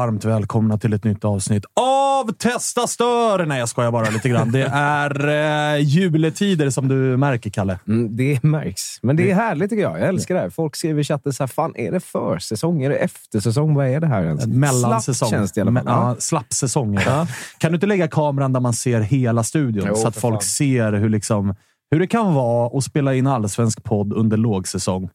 Varmt välkomna till ett nytt avsnitt av Testa Stör! Nej, jag skojar bara lite grann. Det är eh, juletider som du märker, Kalle. Mm, det märks. Men det är härligt tycker jag. Jag älskar det här. Folk skriver i chatten så här, fan är det försäsong? Är det eftersäsong? Vad är det här ens? Mellansäsong. Slapp känns det i alla fall. Ja, slappsäsong. det. Kan du inte lägga kameran där man ser hela studion Jo, så att folk fan. ser hur, liksom, hur det kan vara att spela in allsvensk podd under lågsäsong?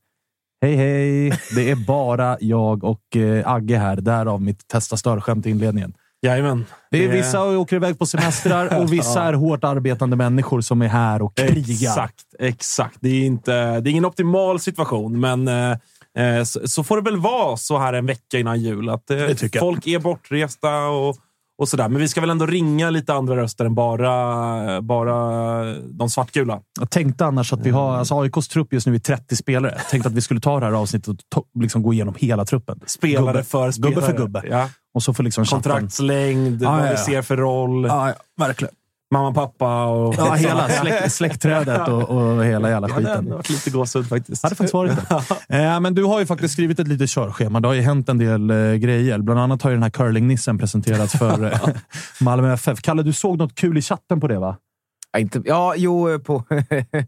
Hej, hej! Det är bara jag och eh, Agge här. Därav mitt testa stör-skämt i inledningen. Jajamän. Det är vissa åker iväg på semestrar och vissa är hårt arbetande människor som är här och krigar. Exakt, exakt. Det är, inte, det är ingen optimal situation, men eh, eh, så, så får det väl vara så här en vecka innan jul. Att eh, jag. folk är bortresta och, och sådär. Men vi ska väl ändå ringa lite andra röster än bara, bara de svartgula. Jag tänkte annars att vi har... Alltså AIKs trupp just nu är 30 spelare. Jag tänkte att vi skulle ta det här avsnittet och to- liksom gå igenom hela truppen. Spelare Gubbe- för spelare. Gubbe för gubbe. Ja. Och så får liksom Kontraktslängd, Ja, vad ja, vi ser för roll. Ja, ja, verkligen. Mamma, pappa och... Ja, hela släkt, släktträdet och, och hela jävla Ja, det skiten. har varit lite gåshud faktiskt. hade faktiskt varit det. Eh, men du har ju faktiskt skrivit ett litet körschema. Det har ju hänt en del eh, grejer. Bland annat har ju den här curlingnissen presenterats för eh, Malmö FF. Kalle, du såg något kul i chatten på det, va? Ja, inte, ja, jo, på...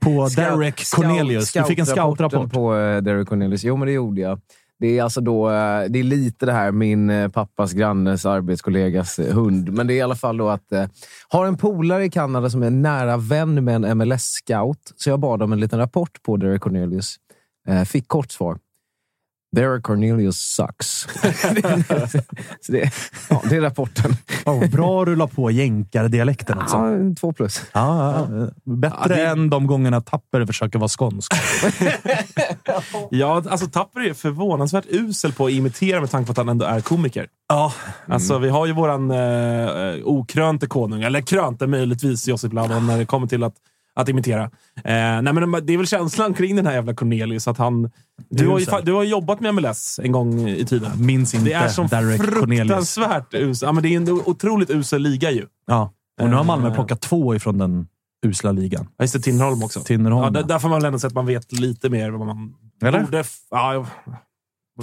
På Derek Cornelius. Du fick en scoutrapport. på eh, Derek Cornelius. Jo, men det gjorde jag. Det är alltså då, eh, det är lite det här min eh, pappas grannes arbetskollegas eh, hund. Men det är i alla fall då att eh, har en polare i Kanada som är nära vän med en MLS-scout. Så jag bad om en liten rapport på Derek Cornelius. Eh, fick kort svar. Derek Cornelius sucks. så det, ja, det är rapporten. Oh, bra att rulla på jänkardialekten alltså. Ja, två plus. Ja, ja. Bättre Ja, det- än de gångerna Tapper försöker vara skånsk. Ja, alltså Tapper är förvånansvärt usel på att imitera med tanke på att han ändå är komiker. Ja, Alltså, vi har ju våran eh, okrönte konung, eller krönte möjligtvis Josip Ladan när det kommer till att, att imitera. Eh, nej, men det är väl känslan kring den här jävla Cornelius. Att han, du, har ju, du har jobbat med MLS en gång i tiden. minns inte Det är som Derek fruktansvärt usel. Ja, men det är en otroligt usel liga ju. Ja. Och nu har Malmö Eh. plockat två ifrån den usla ligan. Ja, just det, Tinnerholm också. Tinnerholm. Ja, där, där får man väl ändå säga att man vet lite mer vad man Eller? borde... Ja, jag-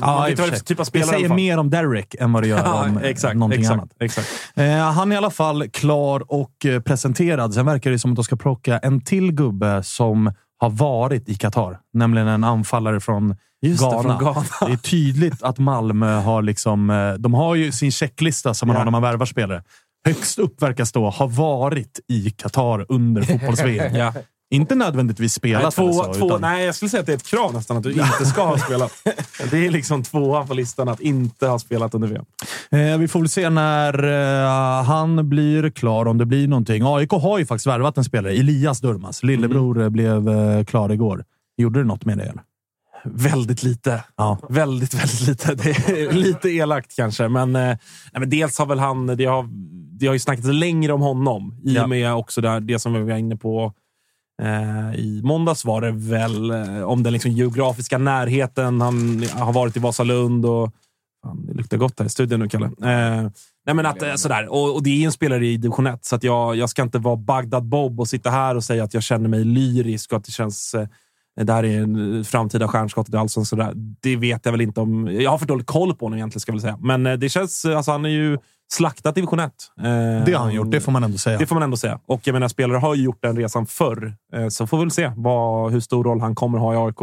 Ja, vet vad det typ av Det spelare alla säger mer om Derek än vad det gör Ja, om exakt, någonting exakt, annat. exakt. Eh, han är i alla fall klar och eh, presenterad. Sen verkar det som att de ska plocka en till gubbe som har varit i Qatar. Nämligen en anfallare från Just det, Ghana. från Ghana. Det är tydligt att Malmö har liksom... eh, De har ju sin checklista som man Ja. har när man värvar spelare. Högst upp verkar stå ha varit i Qatar under fotbolls-VM. Ja. Inte nödvändigtvis Nej, spelat två, eller så. två, utan- nej, jag skulle säga att det är ett krav nästan att du inte ska ha spelat. Det är liksom tvåan på listan att inte ha spelat under VM. Eh, vi får väl se när eh, han blir klar, om det blir någonting. AIK har ju faktiskt värvat en spelare, Elias Durmas. Lillebror Mm. eh, blev eh, klar igår. Gjorde det något med det? Eller? Väldigt lite. Ja. Väldigt, väldigt lite. Det är lite elakt kanske, men, eh, nej, men dels har väl han... Det har, det har ju snackats längre om honom i och med också där, det som vi var inne på Eh, i måndags var det väl eh, om den liksom geografiska närheten. Han har varit i Vasalund och... Fan, det luktar gott här i studion nu, Kalle. Eh, nej, men att, eh, sådär. Och, och det är en spelare i division 1, så att jag, jag ska inte vara Bagdad Bob och sitta här och säga att jag känner mig lyrisk och att det känns... Eh, det här är en eh, framtida stjärnskott i Allsvenskan. Det vet jag väl inte om. Jag har för dålig koll på honom egentligen, ska jag väl säga. Men eh, det känns... Alltså, han är ju slaktat division 1. Eh, Det har han gjort, det får man ändå säga. det får man ändå säga. Och jag menar, spelare har ju gjort den resan förr. Eh, Så får vi väl se vad, hur stor roll han kommer ha i AIK.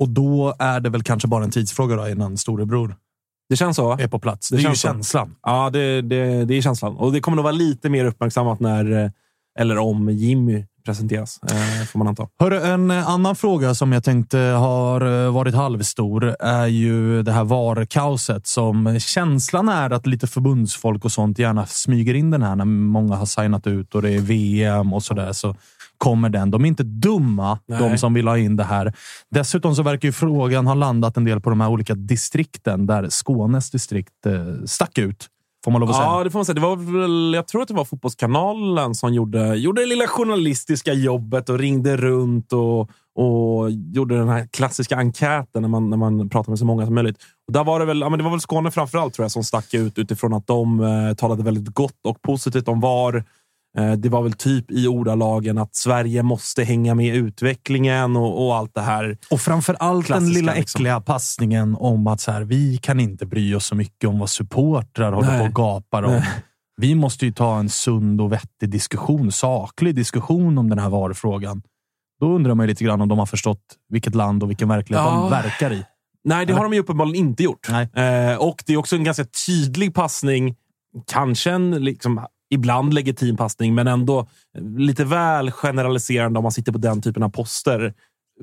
Och då är det väl kanske bara en tidsfråga då, innan storebror Det känns så, är på plats. Det Det, är ju känns så. känslan. Ja, det, det, det är känslan. Och det kommer nog vara lite mer uppmärksammat när, eh, eller om Jimmy presenteras, eh, får man anta. Hörru, en eh, annan fråga som jag tänkte har eh, varit halvstor är ju det här VAR-kaoset som känslan är att lite förbundsfolk och sånt gärna smyger in den här när många har signat ut och det är VM och sådär. Så kommer den. De är inte dumma, Nej. de som vill ha in det här. Dessutom så verkar ju frågan ha landat en del på de här olika distrikten där Skånes distrikt stack ut. Får man lov att säga. Ja, det får man säga. Det var väl, jag tror att det var Fotbollskanalen som gjorde, gjorde det lilla journalistiska jobbet och ringde runt och, och gjorde den här klassiska enkäten när man, när man pratar med så många som möjligt. Och där var det, väl, ja, men det var väl Skåne framförallt tror jag som stack ut utifrån att de eh, talade väldigt gott och positivt om VAR. Eh, det var väl typ i ordalagen att Sverige måste hänga med i utvecklingen och, och allt det här. Och framför allt den lilla liksom. äckliga passningen om att så här, vi kan inte bry oss så mycket om vad supportrar håller på och gapar om. Vi måste ju ta en sund och vettig diskussion, saklig diskussion om den här varufrågan. Då undrar man ju lite grann om de har förstått vilket land och vilken verklighet Ja. de verkar i. Nej, det har de ju uppenbarligen inte gjort. Eh, och det är också en ganska tydlig passning. Kanske en liksom, ibland legitim passning, men ändå lite väl generaliserande om man sitter på den typen av poster.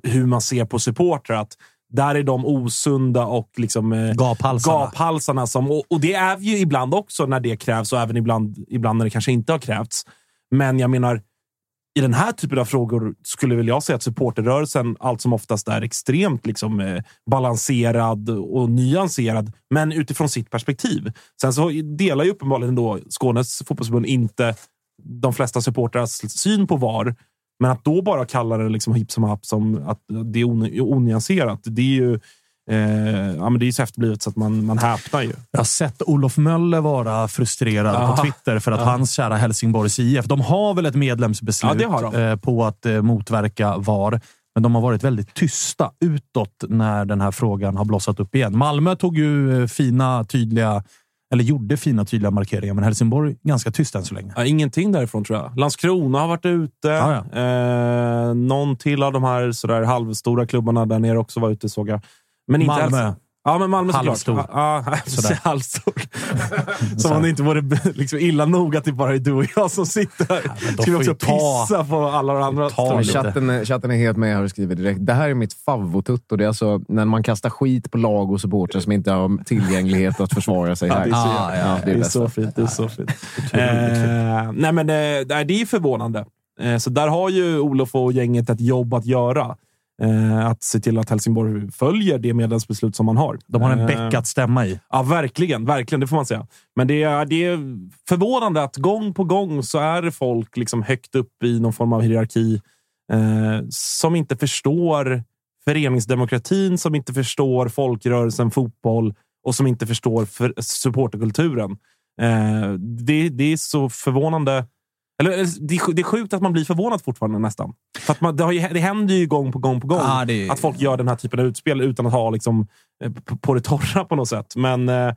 Hur man ser på supportrar. Att där är de osunda och liksom, eh, Gaphalsarna. gaphalsarna. Som, och, och det är vi ju ibland också när det krävs och även ibland, ibland när det kanske inte har krävts. Men jag menar, i den här typen av frågor skulle väl jag säga att supporterrörelsen allt som oftast är extremt liksom, eh, balanserad och nyanserad, men utifrån sitt perspektiv. Sen så delar ju uppenbarligen då Skånes fotbollsförbund inte de flesta supportrars syn på VAR. Men att då bara kalla det liksom hipp som happ som att det är onyanserat, det är ju eh, ja, men det är så efterblivet så att man, man häpnar ju. Jag har sett Olof Möller vara frustrerad Ja. på Twitter för att hans kära Helsingborgs IF, de har väl ett medlemsbeslut Ja, eh, på att eh, motverka VAR. Men de har varit väldigt tysta utåt när den här frågan har blossat upp igen. Malmö tog ju eh, fina, tydliga, eller gjorde fina, tydliga markeringar, men Helsingborg ganska tyst än så länge. Ja, ingenting därifrån tror jag. Landskrona har varit ute. Ja, Eh, någon till av de här sådär halvstora klubbarna där nere också var ute såg jag. Men inte Malmö. Hälsing- Ja, men Malmö såklart. Halvstor. Ja, ja, halvstor. Som om det inte vore liksom illa nog att det bara är du och jag som sitter här. vi får också ta- pissa på alla de andra? ta chatten, är- chatten är helt med här och skriver direkt. Det här är mitt favvotutt och det är alltså när man kastar skit på lag och supportrar som inte har tillgänglighet att försvara sig här. det är så, Ah, ja, det är det så fint. Det är så fint. Eh, nej, men eh, nej, det är förvånande. Eh, så där har ju Olof och gänget ett jobb att göra. Eh, att se till att Helsingborg följer det medlemsbeslut som man har. De har en Eh, bäck att stämma i. Ja, verkligen. Verkligen, det får man säga. Men det är, det är förvånande att gång på gång så är det folk liksom högt upp i någon form av hierarki eh, som inte förstår föreningsdemokratin, som inte förstår folkrörelsen fotboll och som inte förstår för, supporterkulturen. Eh, det, det är så förvånande. Eller, det, det är sjukt att man blir förvånad fortfarande nästan. För att man, det, har ju, det händer ju gång på gång på gång det är- att folk gör den här typen av utspel utan att ha liksom, eh, på, på det torra på något sätt. Men, eh,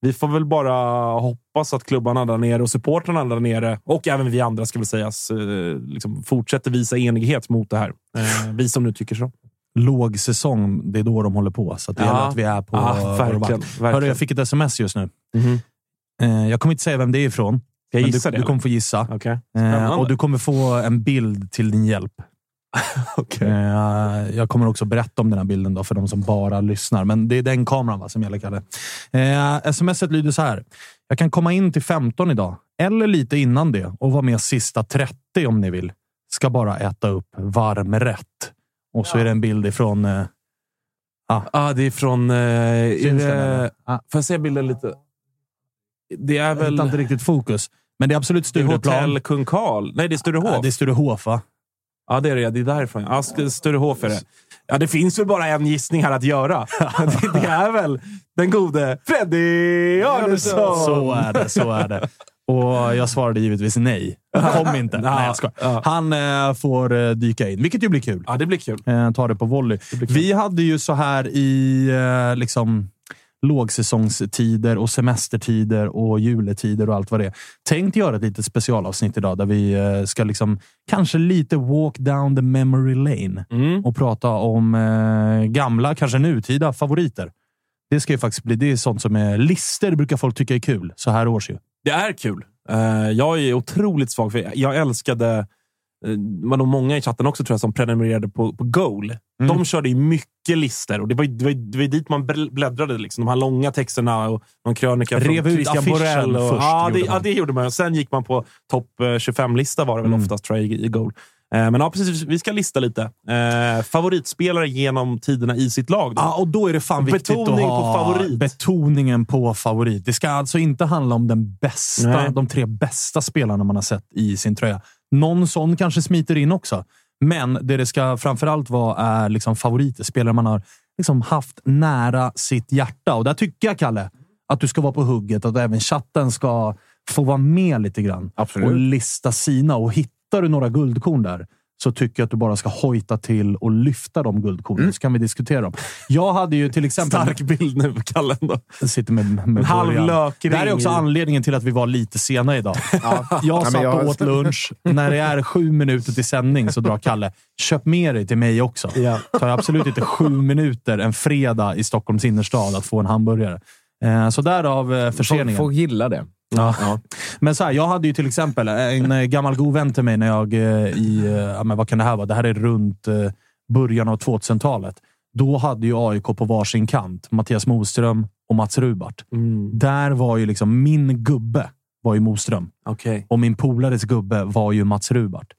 vi får väl bara hoppas att klubbarna där nere och supportrarna där nere och även vi andra ska väl sägas eh, liksom fortsätter visa enighet mot det här. Eh, vi som nu tycker så. Låg säsong, det är då de håller på. Så det Ja. gäller att vi är på Ja, vår verkligen, verkligen. Hörru, jag fick ett sms just nu. Mhm. Eh, jag kommer inte säga vem det är ifrån. Jag men gissa du, det? du kommer få gissa. Okej. Eh, och du kommer få en bild till din hjälp. Okej. Eh, jag kommer också berätta om den här bilden då för de som bara lyssnar. Men det är den kameran va, som gäller, Kalle. Eh, smset lyder så här. Jag kan komma in till 15 idag, eller lite innan det och vara med sista 30 om ni vill. Ska bara äta upp varm rätt. Och så är det en bild ifrån... Eh, Ah, det är från... Eh, är det? Ah. får jag se bilden lite? Det är jag väl... hittar inte riktigt fokus. Men det är absolut Det är Stureplan. Hotell Kung Karl. Nej, det är Sturehof. Ja, det är Sturehof, va? Ja, det är det. Det är därifrån. Ja, St- Sturehof är det. Ja, det finns väl bara en gissning här att göra. det, det är väl den gode Freddy Arnesson. Så är det. Så är det. Och jag svarade givetvis nej. Kom inte. Nej, jag skojar. ja. Han eh, får eh, dyka in, vilket ju blir kul. Ja, det blir kul. Eh, ta det på volley. Vi hade ju så här i eh, liksom, lågsäsongstider och semestertider och juletider och allt vad det är. Tänkt göra ett litet specialavsnitt idag där vi eh, ska liksom kanske lite walk down the memory lane Mm. och prata om eh, gamla, kanske nutida favoriter. Det ska ju faktiskt bli. Det är sånt som är lister brukar folk tycka är kul så här års ju. Det är kul. Eh, jag är otroligt svag för Jag älskade... Uh, var nog många i chatten också tror jag som prenumererade på, på Goal. De körde ju mycket lister och det var, ju- det var, ju- det var dit man bl- bläddrade. Liksom. De här långa texterna och någon krönika Rev från ut Christian Borell. Och, först, ja, det, gjorde man. ja, det gjorde man. Sen gick man på topp eh, 25-lista var det väl Mm. oftast tror jag, i, Goal. Eh, men ja, precis. Vi ska lista lite. Eh, favoritspelare genom tiderna i sitt lag. Ja, och då är det fan viktigt Betoning att på ha favorit. betoningen på favorit. Det ska alltså inte handla om den bästa, Nej. de tre bästa spelarna man har sett i sin tröja. Någon sån kanske smiter in också. Men det det ska framförallt vara är liksom favoriter. Spelare man har liksom haft nära sitt hjärta. Och där tycker jag, Kalle, att du ska vara på hugget. Att även chatten ska få vara med lite grann. Absolut. Och lista sina. Och hittar du några guldkorn där så tycker jag att du bara ska hojta till och lyfta de guldkornen, så kan vi diskutera dem. Jag hade ju till exempel... Stark bild nu. Jag sitter med, med halv lökring Det här är också anledningen till att vi var lite sena idag. Jag men satt jag- och åt lunch. När det är sju minuter till sändning så drar Kalle, köp med dig till mig också. Ja. tar absolut inte sju minuter en fredag i Stockholms innerstad att få en hamburgare. Eh, Så därav eh, Folk, förseningen. folk gillar det. Ja. Men så här, jag hade ju till exempel en eh, gammal god vän till mig när jag eh, i, eh, ja, men vad kan det här vara? Det här är runt eh, början av 2000-talet. Då hade ju AIK på varsin kant Mattias Moström och Mats Rubart. Mm. Där var ju liksom min gubbe var ju Moström Okej. och min polares gubbe var ju Mats Rubart.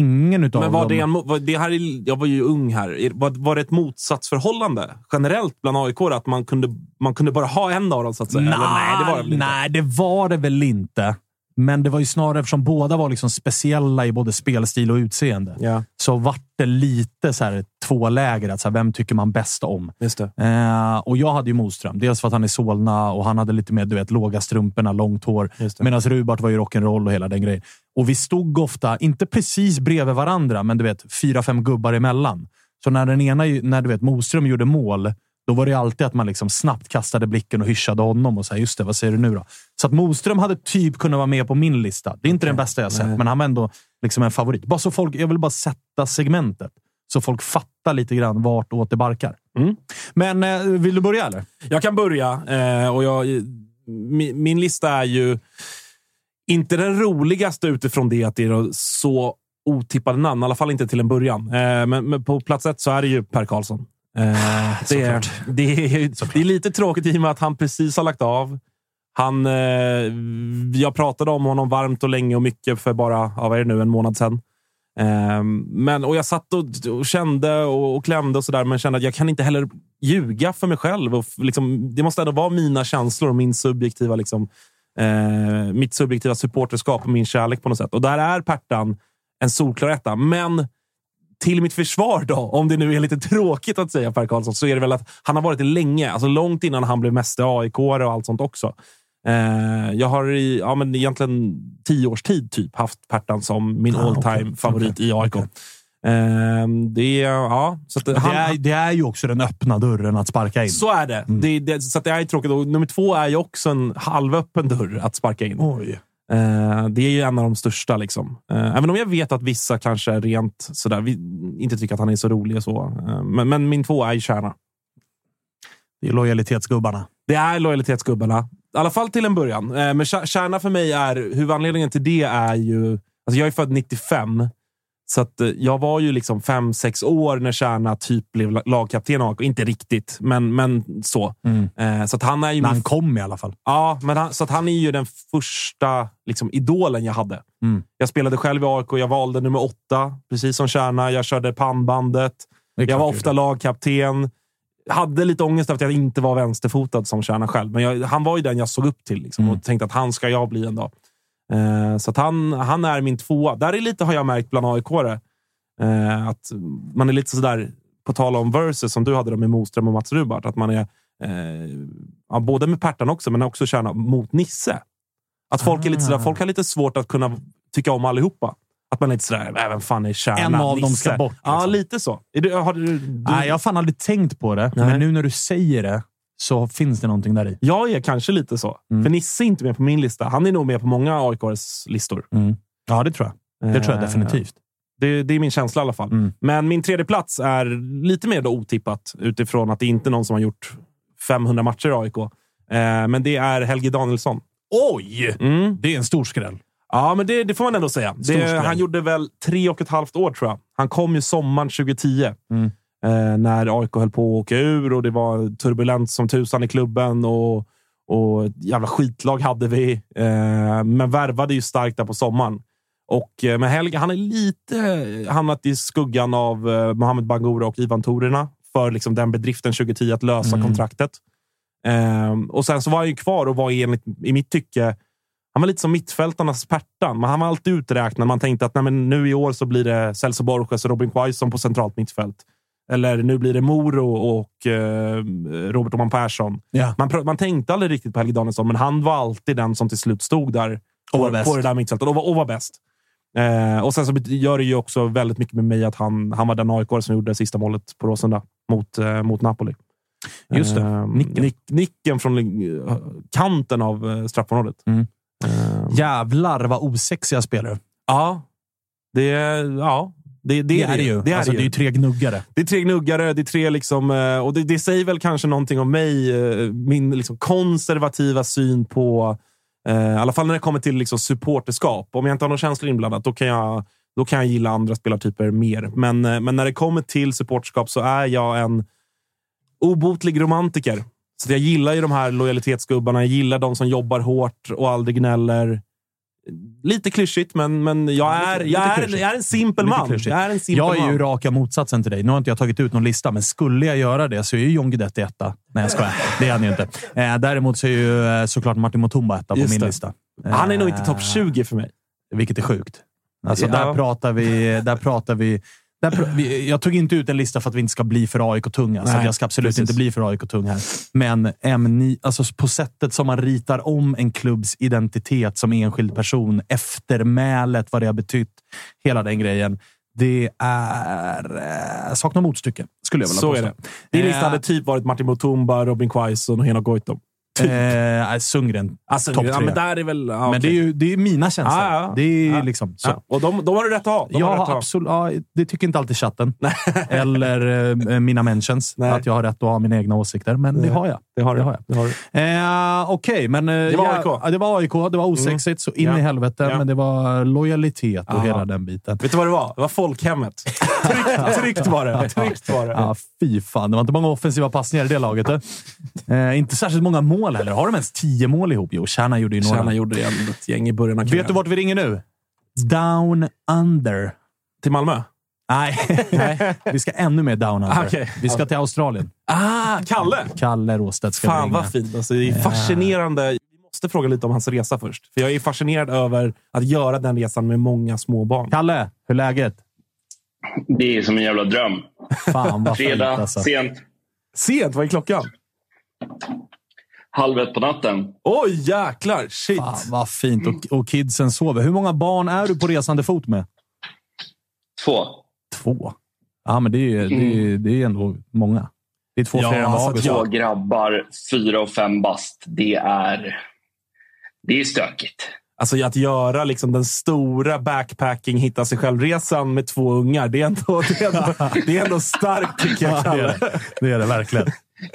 Ingen utav Men var dem... det en, var det här, är- jag var ju ung här. Är- Var, var det ett motsatsförhållande generellt bland AIK? Att man kunde, man kunde bara ha en av dem, så att säga? Eller, nej, det var det väl inte? nej, det var det väl inte. Men det var ju snarare eftersom båda var liksom speciella i både spelstil och utseende. Ja, Så vart det lite så här två läger. Att så här, vem tycker man bäst om? Eh, och jag hade ju Moström. Dels för att han är Solna och han hade lite mer du vet, låga strumporna, långt hår. Medan Rubart var ju rock'n'roll och hela den grejen. Och vi stod ofta, inte precis bredvid varandra, men du vet, fyra, fem gubbar emellan. Så när den ena, när du vet, Moström gjorde mål, då var det alltid att man liksom snabbt kastade blicken och hyschade honom och sa just det, vad säger du nu då? Så att Moström hade typ kunnat vara med på min lista. Det är inte den bästa jag sett, men han var ändå liksom en favorit. Bara så folk, jag vill bara sätta segmentet. Så folk fattar lite grann vart åt det barkar. Mm. Men eh, vill du börja eller? Jag kan börja. Eh, och jag, min, min lista är ju inte den roligaste utifrån det att det är så otippade namn. I alla fall inte till en början. Eh, men, men på plats ett så är det ju Per Karlsson. Eh, det, är, det, är, det är lite tråkigt i och med att han precis har lagt av. Han, eh, jag pratade om honom varmt och länge och mycket för bara ja, vad är det nu, en månad sedan. Eh, men, och jag satt och, och kände och, och klämde och sådär, men kände att jag kan inte heller ljuga för mig själv. Och liksom, det måste ändå vara mina känslor och min subjektiva, liksom, eh, mitt subjektiva supporterskap och min kärlek på något sätt. Och där är Pertan en solklar etta. Men till mitt försvar då, om det nu är lite tråkigt att säga Per Karlsson, så är det väl att han har varit det länge. Alltså långt innan han blev mäste aik och allt sånt också. Eh, jag har i ja, men egentligen tio års tid typ haft Pertan som min Ah, all time okej. favorit i AIK. Ehm, det, är- ja, så att Det han, är, det är ju också den öppna dörren att sparka in. så är det. det, det så det är tråkigt. Och nummer två är ju också en halvöppen dörr att sparka in. Oj. Eh, det är ju en av de största. Liksom. Eh, även om jag vet att vissa kanske rent sådär, vi, inte tycker att han är så rolig. Och så. Eh, men, men min två är ju Kärna. Det är lojalitetsgubbarna. Det är lojalitetsgubbarna. I alla fall till en början. Eh, Men Kär- Kärna för mig är... Huvudanledningen till det är ju... Alltså jag är född 95. Så att eh, jag var ju liksom fem sex år när Kärna typ blev la- lagkapten AIK. Inte riktigt, men, men så. Eh, Så att han är ju... När han kom i alla fall. Ja, men han, så att han är ju den första liksom, idolen jag hade. Mm. Jag spelade själv i AIK. Jag valde nummer åtta, precis som Kärna. Jag körde pannbandet. Jag var ofta lagkapten. Hade lite ångest över att jag inte var vänsterfotad som Kärna själv. Men jag, han var ju den jag såg upp till liksom, Mm. och tänkte att han ska jag bli en dag. Eh, så han, han är min tvåa. Där är lite, har jag märkt bland aik eh, att man är lite sådär, på tal om versus som du hade med Moström och Mats Rubart, att man är eh, ja, både med Pertan också, men också Kärna mot Nisse. Att folk, är lite sådär, Ah. folk har lite svårt att kunna tycka om allihopa. Att man är lite sådär, "Äh, vem fan är Kärna? En av dem Nisse?" ska bort, Ja, liksom. lite så. Du, har du, du, Nej, jag har fan aldrig tänkt på det. Nej. Men nu när du säger det så finns det någonting där i. Jag är kanske lite så. Mm. För Nisse är inte med på min lista. Han är nog med på många AIKs listor. Ja, det tror jag. Det tror jag Eh, definitivt. Det, det är min känsla i alla fall. Mm. Men min tredje plats är lite mer då otippat utifrån att det inte är någon som har gjort 500 matcher i AIK. Eh, men det är Helge Danielsson. Oj! Mm. Det är en stor skräll. Ja, men det, det får man ändå säga. Det, han gjorde väl tre och ett halvt år, tror jag. Han kom ju sommaren 2010. Mm. Eh, när AIK höll på att åka ur och det var turbulent som tusan i klubben. Och, och jävla skitlag hade vi. Eh, men värvade ju starkt där på sommaren. Och eh, med Helge, han är lite hamnat i skuggan av eh, Mohamed Bangura och Ivan Torina för liksom den bedriften 2010 att lösa Mm. kontraktet. Eh, och sen så var han ju kvar och var enligt, i mitt tycke han var lite som mittfältarnas Pertan, men han var alltid uträknad. Man tänkte att nej, men nu i år så blir det Celso Borges och Robin Quaison på centralt mittfält. Eller nu blir det Moro och eh, Robert Oman Persson. Ja. Man, man tänkte aldrig riktigt på Helge Danielsson, men han var alltid den som till slut stod där Och var på, bäst. på det där mittfältet och var, och var bäst. Eh, och sen så gör det ju också väldigt mycket med mig att han, han var den aik som gjorde det sista målet på Råsunda mot, eh, mot Napoli. Just det. Eh, Nicken. Nick, nicken från eh, kanten av eh, straffområdet. Mm. Eh, Jävlar vad osexiga spelare. Ja, det, ja, det, det, är det ju. Det är, alltså, det det är ju. tre gnuggare. Det är tre gnuggare, det är tre liksom, eh, och det, det säger väl kanske någonting om mig. eh, Min liksom konservativa syn på, eh, i alla fall när det kommer till liksom supporterskap. Om jag inte har några känslor inblandat, då kan jag, då kan jag gilla andra spelartyper mer. Men, men när det kommer till supporterskap så är jag en obotlig romantiker. Så jag gillar ju de här lojalitetsgubbarna. Jag gillar de som jobbar hårt och aldrig gnäller. Lite klyschigt, men, men jag, är, jag, är, jag är en simpel man. Jag är en simpel Jag är ju man. raka motsatsen till dig. Nu har inte jag tagit ut någon lista, men skulle jag göra det så är ju John Guidetti etta. Nej, jag skojar. Det är han ju inte. Eh, däremot så är ju eh, såklart Martin Mutumba etta på Just min det. lista. Han är nog inte Eh, topp 20 för mig. Vilket är sjukt. Alltså, Ja. Där pratar vi... Där pratar vi, jag tog inte ut en lista för att vi inte ska bli för AIK-tunga, så jag ska absolut precis. inte bli för AIK-tung här. Men M9, alltså på sättet som man ritar om en klubbs identitet som enskild person, eftermälet, vad det har betytt, hela den grejen. Det är... Eh, saknar motstycke, skulle jag vilja Så är påstå. det. Din lista Eh, hade typ varit Martin Mutumba, Robin Quaison och Henok Goitom. Typ. Eh, Sundgren, Alltså, topp ja, tre. men där är väl... Ja, Men det är ju det är mina känslor. Ja, ja. Det är Ja. liksom så. Ja, och de, de har du rätt att ha. De Ja, absolut. Ja, det tycker inte alltid chatten. Eller eh, mina mentions. Nej. Att jag har rätt att ha mina egna åsikter. Men det Nej. har jag. Det har du. Det har jag. Det har du. Eh, Okej, men... Eh, Det var ja, AIK. ja, det var AIK. Det var osexigt så in Ja. i helvete. Ja. Men det var lojalitet och Ja. hela den biten. Vet du vad det var? Det var folkhemmet. Tryggt, tryggt var det. Tryggt var det. Ja, fy fan. Det var inte många offensiva passningar i det laget. Eh, inte särskilt många mål heller. Har de ens tio mål ihop? Jo, Kärna gjorde ju några. Tjärna gjorde ett gäng i början av Vet du vart vi ringer nu? Down under. Till Malmö? Nej, vi ska ännu mer down under. Okej. Vi ska till Australien. Ah, Kalle! Kalle Råstedt ska vi Fan ringa. vad fint. Alltså, det är fascinerande. Vi måste fråga lite om hans resa först. För jag är fascinerad över att göra den resan med många små barn. Kalle, hur är läget? Det är som en jävla dröm. Fan vad fint Fredag, alltså. sent, Sent, vad är klockan? Halv ett på natten. Oj, jäklar! Shit! Fan vad fint. Och, och kidsen sover. Hur många barn är du på resande fot med? Två. Två? Ja, men det är ju det är, det är ändå många. Det är två Ja, fler än vad alltså. Två grabbar, fyra och fem bast. Det är, det är stökigt. Alltså att göra liksom den stora backpacking, hitta sig själv-resan med två ungar. Det är ändå, det är ändå, det är ändå starkt tycker jag, Ja, det, är det. det är det verkligen.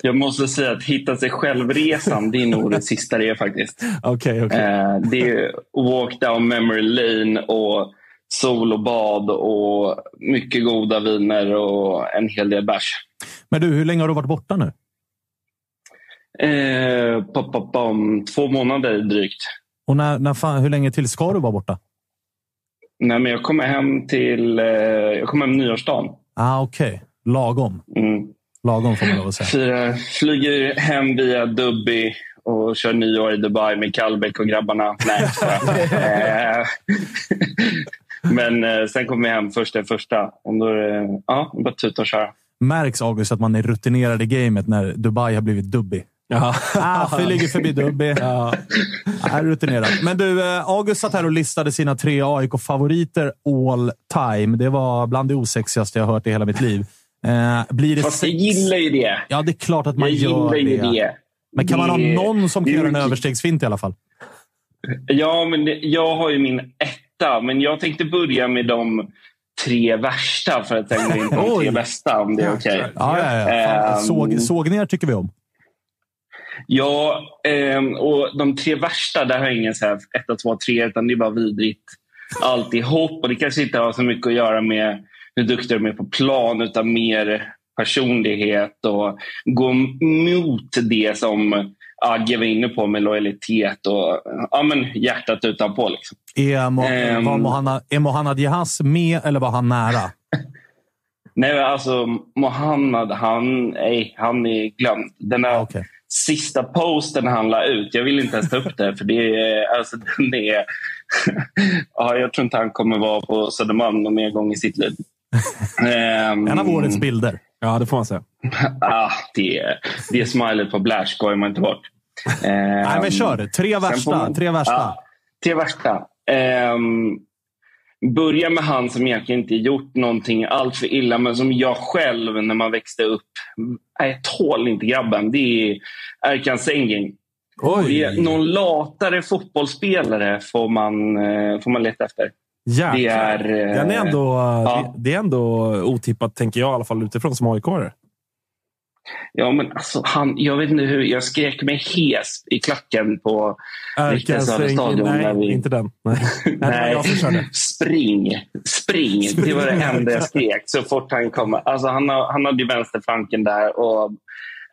Jag måste säga att hitta sig själv-resan, det är nog det sista det är faktiskt. Okej, okej. Eh, det är walk down memory lane och sol och bad och mycket goda viner och en hel del bärs. Men du, hur länge har du varit borta nu? Eh, pop, pop, pom, två månader drygt. Och när, när fan, hur länge till ska du vara borta? Nej, men jag kommer hem till eh, jag kommer hem nyårsdagen. Ah, Okej, lagom. Mm. Lagom får man lov att säga. Fyra, flyger hem via Dubby och kör nyår i Dubai med Kallbäck och grabbarna. Nej. Eh, Men eh, sen kommer jag hem första första. Och då är det ja, bara tuta och köra. Märks August att man är rutinerad i gamet när Dubai har blivit dubby? Ja. Ah, flyger förbi Dubby. Ja. Är rutinerad. Men du, eh, August satt här och listade sina tre AIK-favoriter all time. Det var bland det osexigaste jag hört i hela mitt liv. Eh, blir det Fast jag sex? gillar ju det. Ja, det är klart att man Jag gör ju det. det. Men kan man ha Det- någon som kan det göra en överstegsfint i alla fall? Ja, men det, jag har ju min etta. Men jag tänkte börja med de tre värsta för att sen gå in på de tre bästa om det är okej. Ja, ja, ja. Fan, Ehm. såg, sågningar tycker vi om. Ja, ehm, och de tre värsta, där har jag ingen så här etta, två, tre, utan det är bara vidrigt alltihop. Och det kanske inte har så mycket att göra med hur duktiga de är på plan, utan mer personlighet och gå emot det som Agge var inne på med lojalitet och ja, men hjärtat utanpå. Liksom. Är, Mo, Ehm. var Mohannad, är Mohannad Jahas med eller var han nära? Nej, alltså Mohammad, han, nej, han är glömd. Den där Okej. sista posten han la ut, jag vill inte ens ta upp det, för det är, alltså, den är... ja, jag tror inte han kommer vara på Södermalm någon mer gång i sitt liv. Ehm, En av årets bilder. Ja, det får man säga. ah, det, det smilet på Blair skojar man inte bort. Ehm, Nej, men kör. Tre värsta. man- Tre värsta. Ja, tre värsta. Ehm, börja med han som egentligen inte gjort någonting allt för illa, men som jag själv när man växte upp. Nej, jag tål inte grabben. Det är Erkan Sengin. Det är någon latare fotbollsspelare får man, eh, får man leta efter. Jäklar. Det är, eh, Den är ändå, ja. det, det är ändå otippat, tänker jag i alla fall utifrån som aik -are. Ja, men alltså, han, jag vet inte hur. Jag skrek mig hes i klacken på Riktiga Södra stadion. när Nej, vi- inte den. Nej, Nej som körde. Spring, spring. Det var det enda jag skrek så fort han kom. Alltså, han, har- han hade ju vänsterflanken där. Och,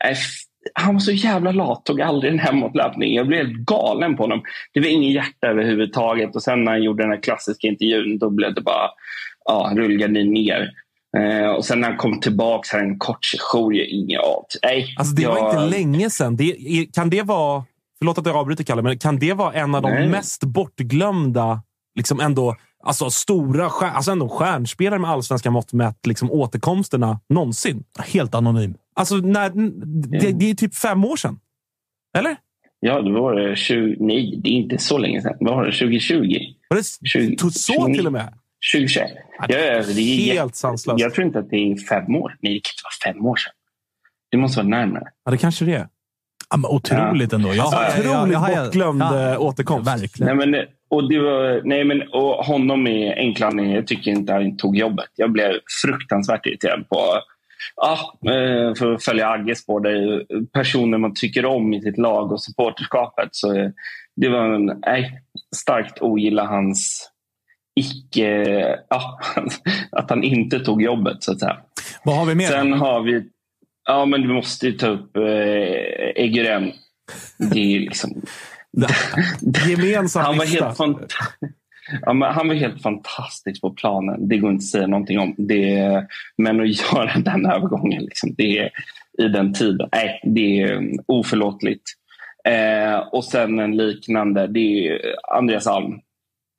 äh, f- han var så jävla lat, tog aldrig en hemåtlöpning. Jag blev helt galen på honom. Det var ingen hjärta överhuvudtaget. Och sen när han gjorde den här klassiska intervjun, då blev det bara ja, rullgardin ner. Eh, och sen när han kom tillbaka här en kort session, jag inget av. Nej, Alltså, det var jag- inte länge sedan. Det, kan det vara... Förlåt att jag avbryter, Kalle, men kan det vara en av de Nej. mest bortglömda, liksom ändå, alltså stora stjär, alltså ändå stjärnspelare med allsvenska mått mätt, liksom återkomsterna någonsin? Helt anonym. Alltså, när, det, det är typ fem år sedan. Eller? Ja, det var det 20, nej, det är inte så länge sedan. Vad var det? 2020? Var det 20, tog så till och med? 2021. Ja, ja, det är Helt jätte- sanslöst. Jag tror inte att det är fem år. Nej, det kan inte vara fem år sedan. Det måste vara närmare. Ja, det kanske det är. Ja, men otroligt ändå. Jag, Alltså, jag- jag- otroligt jag- jag- bortglömd ja, eh, återkomst. Verkligen. Nej, men, och det var, nej, men, och honom är enkla anledningar. Jag tycker inte han tog jobbet. Jag blev fruktansvärt irriterad på Ja, eh, för att följa Agges spår. Det är personer man tycker om i sitt lag och supporterskapet. Så eh, det var en, nej, starkt ogilla hans icke... Ja, att han inte tog jobbet, så att säga. Vad har vi mer? Sen har vi... Ja, men vi måste ju ta upp eh. Det är liksom... Gemensam han var lista. helt fant- ja, Han var helt fantastisk på planen. Det går inte att säga någonting om. Det, men att göra den övergången liksom, det i den tiden, nej, det är mm, oförlåtligt. Eh, och sen en liknande, det är Andreas Alm.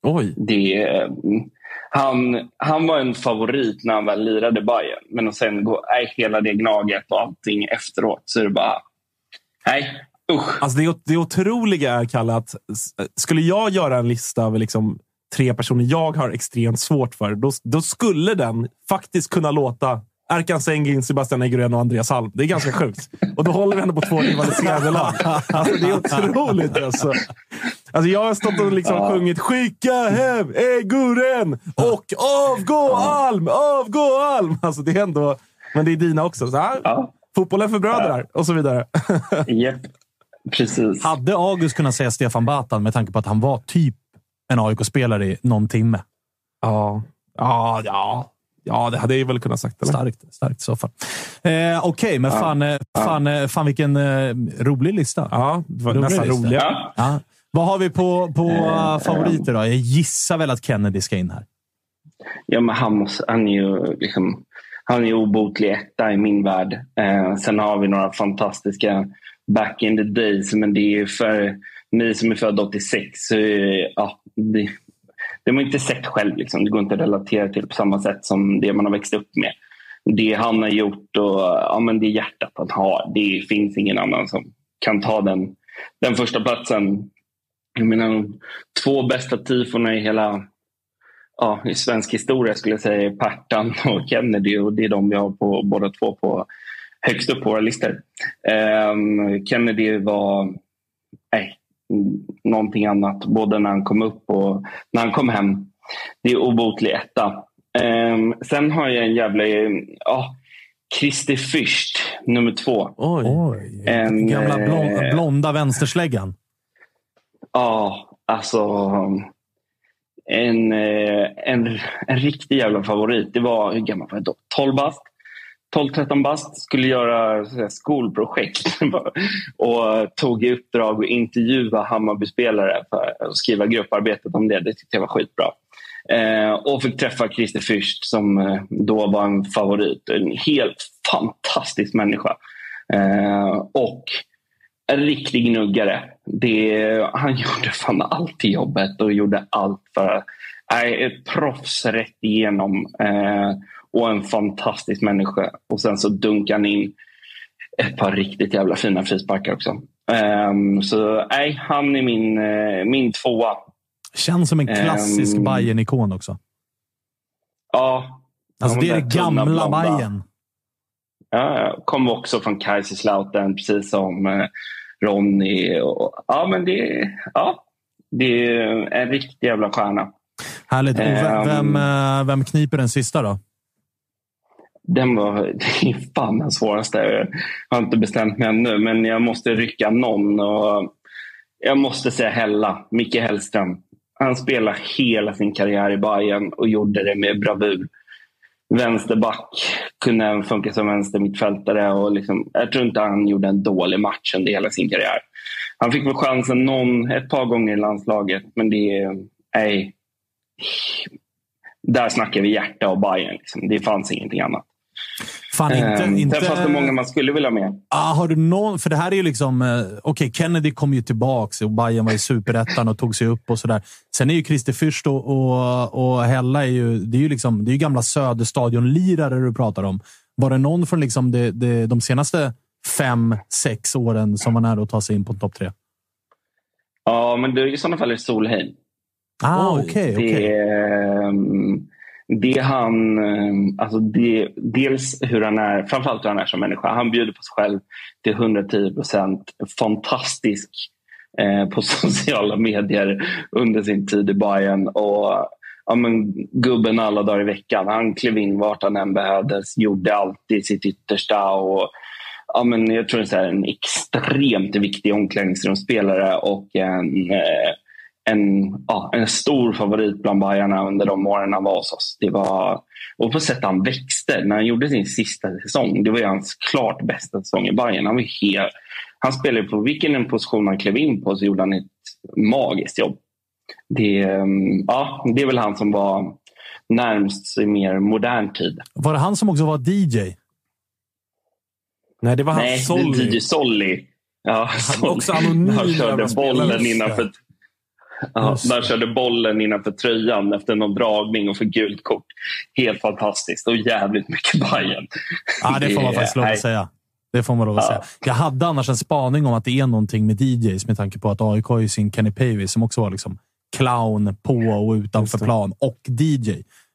Oj. Det mm, han, han var en favorit när han väl lirade Bayern. Men att sen gå, nej, hela det gnaget och allting efteråt så är det bara... Nej, usch. Alltså det, det otroliga är, Kalle, att skulle jag göra en lista över liksom tre personer jag har extremt svårt för, då, då skulle den faktiskt kunna låta Erkan Sengin, Sebastian Egerén och Andreas Alm. Det är ganska sjukt. Och då håller vi ändå på två rivaliserande lag. Alltså, det är otroligt. Alltså. Alltså, jag har stått och liksom Ja. sjungit “Skicka hem Eguren” och “Avgå Alm! Avgå Alm!” alltså, det är ändå... Men det är dina också. Så här, Ja, Fotbollen för bröder och så vidare. japp. Precis. Hade August kunnat säga Stefan Batan med tanke på att han var typ en AIK-spelare i någon timme? Ja, ja, ja. Ja, det hade jag väl kunnat sagt. Eller? Starkt, starkt i så fall. Eh, Okej, men fan, eh, fan, eh, fan vilken eh, rolig lista. Ja, det var Rolig nästan lista. roliga. Ja. Ja. Vad har vi på, på eh, favoriter då? Jag gissar väl att Kennedy ska in här. Ja, men han, måste, han är ju liksom, han är ju obotlig etta i min värld. Eh, sen har vi några fantastiska back in the days, men det är ju för ni som är födda 86 så ja, det, det har man inte sett själv. Liksom. Det går inte att relatera till på samma sätt som det man har växt upp med. Det han har gjort och ja, men det hjärtat han har, det finns ingen annan som kan ta den, den första platsen. Jag menar, de två bästa tifona i hela ja, i svensk historia skulle jag säga är Pertan och Kennedy och det är de vi har på båda två på högst upp på våra listor. Um, Kennedy var någonting annat både när han kom upp och när han kom hem. Det är obotlig etta. Ehm, sen har jag en jävla... Ja, Christer Fürst, nummer två. Oj. Oj, En, gamla blon, eh, blonda vänstersläggan. Ja, alltså... En, eh, en, en riktig jävla favorit. Det var, hur gammal var jag då? 12 bast. 12-13 bast. Skulle göra skolprojekt. och tog i uppdrag att intervjua Hammarbyspelare för att skriva grupparbetet om det. Det tyckte jag var skitbra. Eh, och fick träffa Christer Fürst som eh, då var en favorit. En helt fantastisk människa. Eh, och en riktig gnuggare. Det, han gjorde fan allt i jobbet och gjorde allt för... Nej, ett proffs rätt igenom. Eh, och en fantastisk människa. Och sen så dunkade han in ett par riktigt jävla fina frisparkar också. Ehm, så nej, han är min, eh, min tvåa. Känns som en klassisk Ehm, bayern ikon också. Ja. Alltså, det är det gamla blonda. Bayern. Ja, kom också från Kaiserslautern, precis som eh, Ronny. Och, ja, men det, ja, det är en riktig jävla stjärna. Härligt. Och vem, Ehm. vem, eh, vem kniper den sista då? Den var fan den svåraste. Jag har inte bestämt mig ännu, men jag måste rycka någon. Och jag måste säga Hella, Micke Hellström. Han spelade hela sin karriär i Bayern och gjorde det med bravur. Vänsterback, kunde även funka som vänstermittfältare. Och liksom, jag tror inte han gjorde en dålig match under hela sin karriär. Han fick väl chansen någon, ett par gånger i landslaget, men det är... Nej. Där snackar vi hjärta och Bayern. Liksom. Det fanns ingenting annat. Fan, inte, Ehm, inte... Sen fanns det många man skulle vilja ha med. Ah, har du någon, för det här är ju liksom... Eh, Okej, Kennedy kom ju tillbaks och Bayern var i superettan och tog sig upp och sådär. Sen är ju Christer Fürst och, och, och Hella är ju, det är ju, liksom, det är ju gamla Söderstadion-lirare du pratar om. Var det någon från liksom det, det, de senaste fem, sex åren som var nära att ta sig in på topp tre? Ja, men det, i sådana fall är det Solheim. Ah, okej. Det, okej det han... Ehm, alltså det, dels hur han är, framförallt hur han är som människa. Han bjuder på sig själv till 110 procent. Fantastisk eh, på sociala medier under sin tid i Bayern. Och, ja, men, gubben alla dagar i veckan. Han klev in vart han än behövdes, gjorde alltid sitt yttersta. Och, ja, men jag tror det är en extremt viktig omklädningsrumsspelare och en, eh, en, ja, en stor favorit bland Bajarna under de åren han var hos oss. Det var, och på sätt han växte när han gjorde sin sista säsong. Det var hans klart bästa säsong i Bayern. Han, var helt, han spelade på vilken en position han klev in på så gjorde han ett magiskt jobb. Det, eh, ja, det är väl han som var närmst i mer modern tid. Var det han som också var DJ? Nej, det var han Nej, Solly. DJ Solly. Ja, Solly. också anonym Han körde bollen innanför, ja, där körde bollen innanför tröjan efter någon dragning och för gult kort. Helt fantastiskt och jävligt mycket Bayern. Ja, det får man faktiskt lov att säga. Det får man lov att Ja. säga. Jag hade annars en spaning om att det är någonting med DJs med tanke på att AIK har ju sin Kenny Pavey som också var liksom clown på och utanför plan och DJ.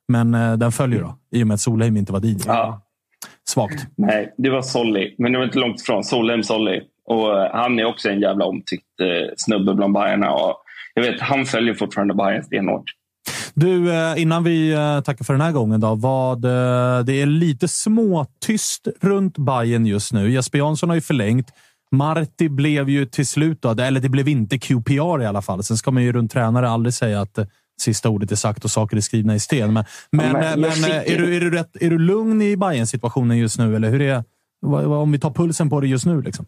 Men eh, den följer då, i och med att Solheim inte var DJ. Ja. Svagt. Nej, det var Solly. Men det var inte långt ifrån. Solheim Solly. Och eh, han är också en jävla omtyckt eh, snubbe bland Bajarna. Och jag vet, han följer fortfarande Bayern stenhårt. Du, eh, innan vi eh, tackar för den här gången. Då, vad, eh, det är lite småtyst runt Bayern just nu. Jesper Jansson har ju förlängt. Marti blev ju till slut, då, eller det blev inte QPR i alla fall. Sen ska man ju runt tränare aldrig säga att sista ordet är sagt och saker är skrivna i sten. Men, men, men, men är, du, är, du rätt, är du lugn i bayern situationen just nu? Eller hur är, om vi tar pulsen på det just nu? Liksom?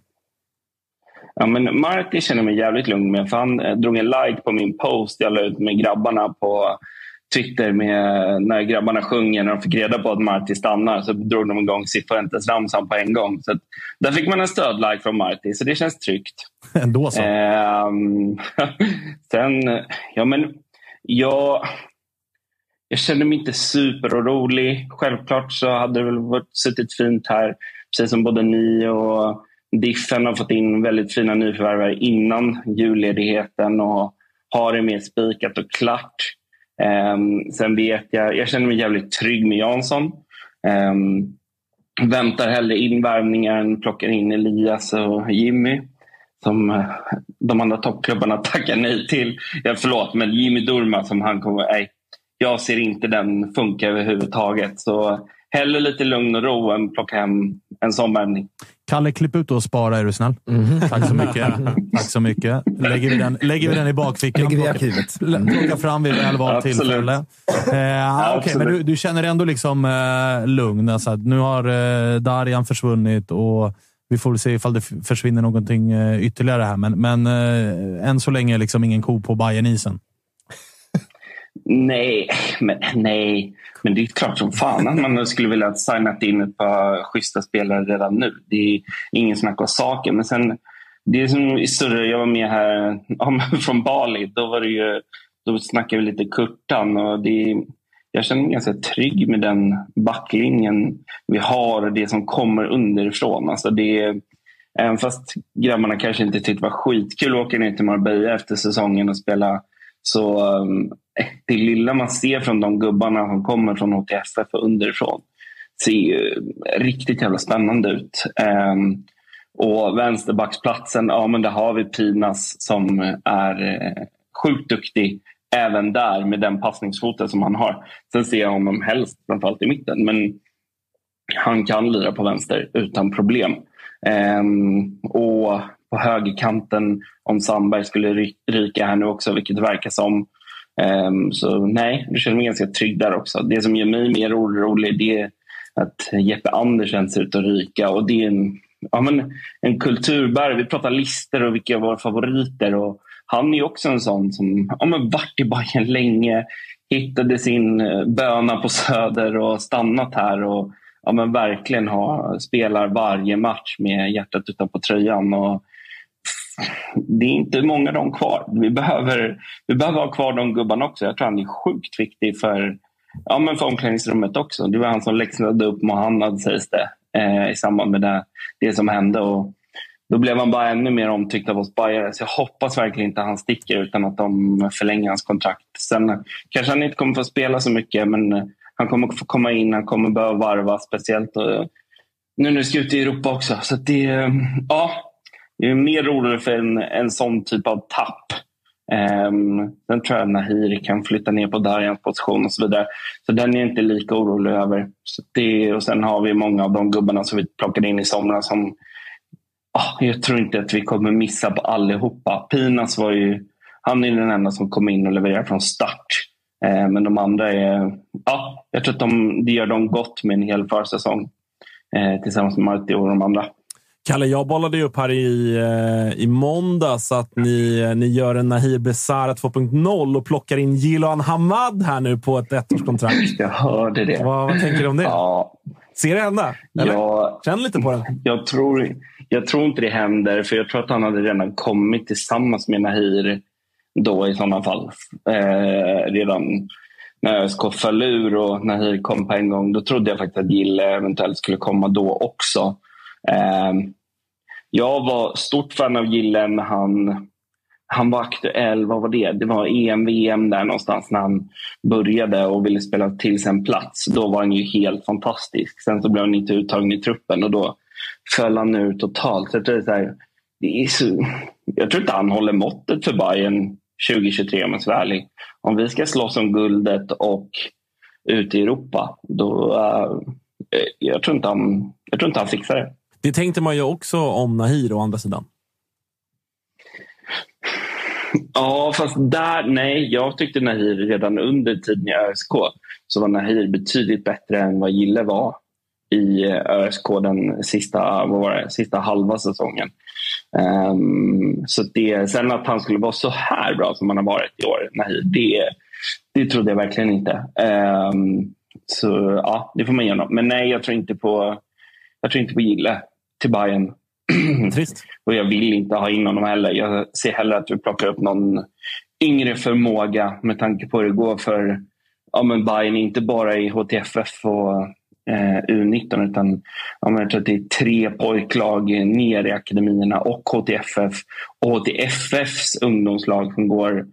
Ja, men Marti känner mig jävligt lugn med. För han eh, drog en like på min post jag la ut med grabbarna på Twitter med, när grabbarna sjunger. När de fick reda på att Marti stannar så drog de igång Cifuentes-ramsan på en gång. Så att, där fick man en stödlike från Marti, så det känns tryggt. Ändå så. Eh, sen, ja men, jag, jag känner mig inte superorolig. Självklart så hade det väl varit, suttit fint här, precis som både ni och Diffen har fått in väldigt fina nyförvärvare innan julledigheten och har det mer spikat och klart. Um, sen vet jag, jag känner mig jävligt trygg med Jansson. Um, väntar hellre in värvningar än plockar in Elias och Jimmy som eh, de andra toppklubbarna tackar nej till. Ja, förlåt, men Jimmy Durma som han kommer... Nej, jag ser inte den funka överhuvudtaget. Så hellre lite lugn och ro än plocka hem en sån värvning. Kalle, klipp ut och spara är du snäll. Mm. Tack så mycket. Tack så mycket. Lägger vi den, lägger vi den i bakfickan. Lägger vi i arkivet. Plocka fram vid väl valt tillfälle. Eh, okay, men du, du, känner ändå liksom eh, lugn. Alltså, nu har eh, Darian försvunnit och vi får se ifall det försvinner någonting eh, ytterligare här. Men, men eh, än så länge liksom ingen ko på Bajenisen. Nej, men nej. Men det är klart som fan att man skulle vilja signa in ett par schyssta spelare redan nu. Det är ingen snack om saken. Men sen, det är som i större, jag var med här från Bali. Då var det ju, då snackade vi lite Kurtan. Och det, jag känner mig ganska trygg med den backlinjen vi har och det som kommer underifrån. Alltså det, även fast grabbarna kanske inte tyckte det var skitkul att åka ner till Marbella efter säsongen och spela så um, det lilla man ser från de gubbarna som kommer från HTFF och underifrån ser ju riktigt jävla spännande ut. Um, och vänsterbacksplatsen, ja men där har vi Pinas som är eh, sjukt duktig även där med den passningsfoten som han har. Sen ser jag honom helst framförallt i mitten. Men han kan lira på vänster utan problem. Um, och på högerkanten om Sandberg skulle ryka här nu också, vilket det verkar som. Um, så nej, jag känner mig ganska trygg där också. Det som gör mig mer orolig det är att Jeppe Andersen ser ut att ryka. Och det är en, ja, men en kulturbärare. Vi pratar lister och vilka är våra favoriter. Och han är också en sån som ja, men varit i Bayern länge, hittade sin eh, böna på Söder och stannat här. och ja, men verkligen ha, spelar varje match med hjärtat utanpå tröjan. Och det är inte många av dem kvar. Vi behöver, vi behöver ha kvar de gubbarna också. Jag tror han är sjukt viktig för, ja, men för omklädningsrummet också. Det var han som läxade upp Mohammad sägs det eh, i samband med det, det som hände. Och då blev han bara ännu mer omtyckt av oss Bajare. Så jag hoppas verkligen inte han sticker utan att de förlänger hans kontrakt. Sen kanske han inte kommer få spela så mycket men han kommer få komma in, han kommer behöva varva speciellt och, nu när det ska ut i Europa också. Så det, ja, jag är mer orolig för en, en sån typ av tapp. Um, sen tror jag att Nahir kan flytta ner på Darjans position och så vidare. Så den är jag inte lika orolig över. Så det, och sen har vi många av de gubbarna som vi plockade in i somras som oh, jag tror inte att vi kommer missa på allihopa. Pinas var ju, han är den enda som kom in och levererade från start. Eh, men de andra är, ja, jag tror att de, det gör dem gott med en hel försäsong eh, tillsammans med Marti och de andra. Kalle, jag bollade upp här i, eh, i måndags att ni, ni gör en Nahir Besara 2.0 och plockar in Gilan Hamad här nu på ett ettårskontrakt. Jag hörde det. Vad, vad tänker du om det? Ja. Ser det hända? Eller? Ja, Känn lite på den. Jag tror, jag tror inte det händer, för jag tror att han hade redan kommit tillsammans med Nahir då i sådana fall. Eh, redan när ÖSK föll ur och Nahir kom på en gång, då trodde jag faktiskt att Gille eventuellt skulle komma då också. Eh, jag var stort fan av Gillen. när han, han var aktuell, vad var det? Det var EM, VM där någonstans när han började och ville spela till sig en plats. Då var han ju helt fantastisk. Sen så blev han inte uttagen i truppen och då föll han ur totalt. Så jag, tror det är så här, det är så, jag tror inte han håller måttet för Bayern 2023 om jag ska vara ärlig. Om vi ska slåss om guldet och ut i Europa, då uh, jag, tror inte han, jag tror inte han fixar det. Det tänkte man ju också om Nahir å andra sidan. Ja, fast där, nej. Jag tyckte Nahir redan under tiden i ÖSK så var Nahir betydligt bättre än vad Gille var i eh, ÖSK den sista, vad var det, sista halva säsongen. Um, så det, sen att han skulle vara så här bra som han har varit i år, Nahir, det, det trodde jag verkligen inte. Um, så ja, det får man ge honom. Men nej, jag tror inte på, jag tror inte på Gille till Bayern. Trist. Och jag vill inte ha in honom heller. Jag ser hellre att vi plockar upp någon yngre förmåga med tanke på hur det går för ja, men Bayern, inte bara i HTFF och eh, U19 utan ja, men jag tror att det är tre pojklag ner i akademierna och HTFF. Och HTFFs ungdomslag som går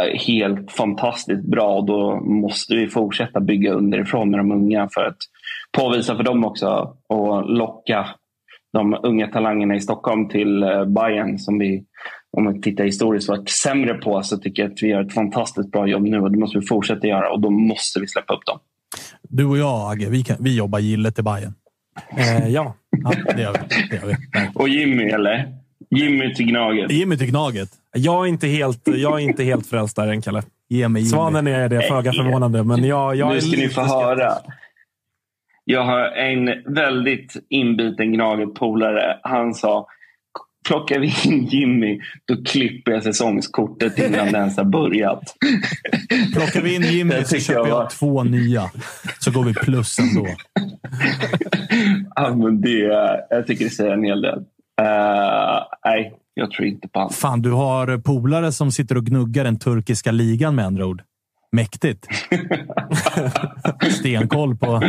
eh, helt fantastiskt bra. Då måste vi fortsätta bygga underifrån med de unga för att påvisa för dem också och locka de unga talangerna i Stockholm till eh, Bayern som vi, om man tittar historiskt, varit sämre på så tycker jag att vi gör ett fantastiskt bra jobb nu och det måste vi fortsätta göra och då måste vi släppa upp dem. Du och jag, Agge, vi, kan, vi jobbar gillet till Bayern. Eh, ja. ja, det gör vi. Det gör vi. Och Jimmy, eller? Jimmy till Gnaget. Jimmy till Gnaget. Jag är inte helt, jag är inte helt frälst där än, Kalle. Ge mig Jimmy. Svanen är det, föga förvånande. Men jag, jag nu är ska ni få skeptisk. höra. Jag har en väldigt inbiten Gnaget-polare. Han sa plockar vi in Jimmy, då klipper jag säsongskortet innan det ens har börjat. Plockar vi in Jimmy så köper jag jag var- två nya. Så går vi plus ändå. ja, men det, jag tycker det säger en hel del. Eh, nej, jag tror inte på honom. Fan, du har polare som sitter och gnuggar den turkiska ligan med andra ord. Mäktigt. Stenkoll på,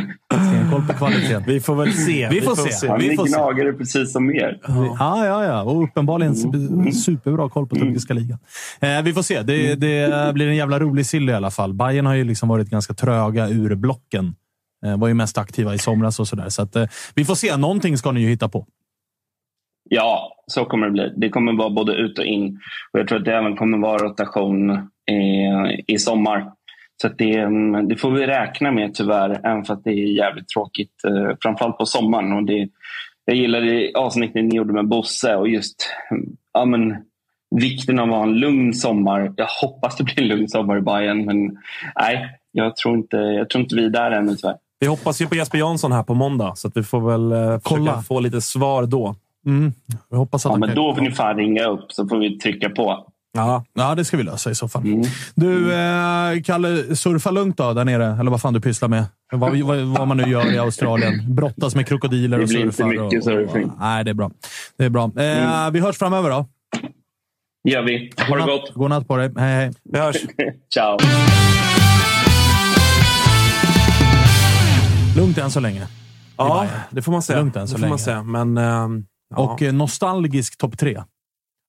stenkoll på kvaliteten. Vi får väl se. Vi får se. Han Vi är får se. gnagare precis som er. Ja, ja, ja. Och uppenbarligen su- superbra koll på turkiska ligan. Eh, vi får se. Det, det blir en jävla rolig sill i alla fall. Bayern har ju liksom varit ganska tröga ur blocken. Eh, var ju mest aktiva i somras och sådär. Så att, eh, vi får se. Någonting ska ni ju hitta på. Ja, så kommer det bli. Det kommer vara både ut och in. Och jag tror att det även kommer vara rotation i, i sommar. Så att det, mm, det får vi räkna med tyvärr, även för att det är jävligt tråkigt. eh, Framförallt på sommaren. Och det, jag gillade avsnittet ni gjorde med Bosse och just ja, men, vikten av att ha en lugn sommar. Jag hoppas det blir en lugn sommar i Bayern men nej, jag tror inte, jag tror inte vi är där ännu tyvärr. Vi hoppas ju på Jesper Jansson här på måndag, så att vi får väl eh, Kolla. försöka få lite svar då. Mm. Jag hoppas att Ja, men kan- då får ni fan ringa upp så får vi trycka på. Ja, Ja, det ska vi lösa i så fall. Du, eh, Kalle, surfa lugnt då där nere? Eller vad fan du pysslar med? Vad, vad, vad man nu gör i Australien. Brottas med krokodiler Det och blir inte surfar. mycket och, surfing. Och, nej, det är bra. Det är bra. Eh, Vi hörs framöver då. gör vi. Ha det gott. God natt på dig. Hej, hej. vi hörs. Ciao. Lugnt än så länge. Ja, det får man säga. Lugnt än så det får man länge. säga. Men, ehm, ja. Och eh, nostalgisk topp tre.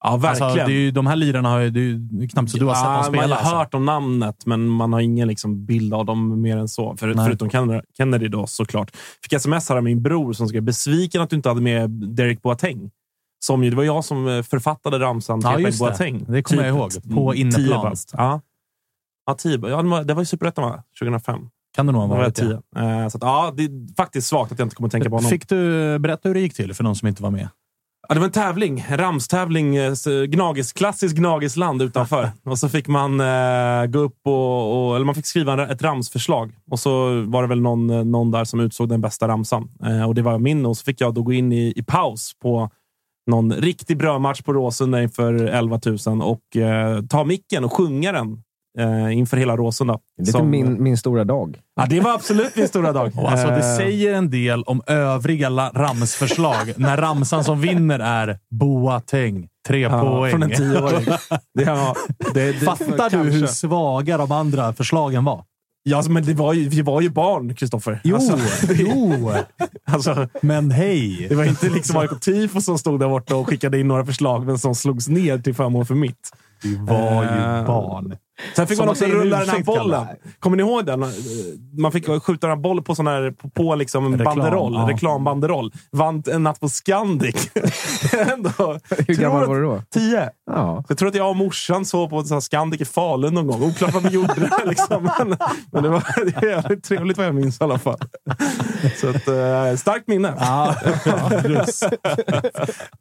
Ja, verkligen. Alltså, det är ju, de här lirarna har ju, det knappt så du har sett dem Ja, spela. man har alltså. hört om namnet, men man har ingen liksom bild av dem mer än så. För, förutom Kennedy, Kennedy då, såklart. Fick sms här av min bror som skrev besviken att du inte hade med Derek Boateng. Som ju, det var jag som eh, författade ramsan Ja, till det. Boateng. Det kommer jag Typ ihåg. På mm, inneplan. Ja. Ja, tio, ja, det var- det ju Superettan, va? 2005. Kan det nog ha var jag varit. Ja. Eh, Så att, ja, det är faktiskt svagt att jag inte kommer att tänka på honom. Fick du berätta hur det gick till för någon som inte var med? Ja, det var en tävling. En ramstävling. eh, Gnagis, klassisk Gnagisland utanför. och så fick man eh, gå upp och, och... Eller man fick skriva ett ramsförslag. Och så var det väl någon, eh, någon där som utsåg den bästa ramsan. Eh, och det var min. Och så fick jag då gå in i, i paus på någon riktig brödmatch på Råsunda inför 11 000 och eh, ta micken och sjunga den eh, inför hela Råsunda. Lite Som- min, min stora dag. Ja, det var absolut min stora dag. Och alltså, det Eh, säger en del om övriga la- ramsförslag när ramsan som vinner är Boateng. Tre ja, poäng. Från en tioåring. Det var, det, det, Fattar du hur svaga de andra förslagen var? Ja, alltså, men det var ju, vi var ju barn, Kristoffer. Jo, Alltså, det- jo. Alltså, Men hej! det var inte liksom AIK Tifo som stod där borta och skickade in några förslag, men som slogs ner till förmån för mitt. Vi var ju Eh, barn. Sen fick Som man också det är rulla den här bollen. Kommer ni ihåg den? Man fick skjuta den här bollen på, sån här, på, på liksom Reklam, banderoll, ja. reklambanderoll. Vann en natt på Scandic. Ändå. Hur gammal var du då? Tio. Ja. Jag tror att jag och morsan såg på sån Scandic i Falun någon gång. Oklart vad vi gjorde där. Liksom. Men, men det var det är jävligt trevligt vad jag minns i alla fall. Så att, eh, starkt minne. Ja,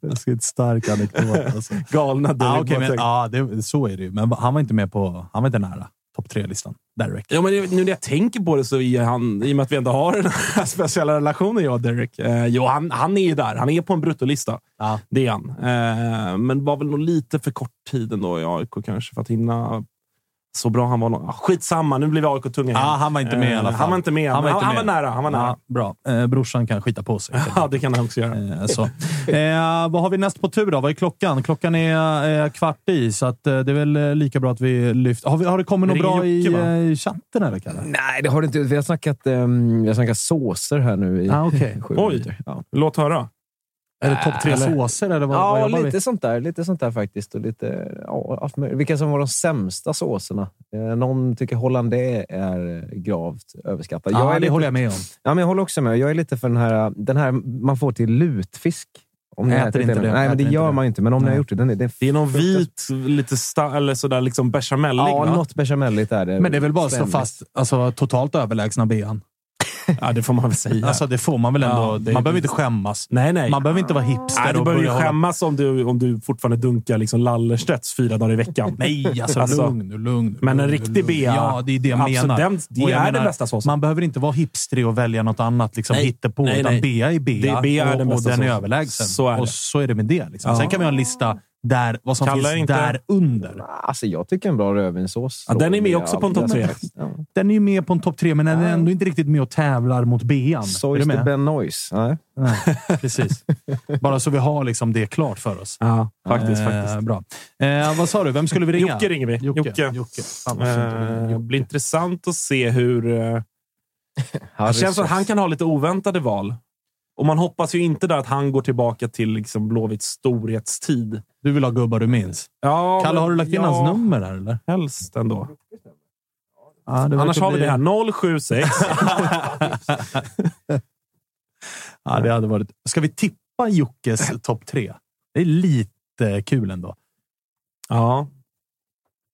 ruskigt stark anekdot. Alltså. Galna Daily okej, men, ja det, så är det ju. Men han var inte med på... Han var inte nära topp tre-listan. Derek. Ja, men nu när jag tänker på det så är han, i och med att vi ändå har den här speciella relationen, jag och Derek. Eh, jo, han, han är ju där. Han är på en bruttolista. Ja. Det är han. Eh, men var väl nog lite för kort tid ändå i AIK kanske för att hinna så bra han var. nog- Ah, skitsamma, nu blir vi AIK-tunga igen. Ja, han var inte med i alla Eh, fall. Han var inte med. Han, han, inte han med. var nära. Han var nära. Ja, bra. Eh, brorsan kan skita på sig. Ja, det kan han också göra. Eh, så. Eh, vad har vi näst på tur då? Vad är klockan? Klockan är eh, kvart i, så att, eh, det är väl eh, lika bra att vi lyfter. Har, vi, har det kommit något bra i, eh, i chatten eller Kalle? Nej, det har det inte. Vi har snackat, um, vi har snackat såser här nu i Ah, okej. sju Oj. minuter. Ja, Låt höra. Är det topp tre Eller- såser eller vad, vad ja jobbar lite vi? sånt där. Lite sånt där faktiskt. Och lite, ja. Vilka som var de sämsta såserna? Eh, någon tycker hollandaise är gravt överskattad. Ja, jag är det lite, håller jag med om. Ja, men jag håller också med. Jag är lite för den här, den här man får till lutfisk. Om ni Äter inte det. Nej, men det Äter gör inte det. man ju inte. Men om ni har gjort det, den är, den Det är någon vit, lite sta, eller sådär liksom bechamellig. Ja, va? något bechamelligt är det. Men det är väl bara att slå fast alltså, totalt överlägsna bean. Ja, det får man väl säga. Alltså, det får man väl ändå. Ja, det- man behöver inte skämmas. nej, nej. Man behöver inte vara hipster Nej, du och behöver ju hålla- skämmas om du, om du fortfarande dunkar liksom Lallerstedts fyra dagar i veckan. Nej, alltså, Alltså, lugn nu, lugn men en riktig bea, Ja, det är det jag absolut, menar. den- det Och jag är den bästa såsen. Man behöver inte vara hipstrig och välja något annat liksom, Nej, hittepå, nej, utan nej. bea är bea, Det- är och, den och bästa den är överlägsen. Så är det. Och så är det med det. Liksom. Ja. Sen kan vi ha en lista där vad som Kalle är finns inte- där under. Alltså, jag tycker en bra rödvinssås. Ja, den är med också på en topp tre. Ja. Den är ju med på en topp tre, men den är ändå inte riktigt med och tävlar mot bean. Är Sois du de med? Ben Noise. Nej. Nej, precis. Bara så vi har liksom det klart för oss. Ja, faktiskt. Eh, faktiskt. Bra. Eh, vad sa du? Vem skulle vi ringa? Jocke ringer vi. Jocke. Jocke. Jocke. Eh, Jocke. blir intressant att se hur... Eh, det känns som att han kan ha lite oväntade val. Och man hoppas ju inte där att han går tillbaka till liksom Blåvitts storhetstid. Du vill ha gubbar du minns. Ja, Kalle, har du lagt in ja, hans nummer här eller? Helst ändå. Ja, Annars har vi det här. 076. Ja, det hade varit... Ska vi tippa Jockes topp tre? Det är lite kul ändå. ja.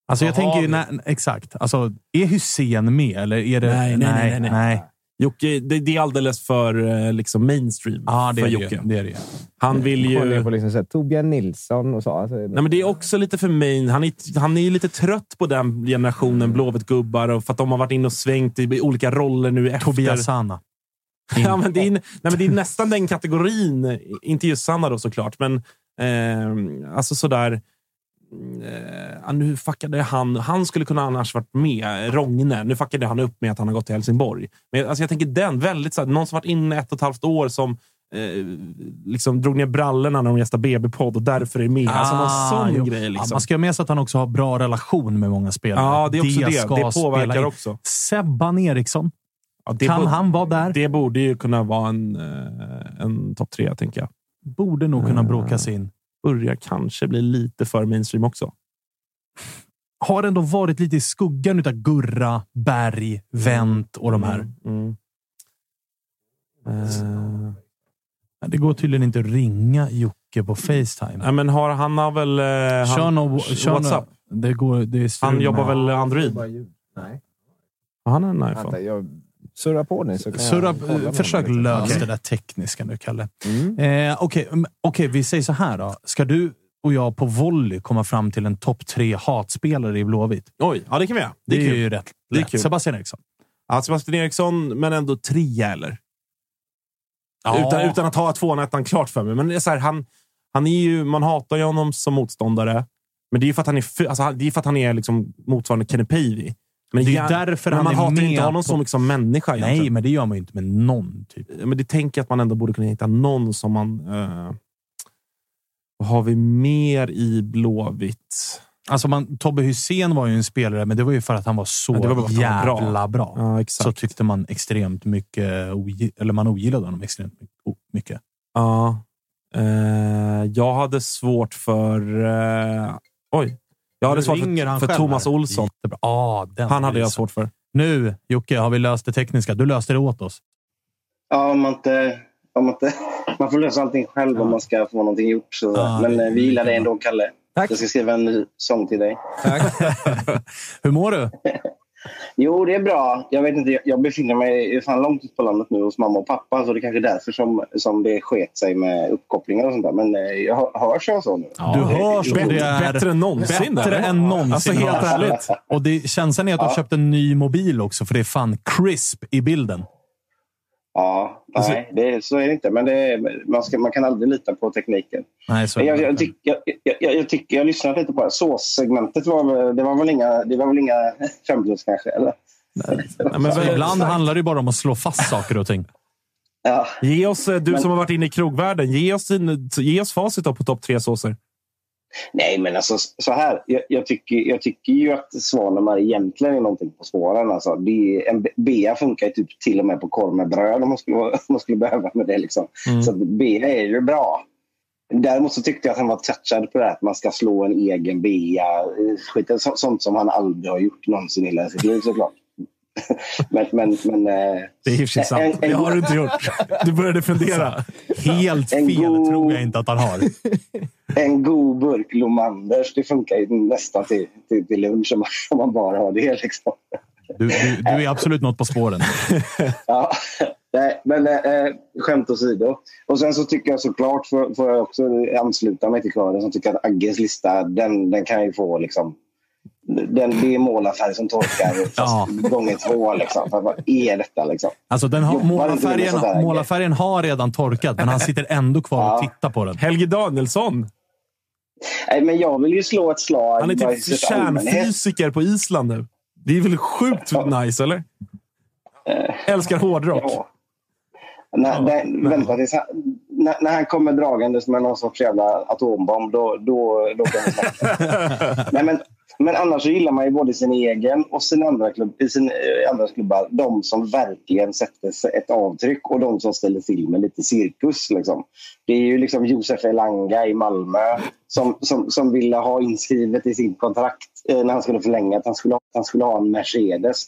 Alltså, jag Vad har tänker ju... Nej, exakt. Alltså, är Hussein med eller är det... Nej, nej, nej, nej, nej. Jocke, det, det är alldeles för eh, liksom mainstream Ja, det för är det ju. Jocke. Det är det. Han vill ju... på liksom så här, Torbjörn Nilsson och så. Alltså, Nej, men det är också lite för main. Han är, han är ju lite trött på den generationen Blåvitt-gubbar och för att de har varit inne och svängt i olika roller nu efter. Tobias Sanna. Ja, men det, är, nej, men det är nästan den kategorin. Inte just Sanna då såklart, men eh, alltså sådär. Eh, ja, nu fuckade han. Han skulle kunna annars varit med. Rogne. Nu fuckade han upp med att han har gått till Helsingborg. Men alltså, jag tänker den. väldigt så här, Någon som varit inne ett och ett halvt år som eh, liksom drog ner brallorna när de gästade BB-podd och därför är med. alltså någon sån Ah, jo. grej. Ja, Liksom. man ska ha med sig att han också har bra relation med många spelare. Ja, det är också det. Det spela påverkar också. Sebban Eriksson. Ja, det kan borde- han vara där? Det borde ju kunna vara en, eh, en topp tre, tänker jag. Borde nog kunna bråkas in. Börjar kanske bli lite för mainstream också. Har ändå varit lite i skuggan av Gurra, Berg, Wendt och de här. Mm. Eh, Det går tydligen inte att ringa Jocke på Facetime. nej, men har, han har väl... Eh, Kör han, nog- kör WhatsApp? Det går, det Han jobbar väl Android? Nej. Har han en Vänta, iPhone? jag surrar på så kan Surra, jag med försök lösa det där tekniska nu, Kalle. Mm. Eh, Okej, mm, okej, vi säger så här då. Ska du och jag på volley komma fram till en topp tre hatspelare i Blåvitt? Oj, ja det kan vi göra. Det, Det är kul. ju rätt Det är lätt. kul. Sebastian Eriksson. Ja, Sebastian Eriksson, men ändå trea, eller? Ja. Utan, utan att ha tvåan och ettan klart för mig. Men det är så här, han, han är ju, man hatar ju honom som motståndare. Men det är ju för att han är, alltså, det är, för att han är liksom motsvarande Kenny Pavey. Men Det är ja- därför men han man är hatar inte honom på- som liksom människa. Nej, egentligen. men det gör man ju inte med någon. Typ. Men det tänker jag att man ändå borde kunna hitta någon som man... Vad har vi mer i Blåvitt? Alltså man, Tobbe Hysén var ju en spelare, men det var ju för att han var så Ja, var var bra. jävla bra. Ja. Så tyckte man extremt mycket, eller man ogillade honom extremt mycket. Ja. Eh, jag hade svårt för... Eh, oj. Jag hade svårt han för, för Thomas här. Olsson. Jättebra. Ah, den Han hade jag svårt för. Nu, Jocke, har vi löst det tekniska. Du löste det åt oss. Ja, om man inte... Om man, inte man får lösa allting själv om man ska få någonting gjort. Så. Ja, Men det eh, vi gillar dig ändå, Kalle. Tack. Jag ska skriva en ny sång till dig. Hur mår du? Jo, det är bra. Jag vet inte, jag- befinner mig fan långt ut på landet nu hos mamma och pappa. Så det är kanske är därför som, som det sket sig med uppkopplingar och sånt där. Men eh, jag hör- hörs jag så nu? du hörs och det är Bättre än någonsin. bättre eller? än någonsin. Alltså helt ärligt. Och det, känslan är att du har köpt en ny mobil också, för det är fan crisp i bilden. Ja, Alltså- nej, det, så är det inte. Men det man, ska, man kan aldrig lita på tekniken. Nej, så Jag, jag, tyck, jag, jag, jag, tycker, jag lyssnat lite på det. Såssegmentet var, det var väl inga, det var väl inga fem plus kanske? Eller? Nej, men, Så ibland handlar det bara om att slå fast saker och ting. Ja. Ge oss, eh, du Men- som har varit inne i krogvärlden, ge oss, din, ge oss facit på topp tre såser. Nej, men alltså så här. Jag, jag, tycker, jag tycker ju att Svanemar egentligen är någonting på spåren. Alltså, det är, en bea funkar ju typ till och med på korv med bröd om man skulle, om man skulle behöva med det. Liksom. Mm. Så bea är ju bra. Däremot så tyckte jag att han var touchad på det här att man ska slå en egen bea. Skit, så, sånt som han aldrig har gjort någonsin i hela sitt liv såklart. men, men, men, eh, Det är i och för sig sant. En- en- Det har du inte gjort. Du började fundera. Helt fel god- tror jag inte att han har. en god burk Lomanders, det funkar ju nästan till, till, till lunch om man, om man bara har det. Liksom. Du, du, du är absolut något på spåren. Ja, nej, men eh, skämt åsido. Och sen så tycker jag såklart, får, får jag också ansluta mig till kören som tycker att Agges lista, den, den kan ju få liksom... Den, det är målarfärg som torkar Ja. gånger två. Liksom. För vad är detta liksom? Alltså den har, målarfärgen, målarfärgen har redan torkat, men han sitter ändå kvar och Ja. tittar på den. Helge Danielsson. Nej, men jag vill ju slå ett slag. Han är typ kärnfysiker på Island nu. Det är väl sjukt nice, eller? Älskar hårdrock. Ja. När, när, vänta tills han, när, när han kommer dragandes med någon sorts jävla atombomb, då, då, då kan vi snacka. Nej, men, men annars så gillar man ju både sin egen och sin andra klubb, sin eh, andra klubbar. De som verkligen sätter ett avtryck och de som ställer till med lite cirkus. Liksom. Det är ju liksom Josef Elanga i Malmö som, som, som ville ha inskrivet i sin kontrakt eh, när han skulle förlänga att han skulle, ha- han skulle ha en Mercedes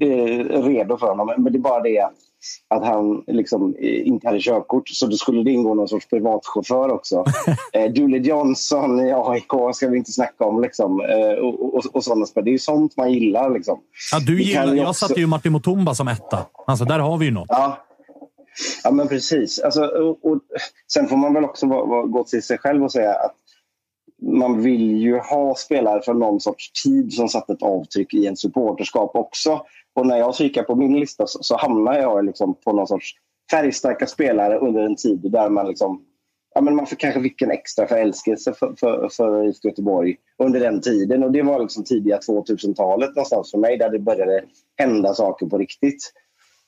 eh, redo för honom. Men det är bara det att att han liksom eh, inte hade körkort. Så då skulle det ingå någon sorts privatchaufför också. eh, Julie Johnson i AIK ska vi inte snacka om. Liksom. Eh, och, och, och sådana spel. Det är ju sånt man gillar. Liksom. Ja, du gillar, jag också- satte ju Martin Mutumba som etta. Alltså, där har vi ju något. Ja, ja men precis. Alltså, och, och, sen får man väl också gå till sig själv och säga att man vill ju ha spelare från någon sorts tid som satt ett avtryck i en supporterskap också. Och när jag kikar på min lista så, så hamnar jag liksom på någon sorts färgstarka spelare under en tid där man liksom Ja, men man får kanske fick en extra förälskelse för, för, för IFK Göteborg under den tiden. Och Det var liksom tidiga 2000-talet någonstans för mig där det började hända saker på riktigt.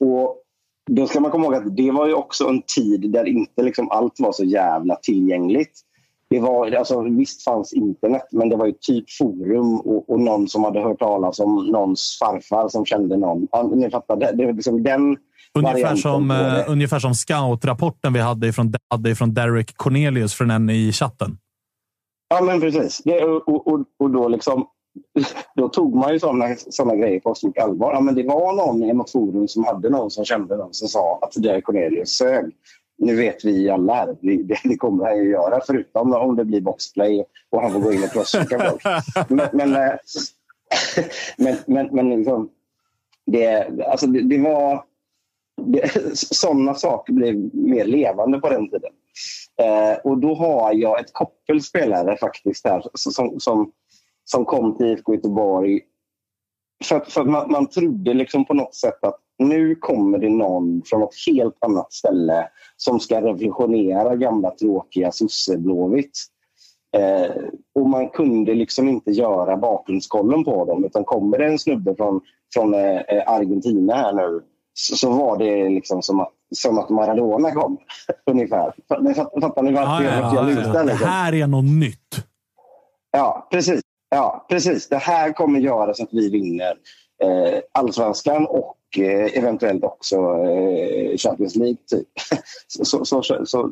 Och Då ska man komma ihåg att det var ju också en tid där inte liksom allt var så jävla tillgängligt. Det var, alltså, visst fanns internet, men det var ju typ forum och, och någon som hade hört talas om någons farfar som kände någon. Ja, ni fattar, det, det var liksom den Ungefär som, eh, ungefär som scout-rapporten vi hade ifrån, hade ifrån Derek Cornelius från en i chatten. Ja, men precis. Det, och, och, och då, liksom, då tog man ju såna, såna grejer på stort allvar. Ja, men det var någon i något forum som hade någon som kände någon som sa att Derek Cornelius sög. Nu vet vi alla här, det, det, kommer han ju göra förutom om det blir boxplay och han får gå in och crosschecka folk. Men, men, eh, men, men, men liksom, det, alltså det, det var... Det, sådana saker blev mer levande på den tiden. Eh, och då har jag ett koppel spelare faktiskt här som, som, som kom till IFK Göteborg. För, för man, man trodde liksom på något sätt att nu kommer det någon från ett helt annat ställe som ska revolutionera gamla tråkiga sosseblåvitt. Eh, och man kunde liksom inte göra bakgrundskollen på dem utan kommer det en snubbe från, från eh, Argentina här nu så, så var det liksom som att, som att Maradona kom. Ungefär. Fattar, fattar ni vart Ja, jag, ja, lutar? ja. Det Liksom? här är något nytt. Ja, precis. Ja, precis. Det här kommer göra så att vi vinner eh, allsvenskan och eh, eventuellt också eh, Champions League. Typ. så, så, så, så,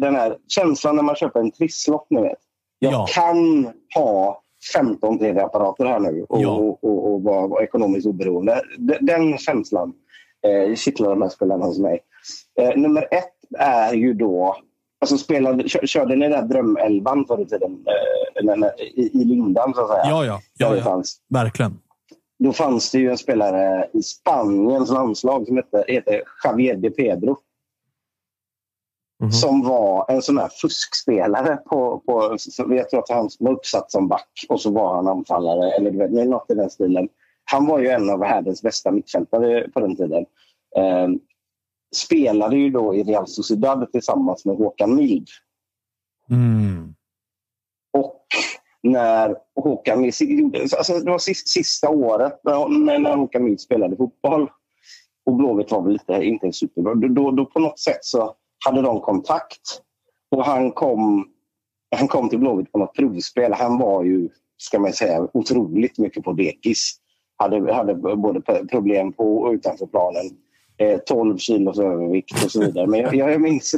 den här känslan när man köper en trisslott, ni vet. Jag Ja. kan ha 15 tv-apparater här nu och, Ja. och, och, och vara, ekonomiskt oberoende. Den, den känslan eh, kittlar de här spelarna hos mig. Eh, nummer ett är ju då... Alltså spelade, kö- körde ni den där drömelvan förr i tiden? Eh, i, I Lindan, så att säga? Ja, ja. ja, ja. Verkligen. Då fanns det ju en spelare i Spaniens landslag som hette, heter Javier de Pedro. Som var en sån här fuskspelare. På, på, jag tror att han var uppsatt som back och så var han anfallare. Eller du vet, något i den stilen. Han var ju en av världens bästa mittfältare på den tiden. Eh, spelade ju då i Real Sociedad tillsammans med Håkan Mild. Mm. Och när Håkan Mild gjorde... Alltså det var sista, året när, när Håkan Mild spelade fotboll och Blåvitt var väl lite, inte superbra. Då, då, då på något sätt så hade de kontakt. Och han kom, han kom till Blåvitt på något provspel. Han var ju, ska man säga, otroligt mycket på dekis. Hade, hade både problem på och utanför planen. Eh, 12 kilos övervikt och så vidare. Men jag, jag minns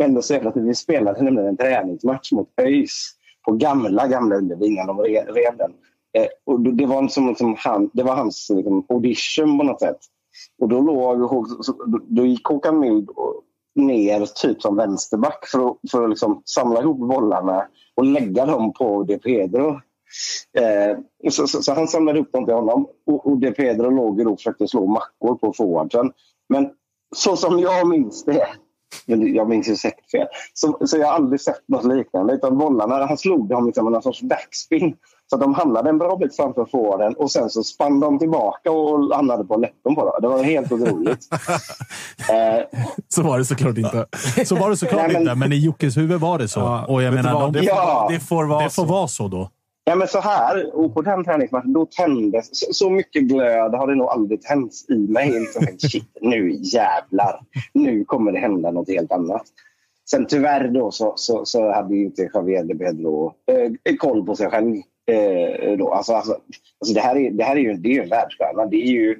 ändå så jävla att vi spelade nämligen en träningsmatch mot ÖIS på gamla, gamla Ullevi innan de rev den. Eh, och det, var som, som han, det var hans liksom, audition på något sätt. Och då, låg, så- då, gick Håkan Mild ner typ som vänsterback för att, för att liksom samla ihop bollarna och lägga dem på De Pedro. Eh, så, så, så han samlade upp dem till honom och, och De Pedro låg och försökte slå mackor på forwardsen. Men så som jag minns det, jag minns ju säkert fel, så, så jag har aldrig sett något liknande. Utan bollarna, han slog dem liksom med någon sorts backspin. Så att de hamnade en bra bit framför forwarden och sen så spann de tillbaka och hamnade på läppen på dem. Det var helt otroligt. eh, Så var det såklart inte. Så var det såklart Nej, men- inte, men i Jockes huvud var det så. Ja, och jag menar, vad? de, det, får, Ja. det får vara det får så. vara så då. Ja, men så här, och på den träningsmatchen, då tändes... Så, så mycket glöd har det nog aldrig tänts i mig. Liksom, shit, nu jävlar. Nu kommer det hända något helt annat. Sen tyvärr då så, så, så hade ju inte Javier de Pedro eh, koll på sig själv. Eh, då. Alltså, alltså, alltså det, här är, det här är ju, det är ju en världsstjärna. Det är ju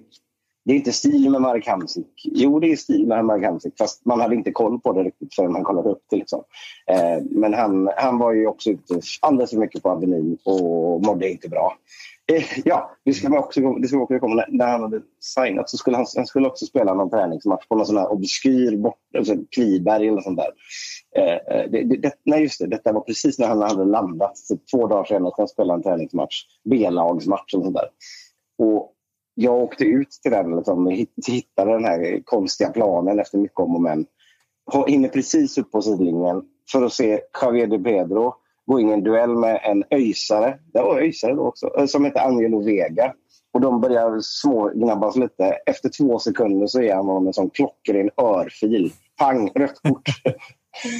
det är inte stil med Marek Hamsik. Jo, det är stil med Marek Hamsik, fast man hade inte koll på det riktigt förrän man kollade upp det. Liksom. Eh, men han, han var ju också ute alldeles för mycket på Avenyn och mådde inte bra. Eh, ja, det ska man också, det ska man också komma när, när han hade signat så skulle han, han skulle också spela någon träningsmatch på någon sån här obskyr bort, alltså Kviberg eller sånt där. Eh, eh det, det, nej, just det. Detta var precis när han hade landat. Så två dagar senare skulle han spela en träningsmatch. B-lagsmatch och sånt där. Och jag åkte ut till den, liksom, hittade den här konstiga planen efter mycket om och men. Hinner precis upp på sidlinjen för att se Javier de Pedro gå in i en duell med en öjsare, det var öjsare då också, eh, som heter Angelo Vega. Och de börjar smågnabbas lite. Efter två sekunder så är han honom en sån klockren örfil. Pang, rött kort.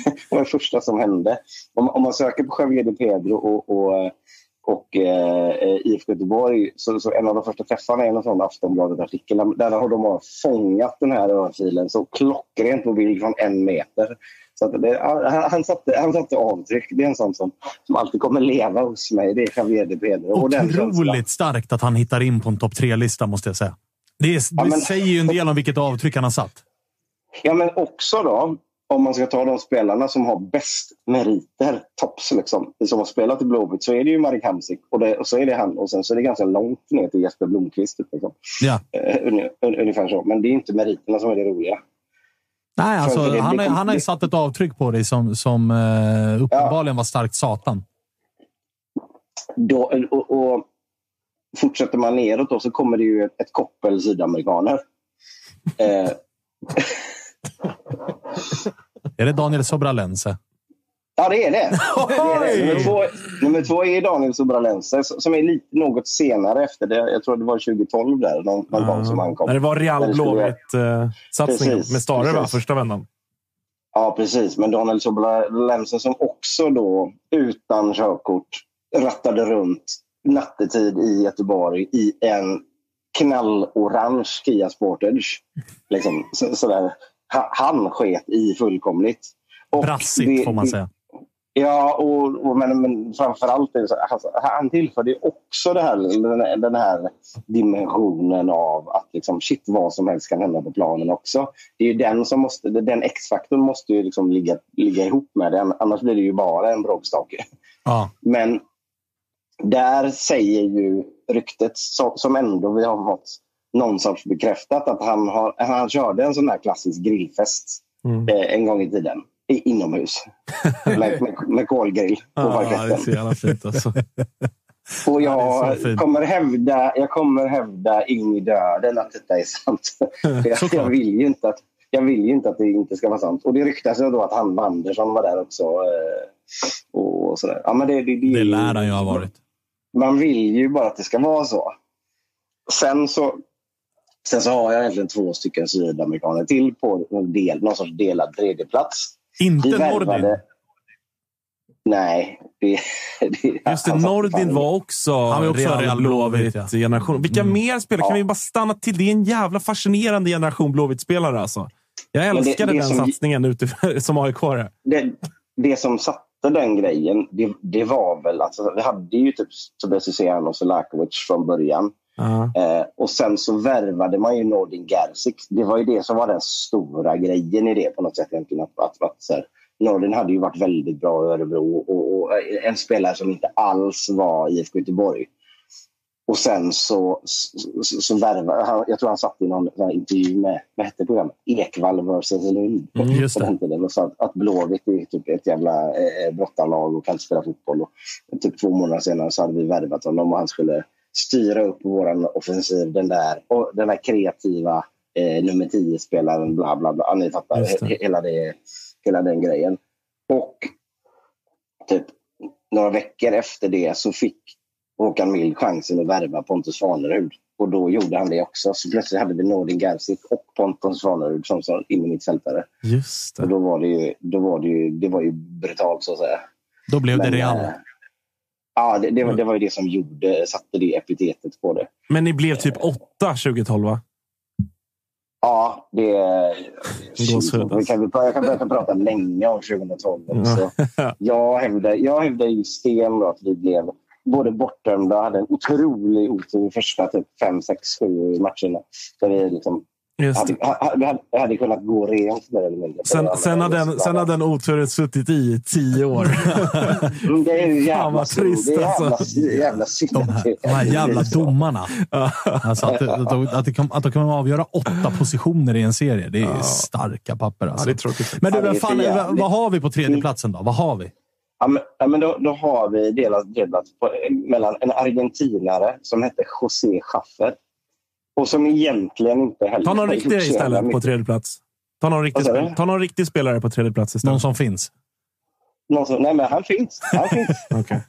det var det första som hände. Om, om man söker på Javier de Pedro och, och, eh, och eh, IFK Göteborg så, så en av de första träffarna är en sån Aftonbladet-artikel. Där har de fångat den här örfilen så klockrent på bild från en meter. Så det, han, han, satte, han satte avtryck. Det är en sån som, som alltid kommer leva hos mig. Det är Javier de Pedro. Otroligt starkt att han hittar in på en topp tre-lista, måste jag säga. Det, är, det Ja, men- säger ju en del om vilket avtryck han har satt. Ja, men också då, om man ska ta de spelarna som har bäst meriter, tops liksom, som har spelat i Blåvitt, så är det ju Marek Hamsik och, det, och så är det han och sen så är det ganska långt ner till Jesper Blomqvist. typ, Liksom. Ja. Un, ungefär så. Men det är inte meriterna som är det roliga. Nej, alltså, det- han, kom- han har ju satt ett avtryck på dig som, som eh, uppenbarligen var starkt satan. Då, och, och fortsätter man neråt då, så kommer det ju ett, ett koppel sydamerikaner. Eh, Är det Daniel Sobralense? Ja, det är det. det, är det. Nummer, två, nummer två är Daniel Sobralense som är lite något senare efter det. Jag tror det var 2012 där, någon, någon gång som han kom. När det var Real Blåvitt-satsningen Precis, med Stare, va? Första vändan. Ja, precis. Men Daniel Sobralense som också då utan körkort rattade runt nattetid i Göteborg i en knallorange Kia Sportage. Liksom, så, sådär. Ha- Han sket i fullkomligt. Och Brassigt, det- får man säga. Ja, och, och, men, men framförallt alltså, han tillförde också det här, den, den här dimensionen av att liksom, shit, vad som helst kan hända på planen också. Det är ju den som måste, den X-faktorn måste ju liksom ligga, ligga ihop med den, annars blir det ju bara en bråkstake. Ja. Men där säger ju ryktet, så, som ändå vi har fått någon sorts bekräftat, att han, har, han körde en sån här klassisk grillfest Mm. eh, en gång i tiden. I, inomhus. med, med, med kolgrill på det parketten. är så jävla fint alltså. Och det jag, kommer hävda, jag kommer hävda in i döden att detta är sant. För jag, jag, vill ju inte att, jag vill ju inte att det inte ska vara sant. Och det ryktas ju då att han Andersson var där också. Eh, och sådär. Ja, men det, det, det, Det lär han ju ha varit. Man vill ju bara att det ska vara så. Sen så, sen så har jag egentligen två stycken sydamerikaner till på en del, någon sorts delad tredjeplats. Inte Nordin. Nej. Det, det, Just det, satt Nordin var också, Han var också Real Real Blåvitt, Blåvitt generation. Vilka Mm. mer spelare? Kan Ja. vi bara stanna till? Det är en jävla fascinerande generation Blåvitt-spelare alltså. Jag älskade det den som- satsningen ute, som aik det, det som satte den grejen, det, det var väl... Alltså, vi hade ju typ Hysén och Selakovic från början. Ja. Eh, och sen så värvade man ju Nordin Gerzik. Det var ju det som var den stora grejen i det på något sätt. Egentligen. Att, att, att, så här, Nordin hade ju varit väldigt bra i Örebro och, och en spelare som inte alls var i IFK Göteborg. Och sen så, så, så, värvade jag tror han satt i någon intervju med, vad hette programmet? Ekvall vs Lund. Mm, just på det. och sa att, att Blåvitt är typ ett jävla eh, brottarlag och kan inte spela fotboll. Och, typ två månader senare så hade vi värvat honom och han skulle styra upp vår offensiv. Den där, och den där kreativa eh, nummer 10-spelaren, bla bla bla. Ja, ni fattar det. he- hela, det, hela den grejen. Och typ några veckor efter det så fick Håkan Mild chansen att värva Pontus Svanerud. Och då gjorde han det också. Så plötsligt hade vi Nordin Gerzik och Pontus Svanerud som, som innermittfältare. Just Och det. då var det ju, då var det ju, det var ju brutalt så att säga. Då blev det Men, Real. eh, Ja, det, det, var, det var ju det som gjorde, satte det epitetet på det. Men ni blev typ åtta 2012, va? Ja, det... Gåshud, Vi kan, jag kan börja prata länge om 2012 också. Jag hävdar, jag hävdar ju stenhårt att vi blev både bortdömda och hade en otrolig otur i första typ 5, 6, 7 matcherna. Där vi liksom hade, hade, hade kunnat gå rent mer eller mindre. Sen, sen, har den, sen har den oturen suttit i tio år. Mm, Det är ju jävla, trist, det är jävla, alltså. jävla synd. De att här, de här jävla så. domarna. Alltså att, att, de- att, det kan, att de kan avgöra åtta positioner i en serie. Det är starka papper. Ja, Alltså. det är tråkigt. Men du, Ja, det är vem för fan, vad, vad har vi på tredje platsen då? Vad har vi? Ja, men, då, då har vi delat, delat på, mellan en argentinare som hette José Schaffer och som egentligen inte heller... Ta någon riktig istället på tredje plats. Ta någon, riktig spel, ta någon riktig spelare på tredje plats istället. Någon som finns? Någon som, nej, men han finns. Han, finns. Okej.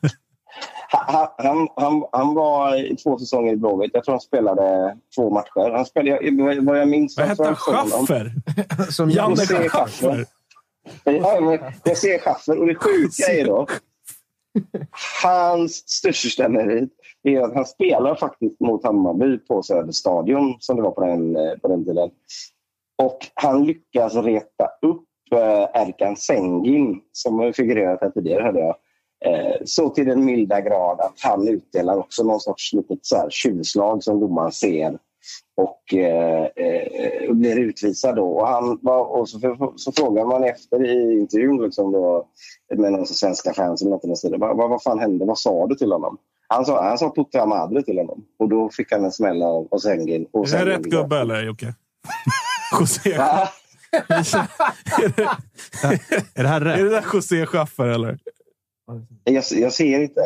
han, han, han, han var i två säsonger i Blåvitt. Jag tror han spelade två matcher. Han spelade, jag- vad jag minns... Vad jag hette han? Schaffer? Som Janne José Schaffer? Jag ser Schaffer och det sjuka är då hans största merit är att han spelar faktiskt mot Hammarby på Söderstadion som det var på den, eh, på den tiden. Och han lyckas reta upp eh, Erkan Sengin som har figurerat här tidigare hörde jag. Eh, så till den milda grad att han utdelar också någon sorts litet så här tjuvslag som domaren ser och eh, eh, blir utvisad då. Och, han var, och så, så frågar man efter i intervjun liksom då, med någon svenska fans eller något i den stilen. Vad, vad, fan hände? Vad sa du till honom? Han sa, han sa Putte Madre till honom. Och då fick han en smäll av, av Sengin. Och Är det rätt gubbe eller Jocke? José. Va? Är det här Är rätt? det där José Schaffer eller? Jag, jag ser inte.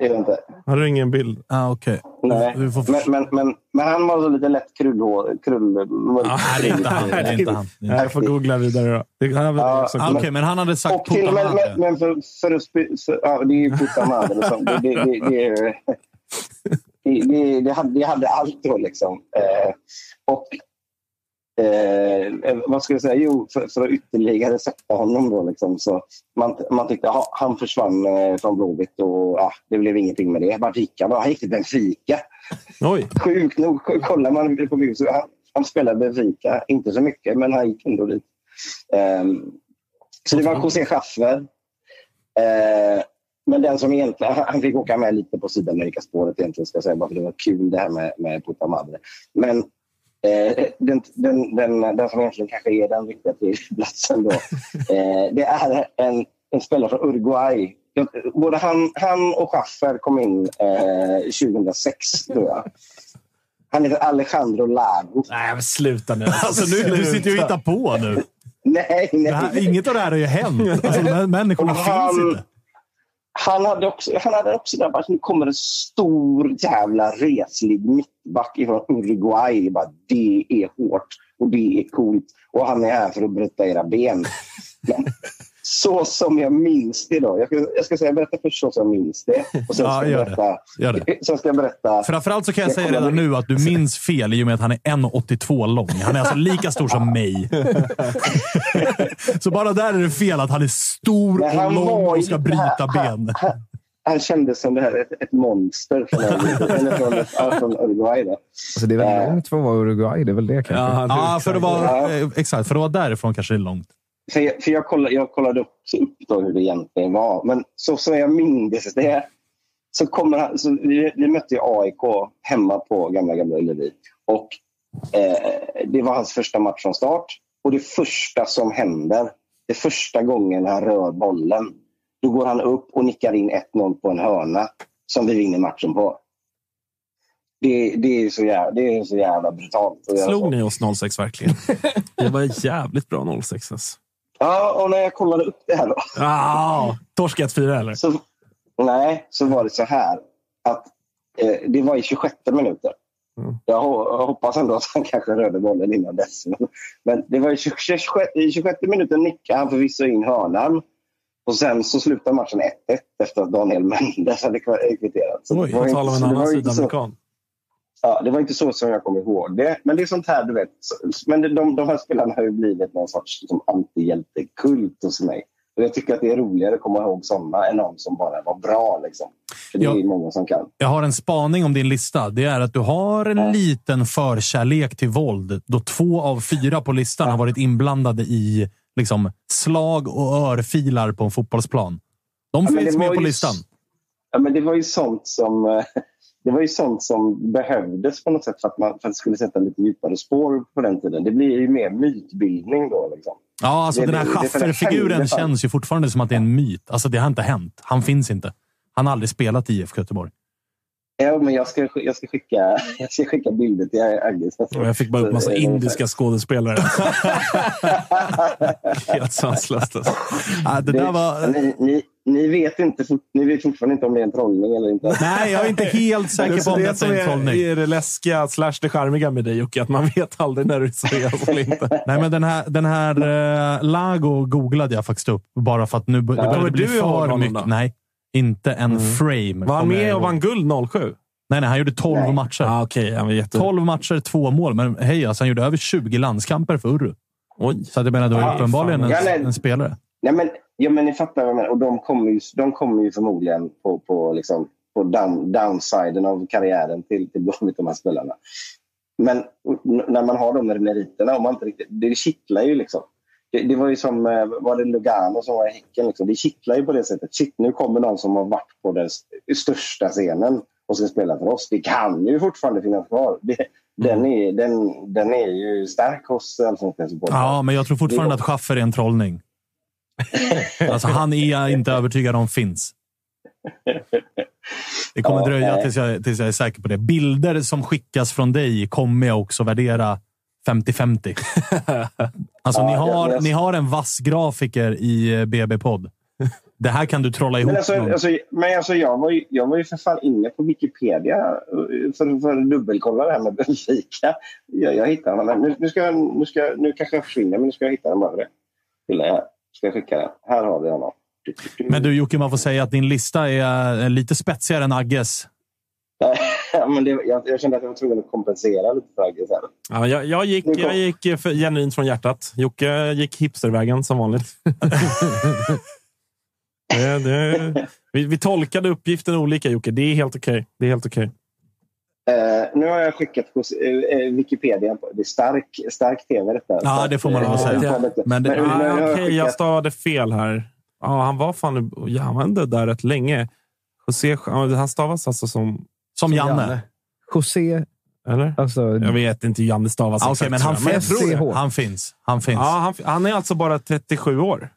Är det inte. Har du ingen bild? Ah, Okej. Nej. Får Men, men, men, men han var så lite lätt krullhår. Krull, Ah, det är inte han. Det är inte han. Jag får googla vidare då. Det kan jag väl Ja, också han. googla. Okej, men han hade sagt Och till, men, men, men för, för att spe, för, ja, det är ju Puta Madre. Som, det, det, det, det, är- det, det, det, hade, det hade allt då liksom. Eh, och eh, vad ska jag säga? Jo, för, för att ytterligare sätta honom då liksom. Så man, man tyckte att han försvann eh, från Blåvitt och ja, det blev ingenting med det. Gick han? Han gick till Benfica. Oj. Sjukt nog, kollar man på bild så han, han spelade Benfica, inte så mycket, men han gick ändå dit. Ehm, så det var José Schaffer. Eh, men den som egentligen, han fick åka med lite på Sydamerikaspåret egentligen, ska jag säga, bara för det var kul det här med, med Puta Madre. Men eh, den, den, den, den som egentligen kanske är den riktiga tredjeplatsen då, eh, det är en, en spelare från Uruguay. Både han, han och Schaffer kom in eh, 2006, tror jag. Han heter Alejandro Lago. Nej, men sluta nu. Alltså, nu, du sitter ju och hittar på nu. Nej, nej. Det här, inget av det här har ju hänt. Alltså, de här människorna han- finns inte. Han hade också, han hade också där, bara, nu kommer en stor jävla reslig mittback från Uruguay. Bara, det är hårt och det är coolt och han är här för att bryta era ben. Men, så som jag minns det då. Jag ska, jag ska säga, berätta först så som jag minns det. Och sen Ja, ska, gör jag det. berätta, Gör det. sen ska jag berätta... Framförallt så kan jag Jag säga redan nu att du minns fel i och med att han är 1,82 lång. Han är alltså lika stor som mig. så bara där är det fel att han är stor och han lång och ska bryta han- ben. Han, han kändes som det här, ett, ett monster från, från, från Uruguay. Då. Alltså, det är väl Eh. långt från att vara Uruguay. Det är väl det kanske. Ja, för att vara, Ja. eh, exakt. För att vara därifrån kanske det är långt. För jag, för jag, kollade, jag kollade också upp då hur det egentligen var. Men så som jag minns det så kommer han... Så vi, vi mötte ju AIK hemma på Gamla Gamla Ullevi. Och eh, det var hans första match från start. Och det första som händer, det första gången han rör bollen, då går han upp och nickar in 1-0 på en hörna som vi vinner matchen på. Det, det, är, så jävla, det är så jävla brutalt. Slog ni oss 06 verkligen? Det var jävligt bra 06. Alltså. Ja, och när jag kollade upp det här då. Ah, torsk 1-4 eller? Så, nej, så var det så här att eh, det var i 26 minuter. Mm. Jag, ho- jag hoppas ändå att han kanske rörde bollen innan dess. Men det var i 26, i 26 minuten nickade han förvisso in hörnan. Och sen så slutade matchen 1-1 efter att Daniel Mendes hade kvitterat. Oj, på tal om en annan sydamerikan. Ja, det var inte så som jag kommer ihåg det. Men det är sånt här, du vet. Men det- de, de här spelarna har ju blivit någon sorts liksom, antihjältekult hos mig. Och jag tycker att det är roligare att komma ihåg sådana än någon som bara var bra. Liksom. För det Ja. är många som kan. Jag har en spaning om din lista. Det är att du har en liten förkärlek till våld då två av fyra på listan har varit inblandade i liksom, slag och örfilar på en fotbollsplan. De Ja, finns med på listan. Ja, men det var ju sånt som eh, det var ju sånt som behövdes på något sätt för att, man, för att det skulle sätta lite djupare spår på den tiden. Det blir ju mer mytbildning då. Liksom. Ja, alltså Det- den här det- det- det Schaffer-figuren känns ju fortfarande som att det är en myt. Alltså, det har inte hänt. Han finns inte. Han har aldrig spelat i IFK Göteborg. Ja, men jag ska, jag ska, skicka, jag ska skicka bilder till Agnes. Jag fick bara upp massa Så, eh, indiska skådespelare. Helt sanslöst. Alltså. Ja, det där var... ni, ni, ni, vet inte, ni vet fortfarande inte om det är en trollning eller inte. Nej, jag är inte helt säker på om det som är en är, trollning. är det läskiga slash det charmiga med dig Jocke, att man vet aldrig när du är seriös eller inte. Nej, men den här, den här eh, Lago googlade jag faktiskt upp bara för att nu bör- det Kommer började bli för mycket. då? Nej, inte en frame. Var han med och vann guld 07? Nej, nej, han gjorde 12 Nej. matcher. Ah, Okej, han var jätte... 12 matcher, två mål. Men hej, alltså, han gjorde över 20 landskamper för Urru. Oj. Så att jag menar, du har Ja, uppenbarligen en. Ja, en spelare. Nej, men, ja, men ni fattar vad jag menar. Och de kommer ju, de kommer ju förmodligen på, på, liksom, på down, downsiden av karriären till, till Blåvitt, de här spelarna. Men när man har de meriterna, om man inte riktigt, det kittlar ju liksom. Det, det var ju som, eh, var det Lugano som var i Häcken? Liksom. Det kittlar ju på det sättet. Shit, nu kommer någon som har varit på den st- största scenen och ska spela för oss. Det kan ju fortfarande finnas kvar. Det, den, är, den, den är ju stark hos allsvenska supportrar. Ja, men jag tror fortfarande att Schaffer är en trollning. Alltså, han är jag inte övertygad om finns. Det kommer Ja, dröja nej. tills jag, tills jag är säker på det. Bilder som skickas från dig kommer jag också värdera 50-50. Alltså, Ja, ni, har, jag- ni har en vass grafiker i eh, BB-podd. Det här kan du trolla ihop. Men, alltså, alltså, men alltså, jag, var ju, jag var ju för fan inne på Wikipedia eh, för, för att dubbelkolla det här med Benfica. Jag, jag hittade den. Nu, nu, ska, nu, ska, nu kanske jag försvinner, men nu ska jag hitta bara för det. Jag. Ska jag skicka den? Här har vi honom. Men du Jocke, man får säga att din lista är lite spetsigare än Agges. Ja, men det, jag, jag kände att jag var tvungen att kompensera lite för Agges här. Ja, jag, jag, gick, jag gick för genuint från hjärtat. Jocke gick hipstervägen som vanligt. det, det, vi, vi tolkade uppgiften olika Jocke. Det är helt okej. Det är helt okej. Eh, nu har jag skickat på eh, Wikipedia. Det är stark, stark tv detta. Ja, det får man lov att säga. jag. Men det- nu har Ah, jag jag skickat- stavade fel här. Ja, han var fan... Ja, han var ändå där rätt länge. José, ja, han stavas alltså som... Som Janne. José... Eller? Alltså, Jag vet inte hur Janne stavas Ah, exakt. Men han jag. finns. jag det. Han finns. Han finns. Ja, han, han är alltså bara 37 år.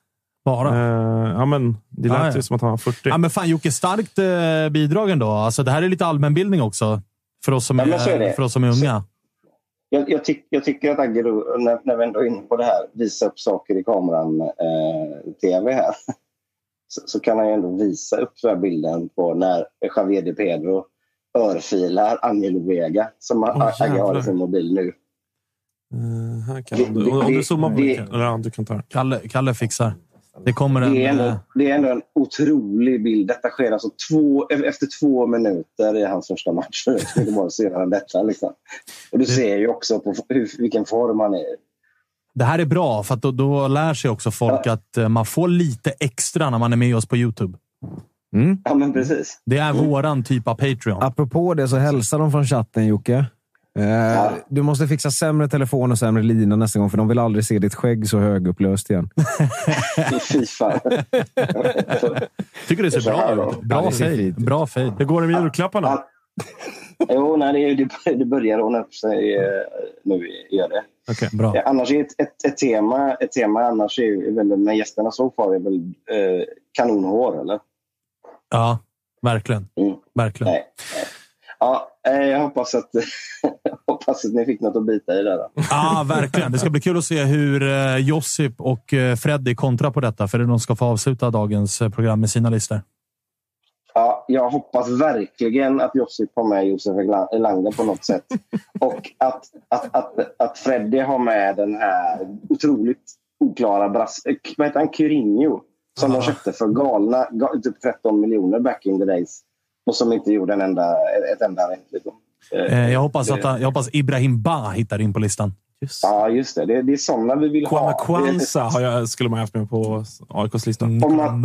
Bara. Eh, ja, men det lät Ja, ja. ju som att han var 40. Ja, men fan Jocke, starkt eh, bidrag ändå. Alltså, det här är lite allmänbildning också. För oss som Ja, är är, för oss som är unga. Jag, jag, tyck, jag tycker att Agge, när, när vi ändå är inne på det här, visa upp saker i kameran, eh, tv här. Så, så kan han ju ändå visa upp den här bilden på när Javier de Pedro örfilar Angelo Vega som Åh, Agge har i sin mobil nu. Eh, här kan, Det- om, du, om det- du zoomar på det- det. kan- Eller ja, du kan ta. Kalle, Kalle fixar. Det kommer en... Det är, ändå, eh, det är ändå en otrolig bild. Detta sker alltså två, efter två minuter i hans första match. Jag skulle bara se än detta. Liksom. Och du ser ju också på hur, vilken form han är i. Det här är bra, för att då, då lär sig också folk att eh, man får lite extra när man är med oss på YouTube. Mm. Ja, men precis. Det är våran typ av Patreon. Apropå det så hälsar de från chatten, Jocke. Eh, Du måste fixa sämre telefon och sämre lina nästa gång, för de vill aldrig se ditt skägg så högupplöst igen. Fy fan. Tycker det ser Så bra ut. Bra Ja, det fade. Bra fade. Det går med julklapparna. Ja. Jo, nej, det, det, det börjar ordna upp sig eh, nu. Gör det. Okej, bra. Eh, Annars är ett, ett, ett, tema, ett tema annars är väl, när gästerna så far är väl eh, kanonhår, eller? Ja, verkligen. Mm. Verkligen. Nej. nej. Ja, eh, jag hoppas att, hoppas att ni fick något att bita i där. Ja, verkligen. Det ska bli kul att se hur eh, Josip och eh, Freddy kontrar på detta, för de ska få avsluta dagens program med sina listor. Ja, jag hoppas verkligen att Josip har med Josef Elanga på något sätt. Och att, att, att, att Freddy har med den här otroligt oklara brass... Vad heter han? Curinho. Som de köpte för galna ga- typ 13 miljoner back in the days. Och som inte gjorde en enda, ett enda rätt. Liksom. Eh, jag, hoppas att, han- jag hoppas Ibrahim Ba hittar in på listan. Ja, just det. Det, det är sådana vi vill Kwame ha. Kwanza har jag, skulle man haft med på AIKs lista. Om man-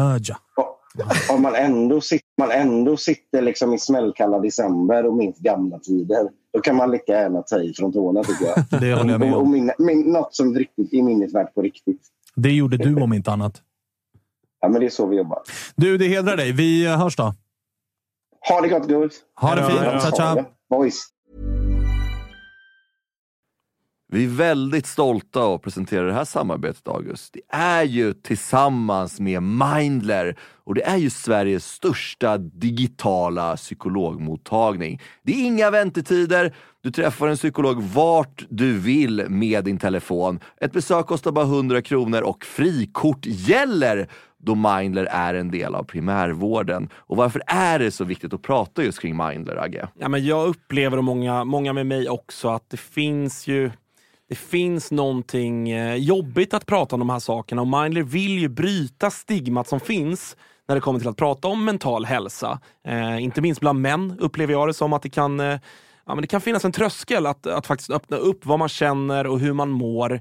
om man ändå sitter, man ändå sitter liksom i smällkalla december och minns gamla tider. Då kan man lika gärna ta i från tårna tycker jag. Det håller jag med Och, och om. min, min, något som riktigt är minnesvärt på riktigt. Det gjorde du om inte annat. Ja, men det är så vi jobbar. Du, det hedrar dig. Vi eh, hörs då. Ha det gott guys! Ha det fint. Ciao, ciao. Boys! Vi är väldigt stolta att presentera det här samarbetet, August. Det är ju tillsammans med Mindler och det är ju Sveriges största digitala psykologmottagning. Det är inga väntetider. Du träffar en psykolog vart du vill med din telefon. Ett besök kostar bara 100 kronor och frikort gäller då Mindler är en del av primärvården. Och varför är det så viktigt att prata just kring Mindler, Agge? Ja, men jag upplever och många, många med mig också att det finns ju det finns någonting eh, jobbigt att prata om de här sakerna och Mindler vill ju bryta stigmat som finns när det kommer till att prata om mental hälsa. Eh, inte minst bland män upplever jag det som att det kan, eh, ja, men det kan finnas en tröskel att, att faktiskt öppna upp vad man känner och hur man mår.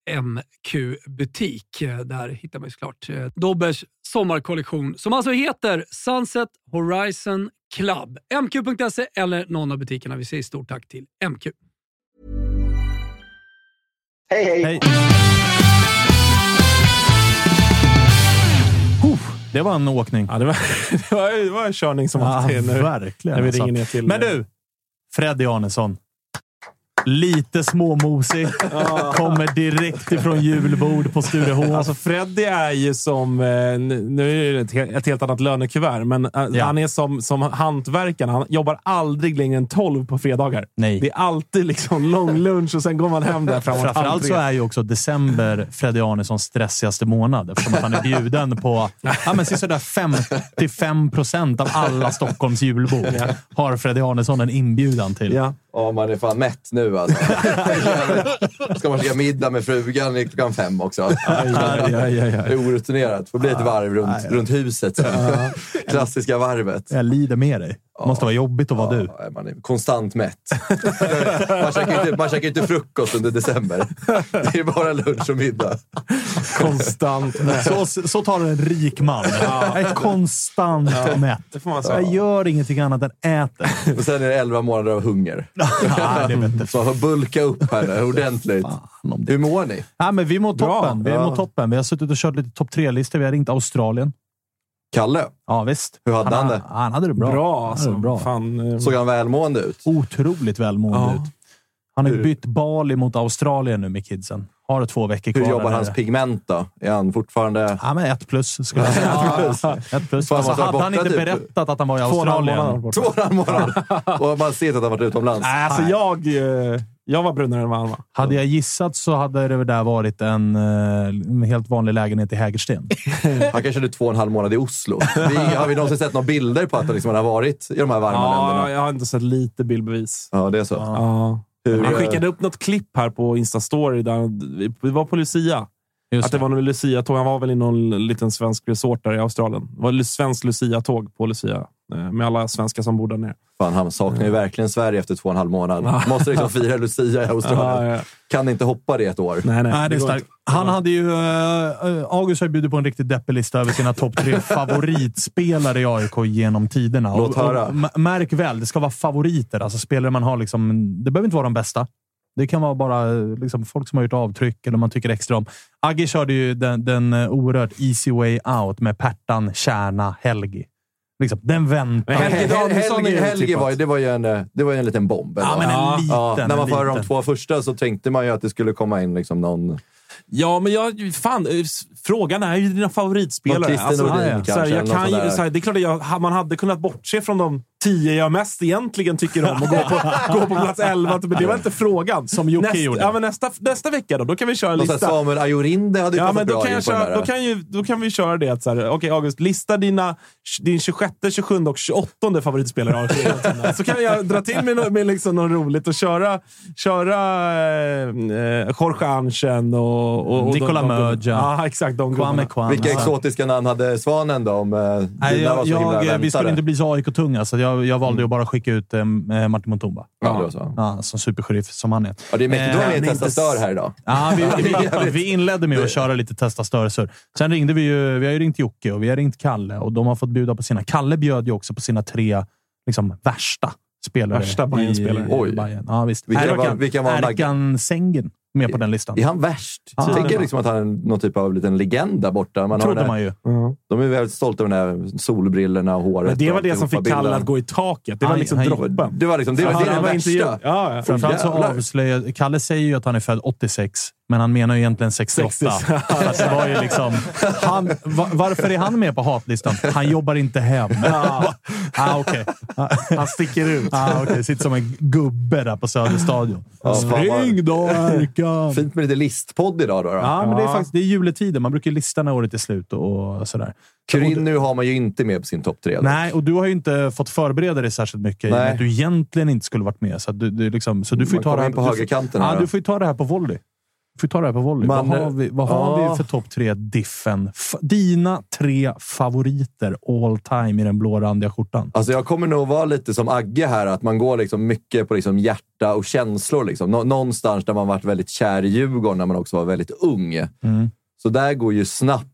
MQ-butik. Eh, Där hittar man ju såklart eh, Dobbers sommarkollektion som alltså heter Sunset Horizon Club. MQ.se eller någon av butikerna. Vi säger stort tack till MQ. Hej, hej! Hej. Det var en åkning. Ja, det, var, det, var, det var en körning som Ja, alltid när, verkligen. när vi alltså. ringer ner till... Men du, Freddy Arnesson. Lite småmosig. Kommer direkt ifrån julbord på Sturehof. Alltså Freddy är ju som, eh, nu är det ett, he- ett helt annat lönekuvert, men eh, Ja. han är som, som hantverkaren. Han jobbar aldrig längre än 12 på fredagar. Nej. Det är alltid liksom lång lunch och sen går man hem där framåt Framförallt så är ju också december Freddy Arnessons stressigaste månad eftersom att han är bjuden på ja, men sådär 55 procent av alla Stockholms julbord. Har Freddy Arnesson en inbjudan till. Ja. Ja, man är fan mätt nu alltså. Ska man käka middag med frugan klockan fem också? aj, aj, aj, aj. Det är orutinerat. Får bli ett varv runt, runt huset. Klassiska varvet. Jag lider med dig. Det måste vara jobbigt att vara du. Ja, man är konstant mätt. Man käkar, inte, man käkar inte frukost under december. Det är bara lunch och middag. Konstant mätt. Så, så tar en rik man. Jag är konstant mätt. Det får man säga. Jag gör ingenting annat än äter. Och sen är det elva månader av hunger. Ja, det. Så man får bulka upp här nu ordentligt. Hur mår ni? Ja, men vi mår toppen. Vi Ja. mår toppen. Vi har suttit och kört lite topp tre-listor. Vi har ringt Australien. Kalle, Ja, visst. Hur hade han det? Han hade det bra. Bra, Han alltså. hade det bra. Fan, eh, såg han välmående ut? Otroligt välmående Ja. ut. Han har Hur- bytt Bali mot Australien nu med kidsen. Har två veckor kvar. Hur jobbar hans pigment då? Är han fortfarande... Ja, men ett plus skulle jag säga. ett plus. Alltså, hade han inte typ berättat att han var i två och en halv Australien? Två och en halv månad. Och man ser att han varit utomlands. Nej, alltså jag, eh, jag var brunnare än vad han var. Hade jag gissat så hade det där varit en, eh, en helt vanlig lägenhet i Hägersten. Han kanske hade två och en halv månad i Oslo. Vi, har vi någonsin sett några bilder på att han liksom har varit i de här varma Ja, länderna? jag har inte sett lite bildbevis. Ja, det är så. Ja. Hur, Han eh, skickade upp något klipp här på Insta-story. Där, det var på Lucia. Just Att det var någon Lucia-tåg. Han var väl i någon liten svensk resort där i Australien. Det var svenskt Lucia-tåg på Lucia. eh, Med alla svenskar som bor där nere. Fan, han saknar ju verkligen Sverige efter två och en halv månad. Måste liksom fira Lucia i Australien. Ja, ja. Kan inte hoppa det ett år. Nej, nej. Nej, det är starkt. Han hade ju... Uh, August har ju bjudit på en riktigt deppig lista över sina topp tre favoritspelare i AIK genom tiderna. Låt höra. m- märk väl, det ska vara favoriter. Alltså spelare man har liksom... Det behöver inte vara de bästa. Det kan vara bara liksom, folk som har gjort avtryck eller man tycker extra om. Agge körde ju den, den eh, oerhört easy way out med Pertan, Kärna, Helgi. Liksom, den väntar. Helge Hel- Danielsson Helge, ju Helge var, det var ju en, eh, det var en liten bomb. Ja, men en liten. Ja, när man får de två första så tänkte man ju att det skulle komma in liksom någon... Ja, men jag, fan, eh, frågan är ju dina favoritspelare. Alltså, Nordin ja, ja. kanske, Så här, jag eller något kan ju, sånt där. så här, det är klart att jag, man hade kunnat bortse från de tio jag mest egentligen tycker om och gå på, gå på plats elva. Men det var inte frågan. Som Jocke nästa, gjorde. Ja, men nästa, nästa vecka då, då kan vi köra en lista. Samuel Ajorinde hade ju Ja, men då bra kan, jag köra, här. då, kan ju, då kan vi köra det. att så här, Okej, August. Lista dina, din 26, 27 och 28 favoritspelare. så kan jag dra till med, med liksom något roligt och köra, köra eh, Jorge Anchen och, och, och Nicola Möja. Ja, exakt. De Kwame. Kwan. Vilka Ja. exotiska namn hade Svanen då? Om eh, Nej, var jag, jag, vi skulle inte bli så AIK-tunga, så jag, jag valde bara att skicka ut eh, Martin Mutumba. Ja, var. Ja, som supersheriff som han är. Ja, det är mäktigt. Då har Eh, en men testa inte stör här idag. Ja, vi, vi, vi inledde med att köra lite testa störelser. Sen ringde vi ju. Vi har ju ringt Jocke och vi har ringt Kalle och de har fått bjuda på sina. Kalle bjöd ju också på sina tre liksom, värsta spelare. Värsta Bayern-spelare. Oj. Bayern. Ja, visst. Vilka var- Erkan, vilka var Erkan Sengen med på den listan. Är han värst? Ja, jag tänker liksom att han är någon typ av liten legend där borta. Man trodde man ju. De är väldigt stolta över de där solbrillorna och håret. Men det var det som fick Kalle att gå i taket. Det var Han- liksom han- droppen. Det var liksom, det var, det var värsta. intervjuad. Ja, ja. Framförallt så avslöjar... Kalle säger ju att han är född 86, men han menar ju egentligen 68. 60. Fast det var ju liksom, han, va, varför är han med på hatlistan? Han jobbar inte hem. Ja. ah, okej. Han sticker ut. Ah, okay. Sitter som en gubbe där på Söderstadion. Ja, Spring då, Erkan! Fint med lite listpodd idag då. då. Ja, men det är faktiskt det är juletider. Man brukar ju lista när året är slut och sådär. Kurin nu har man ju inte med på sin topp tre. Nej, och du har ju inte fått förbereda dig särskilt mycket Nej. att du egentligen inte skulle varit med. Så, att du, du, liksom, så du får Man ta det här på högerkanten Ja, du får ju ta det här på volley. Får ju ta det här på volley. Man- vad har vi, vad har ja. vi för topp tre diffen? F- dina tre favoriter all time i den blårandiga skjortan. Alltså jag kommer nog vara lite som Agge här, att man går liksom mycket på liksom hjärta och känslor. Liksom. Nå- någonstans där man varit väldigt kär i Djurgården när man också var väldigt ung. Mm. Så där går ju snabbt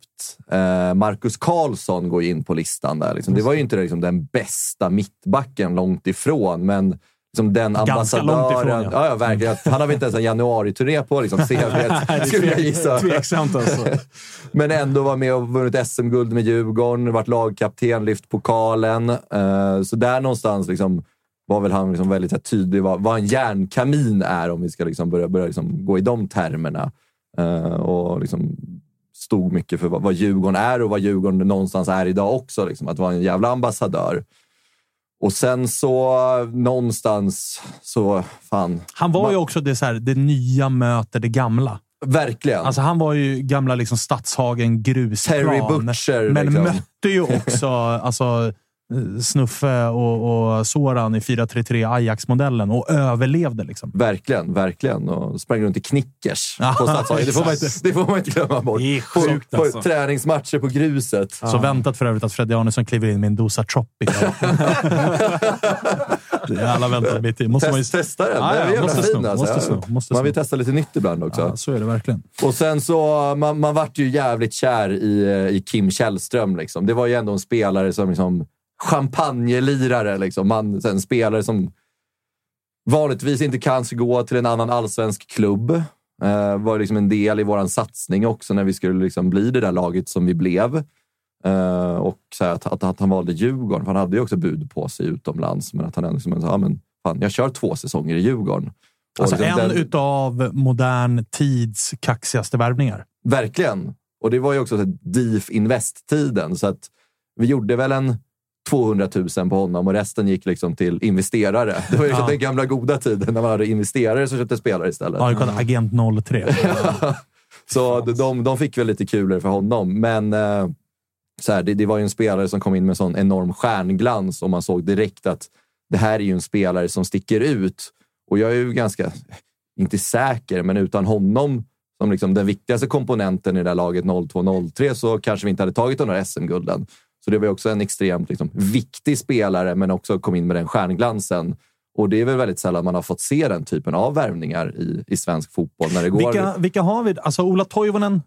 eh, Marcus Karlsson går in på listan. där. Liksom. Det var ju inte liksom, den bästa mittbacken, långt ifrån, men liksom den ambassadören. ifrån, ja. ja. Ja, verkligen. Han har väl inte ens en januari-turné på liksom, CVt, skulle jag gissa. Tveksamt alltså. Men ändå var med och vunnit SM-guld med Djurgården, varit lagkapten, lyft pokalen. Eh, så där någonstans liksom, var väl han liksom väldigt här, tydlig vad, vad en järnkamin är om vi ska liksom börja, börja liksom gå i de termerna. Eh, och liksom stod mycket för vad, vad Djurgården är och vad Djurgården någonstans är idag också. Liksom, att vara en jävla ambassadör. Och sen så någonstans så, fan. Han var man- ju också det, så här, det nya möter det gamla. Verkligen. Alltså han var ju gamla liksom Stadshagen grusplan. Terry Butcher, Men liksom. mötte ju också alltså, Snuffe och, och Soran i 4-3-3 Ajax-modellen och överlevde. Liksom. Verkligen, verkligen. Och sprang runt i knickers Ja, på Stadshagen. Det får man inte, det får man inte glömma bort. Det är på, sjukt, på alltså. träningsmatcher på gruset. Så väntat för övrigt att Freddy Arnesson kliver in med en dosa Tropica. det är alla väntat mitt i. Måste man ju... Test, testa den. Ja, den är ja, måste fin sno, alltså. måste sno, måste Man vill sno. testa lite nytt ibland också. Ja, så är det verkligen. Och sen så, man, man vart ju jävligt kär i, eh, i Kim Källström. Liksom. Det var ju ändå en spelare som liksom, champagnelirare. Liksom. Man, en spelare som vanligtvis inte kanske gå till en annan allsvensk klubb. Eh, var liksom en del i vår satsning också när vi skulle liksom bli det där laget som vi blev. Eh, och så här, att, att, att han valde Djurgården, för han hade ju också bud på sig utomlands. Men att han ändå liksom, sa, ja, men fan, jag kör två säsonger i Djurgården. Och Alltså liksom en den- utav modern tids kaxigaste värvningar. Verkligen. Och det var ju också DIF Invest-tiden. Så att vi gjorde väl en 200 000 på honom och resten gick liksom till investerare. Det var liksom Ja. den gamla goda tiden när man hade investerare som köpte spelare istället. Ja, mm. Agent 03. Så de, de fick väl lite kulor för honom. Men eh, så här, det, det var ju en spelare som kom in med sån enorm stjärnglans och man såg direkt att det här är ju en spelare som sticker ut. Och jag är ju ganska, inte säker, men utan honom som liksom den viktigaste komponenten i det här laget 02-03 så kanske vi inte hade tagit de där SM-gulden. Så det var också en extremt liksom, viktig spelare, men också kom in med den stjärnglansen. Och det är väl väldigt sällan man har fått se den typen av värvningar i, i svensk fotboll. När det går... Vilka, vilka har vi? Alltså Ola Toivonen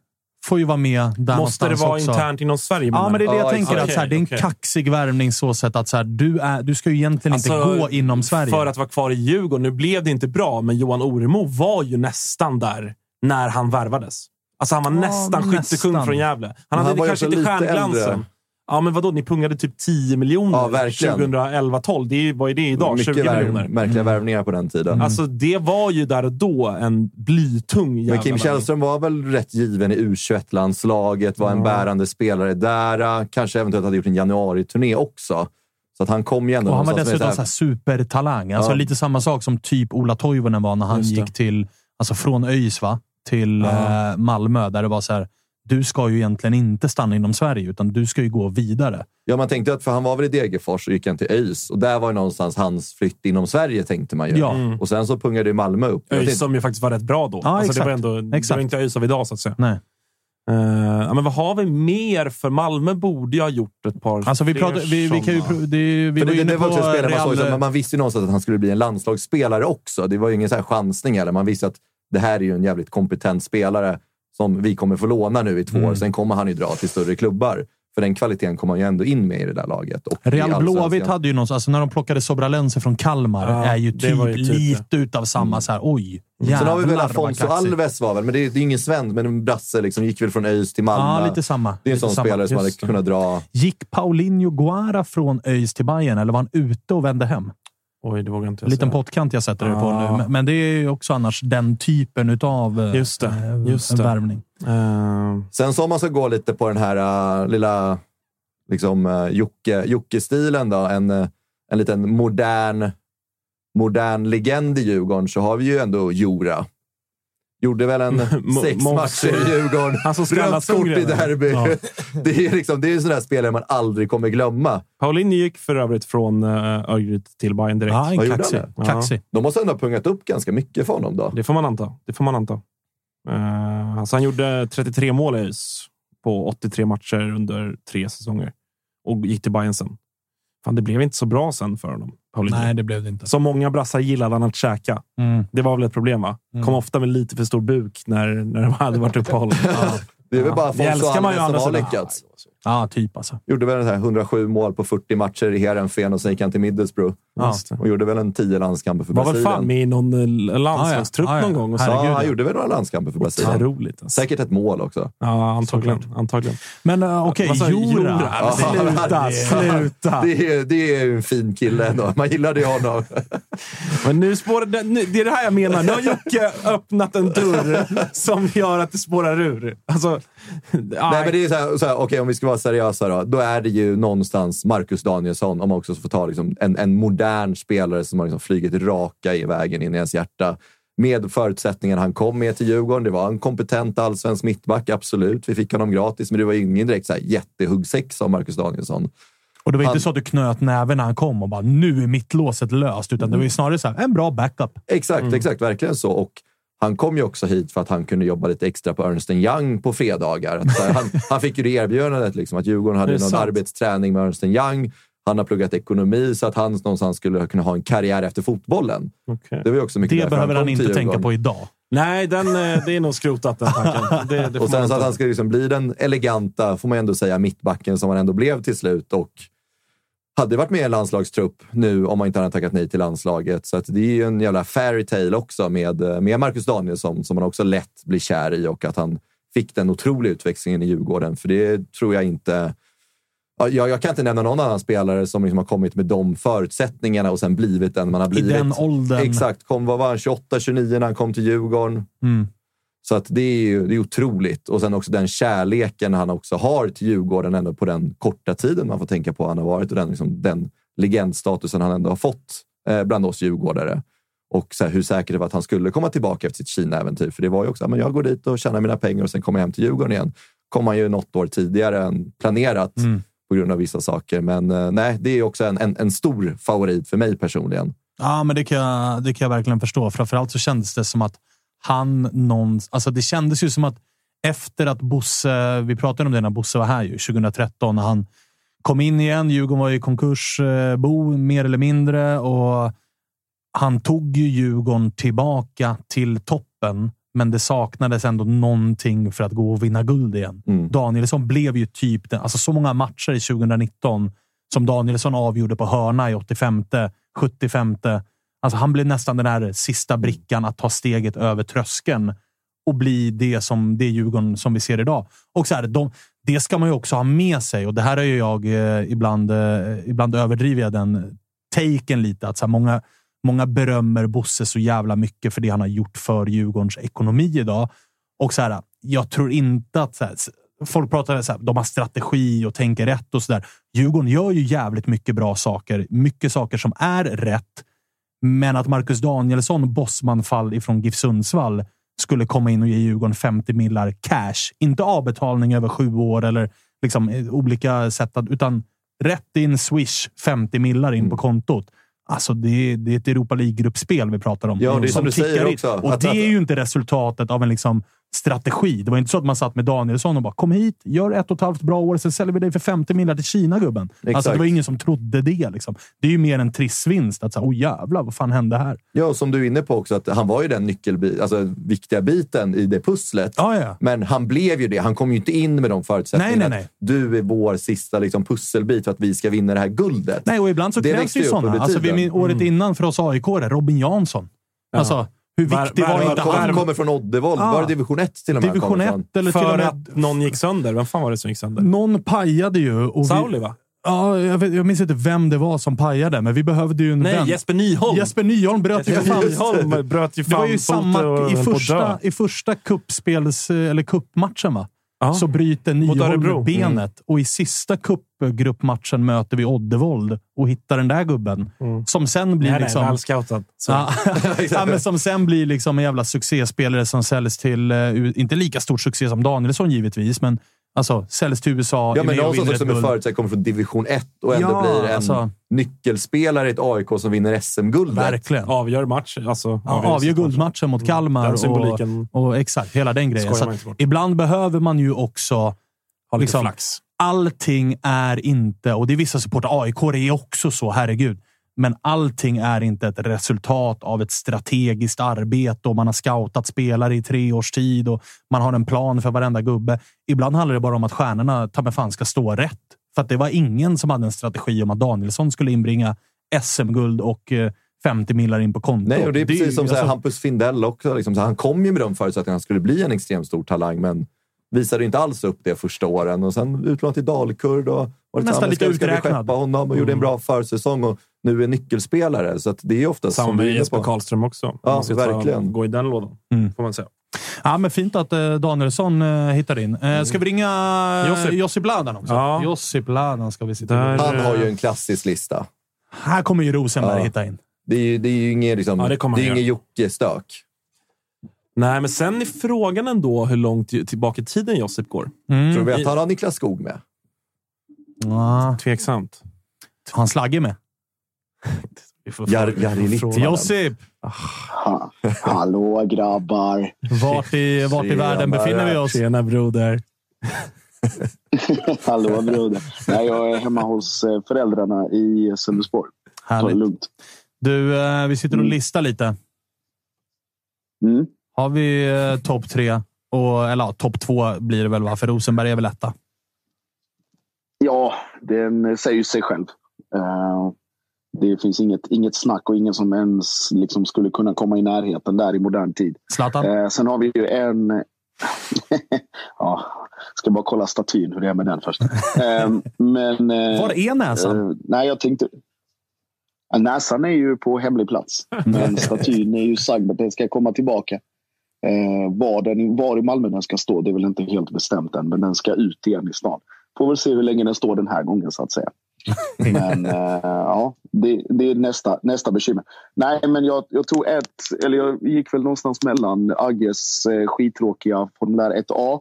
får ju vara med där Måste det vara också. internt inom Sverige? Ja, men det är det jag tänker. okej, att så här, det är en okej. kaxig värvning så sätt att så här, du, är, du ska ju egentligen inte Alltså, gå inom Sverige. För att vara kvar i Djurgården. Nu blev det inte bra, men Johan Oremo var ju nästan där när han värvades. Alltså han var Ja, nästan nästan. skyttekung från Gävle. Han Men hade han kanske inte lite stjärnglansen. äldre. Ja, men vadå? Ni pungade typ 10 miljoner Ja, verkligen. 2011-12. Det är, vad är det idag? 20 Mycket vär- miljoner. märkliga värvningar på den tiden. Alltså, det var ju där och då en blytung jävla Men Kim. Källström var väl rätt given i U21-landslaget, var en Ja. bärande spelare där. Kanske eventuellt hade gjort en januari-turné också. Så att han kom ju ändå och han var dessutom så här supertalang. Alltså Ja. lite samma sak som typ Ola Toivonen var när han gick till, alltså från ÖIS va? till Ja. eh, Malmö, där det var så här. Du ska ju egentligen inte stanna inom Sverige, utan du ska ju gå vidare. Ja, man tänkte att för han var väl i Degerfors och gick han till ÖIS. Och där var ju någonstans hans flytt inom Sverige, tänkte man ju. Ja. Mm. Och sen så pungade ju Malmö upp. ÖIS som ju faktiskt var rätt bra då. Ja, alltså, det var exakt. ändå, det Exakt. var inte ÖIS av idag, så att säga. Nej. Eh, ja, men vad har vi mer? För Malmö borde ju ha gjort ett par Alltså vi, pratar, vi, vi kan ju... Det, vi var det, inne det var också spelare man såg, Real... som- man visste ju någonstans att han skulle bli en landslagsspelare också. Det var ju ingen så här chansning heller. Man visste att det här är ju en jävligt kompetent spelare som vi kommer få låna nu i två Mm. år. Sen kommer han ju dra till större klubbar. För den kvaliteten kommer han ju ändå in med i det där laget. Och Real. Blåvitt hade ju någonstans, alltså när de plockade Sobralense från Kalmar, Ja, är ju det typ, var ju typ det. lite utav samma så här, oj, Sen har vi väl jävlar, Afonso. Alves var väl, men det är, det är ingen svensk, men en brasse liksom, gick väl från ÖIS till Malmö. Ja, lite samma. det är en sån samma. spelare som hade Just det. kunnat dra... Gick Paulinho Guara från ÖIS till Bayern eller var han ute och vände hem? Oj, det vågar inte En jag liten säga. pottkant jag sätter det på nu. Men- Men det är ju också annars den typen utav Just det, eh, just det. värvning. Eh, Sen så om man ska gå lite på den här äh, lilla liksom, uh, Jocke, Jocke-stilen, då, en, äh, en liten modern, modern legend i Djurgården, så har vi ju ändå Jora. Gjorde väl en sex matcher i Djurgården. Han som Rött kort i derby. Ja. Det är liksom, det är en sån där spelare man aldrig kommer glömma. Paulinho gick för övrigt från uh, Örgryte till Bayern direkt. Ja, en kaxig. kaxig. De måste ändå ha pungat upp ganska mycket för honom då. Det får man anta. Det får man anta. Uh, alltså han gjorde 33 mål i på 83 matcher under tre säsonger och gick till Bayern sen. Fan, det blev inte så bra sen för honom, Paulinho. Nej, det blev det inte. Som många brassar gillade han att käka. Mm. Det var väl ett problem, va? Mm. Kom ofta med lite för stor buk när, när det hade varit uppehåll. Det är väl Ja. bara ju å Alves som har lyckats. Ja, typ alltså. Gjorde väl så här 107 mål på 40 matcher i Heerenveen och sen gick han till Middlesbrough. Det. Och gjorde väl en tio landskamper för Var väl Brasilien. fan med i någon eh, landslagstrupp Ah, ja. Ah, ja. någon gång. Och så. Herregud, ja, han ja. gjorde väl några landskamper för Brasilien. Otroligt. Alltså. Säkert ett mål också. Ja, antagligen. antagligen. Men uh, okej? Jora. Jora. Ja, Sluta, det- sluta. Det är, det är en fin kille ändå. Man gillade ju honom. Men nu spårar det, nu, det är det här jag menar. Nu har Jocke öppnat en dörr som gör att det spårar ur. Alltså, Nej, men det är så här, så här, okej, om vi ska vara seriösa då. Då är det ju någonstans Marcus Danielsson, om man också får ta liksom, en, en modern spelare som har liksom flugit raka i vägen in i ens hjärta. Med förutsättningarna han kom med till Djurgården. Det var en kompetent allsvensk mittback, absolut. Vi fick honom gratis, men det var ingen direkt så här jättehuggsex som Marcus Danielsson. Och det var Han- inte så att du knöt näven när han kom och bara nu är mittlåset löst, utan det var ju snarare så här, en bra backup. Exakt, exakt. Verkligen så. Och han kom ju också hit för att han kunde jobba lite extra på Ernst Young på fredagar. Att, här, han, han fick ju det erbjudandet liksom, att Djurgården hade någon sant. arbetsträning med Ernst Young. Han har pluggat ekonomi så att han någonstans skulle kunna ha en karriär efter fotbollen. Okej. Det var också mycket Det behöver han inte tänka Djurgården. på idag. Nej, den, eh, det är nog skrotat den tanken. Det, det Och sen så att han ska liksom bli den eleganta, får man ändå säga, mittbacken som han ändå blev till slut. Och hade varit med i en landslagstrupp nu om man inte hade tackat nej till landslaget. Så att det är ju en jävla fairy tale också med, med Marcus Danielsson som man också lätt blir kär i och att han fick den otroliga utväxlingen i Djurgården. För det tror jag inte... Ja, Jag, jag kan inte nämna någon annan spelare som liksom har kommit med de förutsättningarna och sen blivit den man har I blivit. den åldern. Exakt. Kom, vad var han? 28, 29 när han kom till Djurgården. Mm. Så att det är ju det är otroligt. Och sen också den kärleken han också har till Djurgården ändå på den korta tiden man får tänka på han har varit och den, liksom, den legendstatusen han ändå har fått eh, bland oss djurgårdare. Och så här, hur säker det var att han skulle komma tillbaka efter sitt Kina-äventyr. För det var ju också, men jag går dit och tjänar mina pengar och sen kommer jag hem till Djurgården igen. kom han ju något år tidigare än planerat Mm på grund av vissa saker. Men eh, nej, det är också en, en, en stor favorit för mig personligen. Ja, men det kan, jag, det kan jag verkligen förstå. Framförallt så kändes det som att han någon, alltså Det kändes ju som att efter att Bosse, vi pratade om det när Bosse var här ju, 2013, när han kom in igen. Djurgården var i konkursbo, eh, mer eller mindre. och Han tog ju Djurgården tillbaka till toppen, men det saknades ändå någonting för att gå och vinna guld igen. Mm. Danielsson blev ju typ den, alltså så många matcher i 2019 som Danielsson avgjorde på hörna i 85, 75. Alltså han blev nästan den där sista brickan att ta steget över tröskeln och bli det som det Djurgården som vi ser idag. Och så här, de, det ska man ju också ha med sig och det här är ju jag eh, ibland, eh, ibland överdriver jag den taken lite. Att så här, många, många berömmer Bosse så jävla mycket för det han har gjort för Djurgårdens ekonomi idag. Och så här, jag tror inte att så här, folk pratar så här, de har strategi och tänker rätt och så där. Djurgården gör ju jävligt mycket bra saker. Mycket saker som är rätt. Men att Marcus Danielsson, bossmanfall ifrån GIF Sundsvall, skulle komma in och ge Djurgården 50 millar cash. Inte avbetalning över sju år eller liksom eh, olika sätt, att, utan rätt in swish 50 millar in på kontot. Alltså det, är- det är ett Europa League-gruppspel vi pratar om. Ja, det är som du tickar säger in. också, Och att- det är ju inte resultatet av en liksom strategi. Det var inte så att man satt med Danielsson och bara “Kom hit, gör ett och ett halvt bra år, sen säljer vi dig för 50 millar till Kina, gubben”. Alltså, det var ingen som trodde det. Liksom. Det är ju mer en trissvinst. Att säga, “Åh jävlar, vad fan hände här?” Ja, som du är inne på också, att han var ju den nyckelbi- alltså, viktiga biten i det pusslet. Ja, ja. Men han blev ju det. Han kom ju inte in med de förutsättningarna. Nej, nej, nej. Du är vår sista liksom, pusselbit för att vi ska vinna det här guldet. Nej, och ibland så Det krävs ju sådana. Alltså, vi, året innan för oss aik Robin Jansson. Alltså, hur Var- viktig var- var var- inte var- han? Han kommer från Oddevold. Ja. Var det division 1 till och med? Division kommer 1 från? eller till och För med... att någon gick sönder. Vem fan var det som gick sönder? Någon pajade ju. Och Sauli, va? Ja, jag, vet, jag minns inte vem det var som pajade, men vi behövde ju en Nej, vän. Jesper Nyholm. Jesper Nyholm bröt ju fan... Nyholm bröt ju Det var ju samma och i första, i första kuppspels, eller kuppmatchen, va? Ja. Så bryter. Nyholm benet och i sista cupgruppmatchen möter vi Oddevold och hittar den där gubben. Som sen blir Nej, liksom... nej. Så. Ja, men som sen blir liksom en jävla succéspelare som säljs till, eh, inte lika stor succé som Danielsson givetvis, men alltså säljs till USA. Ja, är men också ett med guld. förutsättningar kommer från division 1 och ändå Ja, blir en alltså- nyckelspelare i ett AIK som vinner SM-guldet. Verkligen. Avgör match. Alltså, Ja, avgör guldmatchen mot Kalmar. Den symboliken och, och exakt, hela den grejen. ibland behöver man ju också... Ha lite liksom, flax. Allting är inte, och det är vissa supportrar, AIK är också så, herregud. Men allting är inte ett resultat av ett strategiskt arbete och man har scoutat spelare i tre års tid och man har en plan för varenda gubbe. Ibland handlar det bara om att stjärnorna ta mig fan ska stå rätt. För att det var ingen som hade en strategi om att Danielsson skulle inbringa SM-guld och eh, 50 millar in på kontot. Nej, och det är precis ju- som alltså, Hampus Findell också. Liksom, han kom ju med de förutsättningarna att han skulle bli en extremt stor talang, men visade inte alls upp det första åren. Och sen utlånad till Dalkurd och var Nästan lite ska, ska vi uträknad. skeppa honom och gjorde en Mm. bra försäsong och nu är nyckelspelare. Så att det är ofta Samma med Jesper på. Karlström också. Ja, ska verkligen. Gå i den lådan, Mm. får man säga. Ja, men fint att eh, Danielsson eh, hittar in. Eh, ska vi ringa Josip. Josip Ladan också? Ja. Josip Ladan ska vi sitta Där- med. Han har ju en klassisk lista. Här kommer ju Rosenberg Ja. hitta in. Det är ju, det är ju ingen, liksom, Ja, det det är ingen Jocke-stök. Nej, men sen är frågan ändå hur långt tillbaka i tiden Josip går. Mm. Tror du att han har Niklas Skog med? Ja. Tveksamt. Har han Slagge med? Vi Jar- Jari vi. Littmannen. Josip! Ha, hallå grabbar! Vart i, vart i världen befinner vi oss? Tjena broder. hallå broder! Nej, jag är hemma hos eh, föräldrarna i Sölvesborg. Ta det Härligt. lugnt. Du, eh, vi sitter och Mm. listar lite. Mm. Har vi eh, topp tre? Och, eller ja, topp två blir det väl, va? För Rosenberg är väl etta. Ja, den säger sig själv. Eh, det finns inget, inget snack och ingen som ens liksom skulle kunna komma i närheten där i modern tid. Zlatan? Eh, sen har vi ju en... ja, ska bara kolla statyn, hur det är med den först. Men, Var är näsan? nej, jag tänkte... Näsan är ju på hemlig plats, men statyn är ju sagd att den ska komma tillbaka. Eh, var, den, var i Malmö den ska stå, det är väl inte helt bestämt än, men den ska ut igen i stan. Får väl se hur länge den står den här gången, så att säga. Men eh, ja, det, det är nästa, nästa bekymmer. Nej, men jag, jag tog ett, eller jag gick väl någonstans mellan Agges eh, skittråkiga formulär 1A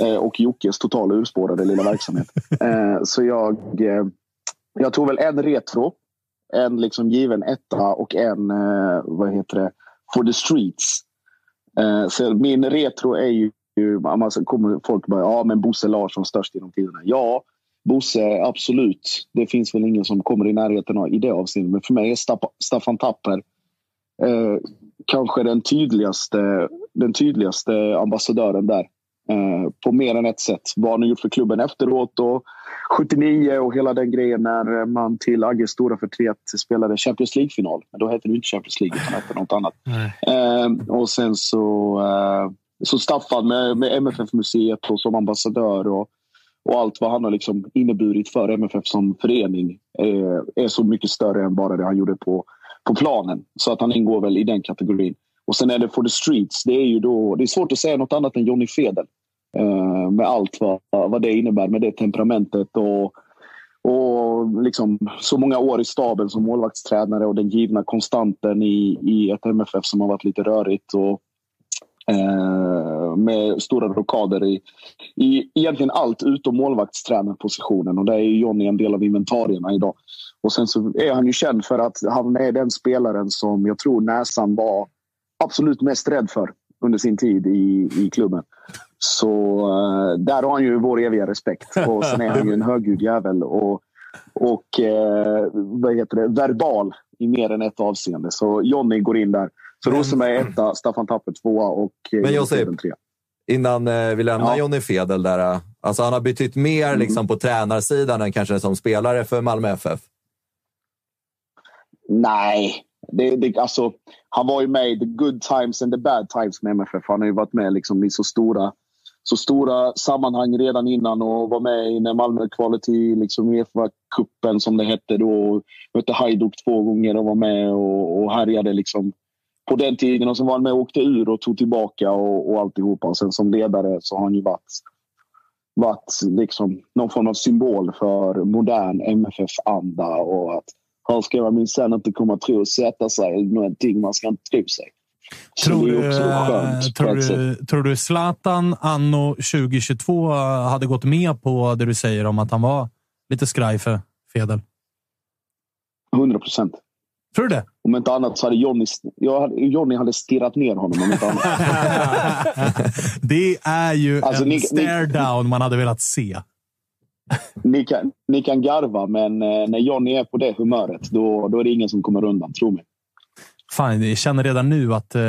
eh, och Jockes totala urspårade lilla verksamhet. Eh, så jag, eh, jag tog väl en retro, en liksom given etta och en, eh, vad heter det, for the streets. Eh, så min retro är ju, Alltså, kommer folk bara, ja men Bosse Larsson störst genom tiderna. Ja, Bosse, absolut. Det finns väl ingen som kommer i närheten av i det avseendet. Men för mig är Staff- Staffan Tapper eh, kanske den tydligaste, den tydligaste ambassadören där. Eh, på mer än ett sätt. Vad han har gjort för klubben efteråt och 79 och hela den grejen när man till Agges stora förtret spelade Champions League-final. Men då hette det inte Champions League utan hette något annat. Eh, och sen så, eh, så Staffan med, med MFF-museet och som ambassadör och, och allt vad han har liksom inneburit för MFF som förening eh, är så mycket större än bara det han gjorde på, på planen. Så att han ingår väl i den kategorin. Och sen är det for the streets. Det är ju då, det är svårt att säga något annat än Johnny Fedel. Eh, med allt vad, vad det innebär med det temperamentet och, och liksom så många år i staben som målvaktstränare och den givna konstanten i, i ett MFF som har varit lite rörigt. Och, eh, med stora rockader i, i egentligen allt utom målvaktstränarpositionen. Och där är Johnny en del av inventarierna idag. Och sen så är han ju känd för att han är den spelaren som jag tror Näsan var absolut mest rädd för under sin tid i, i klubben. Så eh, där har han ju vår eviga respekt. Och sen är han ju en högljudd jävel och, och eh, vad heter det, verbal i mer än ett avseende. Så Johnny går in där. Så Rosenberg är etta, Staffan Tapper tvåa och eh, Men Josip, trea. Innan eh, vi lämnar Ja. Johnny Fedel där. eh, Alltså han har betytt mer Mm. liksom, på tränarsidan än kanske som spelare för Malmö FF. Nej, det, det, alltså, han var ju med i the good times and the bad times med MFF. Han har ju varit med liksom i så stora, så stora sammanhang redan innan och var med i när Malmö kvalade till liksom Uefa-cupen som det hette då. Mötte Hajduk två gånger och var med och, och härjade liksom på den tiden. Och sen var han med och åkte ur och tog tillbaka och, och alltihopa. Och sen som ledare så har han ju varit, varit liksom någon form av symbol för modern MFF-anda och att han ska man minsann inte komma tro och sätta sig någonting man ska inte tro sig. Tror du, eh, skönt tror, du, tror du Zlatan anno 2022 hade gått med på det du säger om att han var lite skraj för Fedel? 100 procent. Tror du det? Om inte annat så hade Johnny, hade, Johnny hade stirrat ner honom. Om inte annat. Det är ju Alltså, en ni- stare down man hade velat se. ni, kan, ni kan garva, men eh, när Johnny är på det humöret då, då är det ingen som kommer undan. Tro mig. Fan, jag känner redan nu att eh,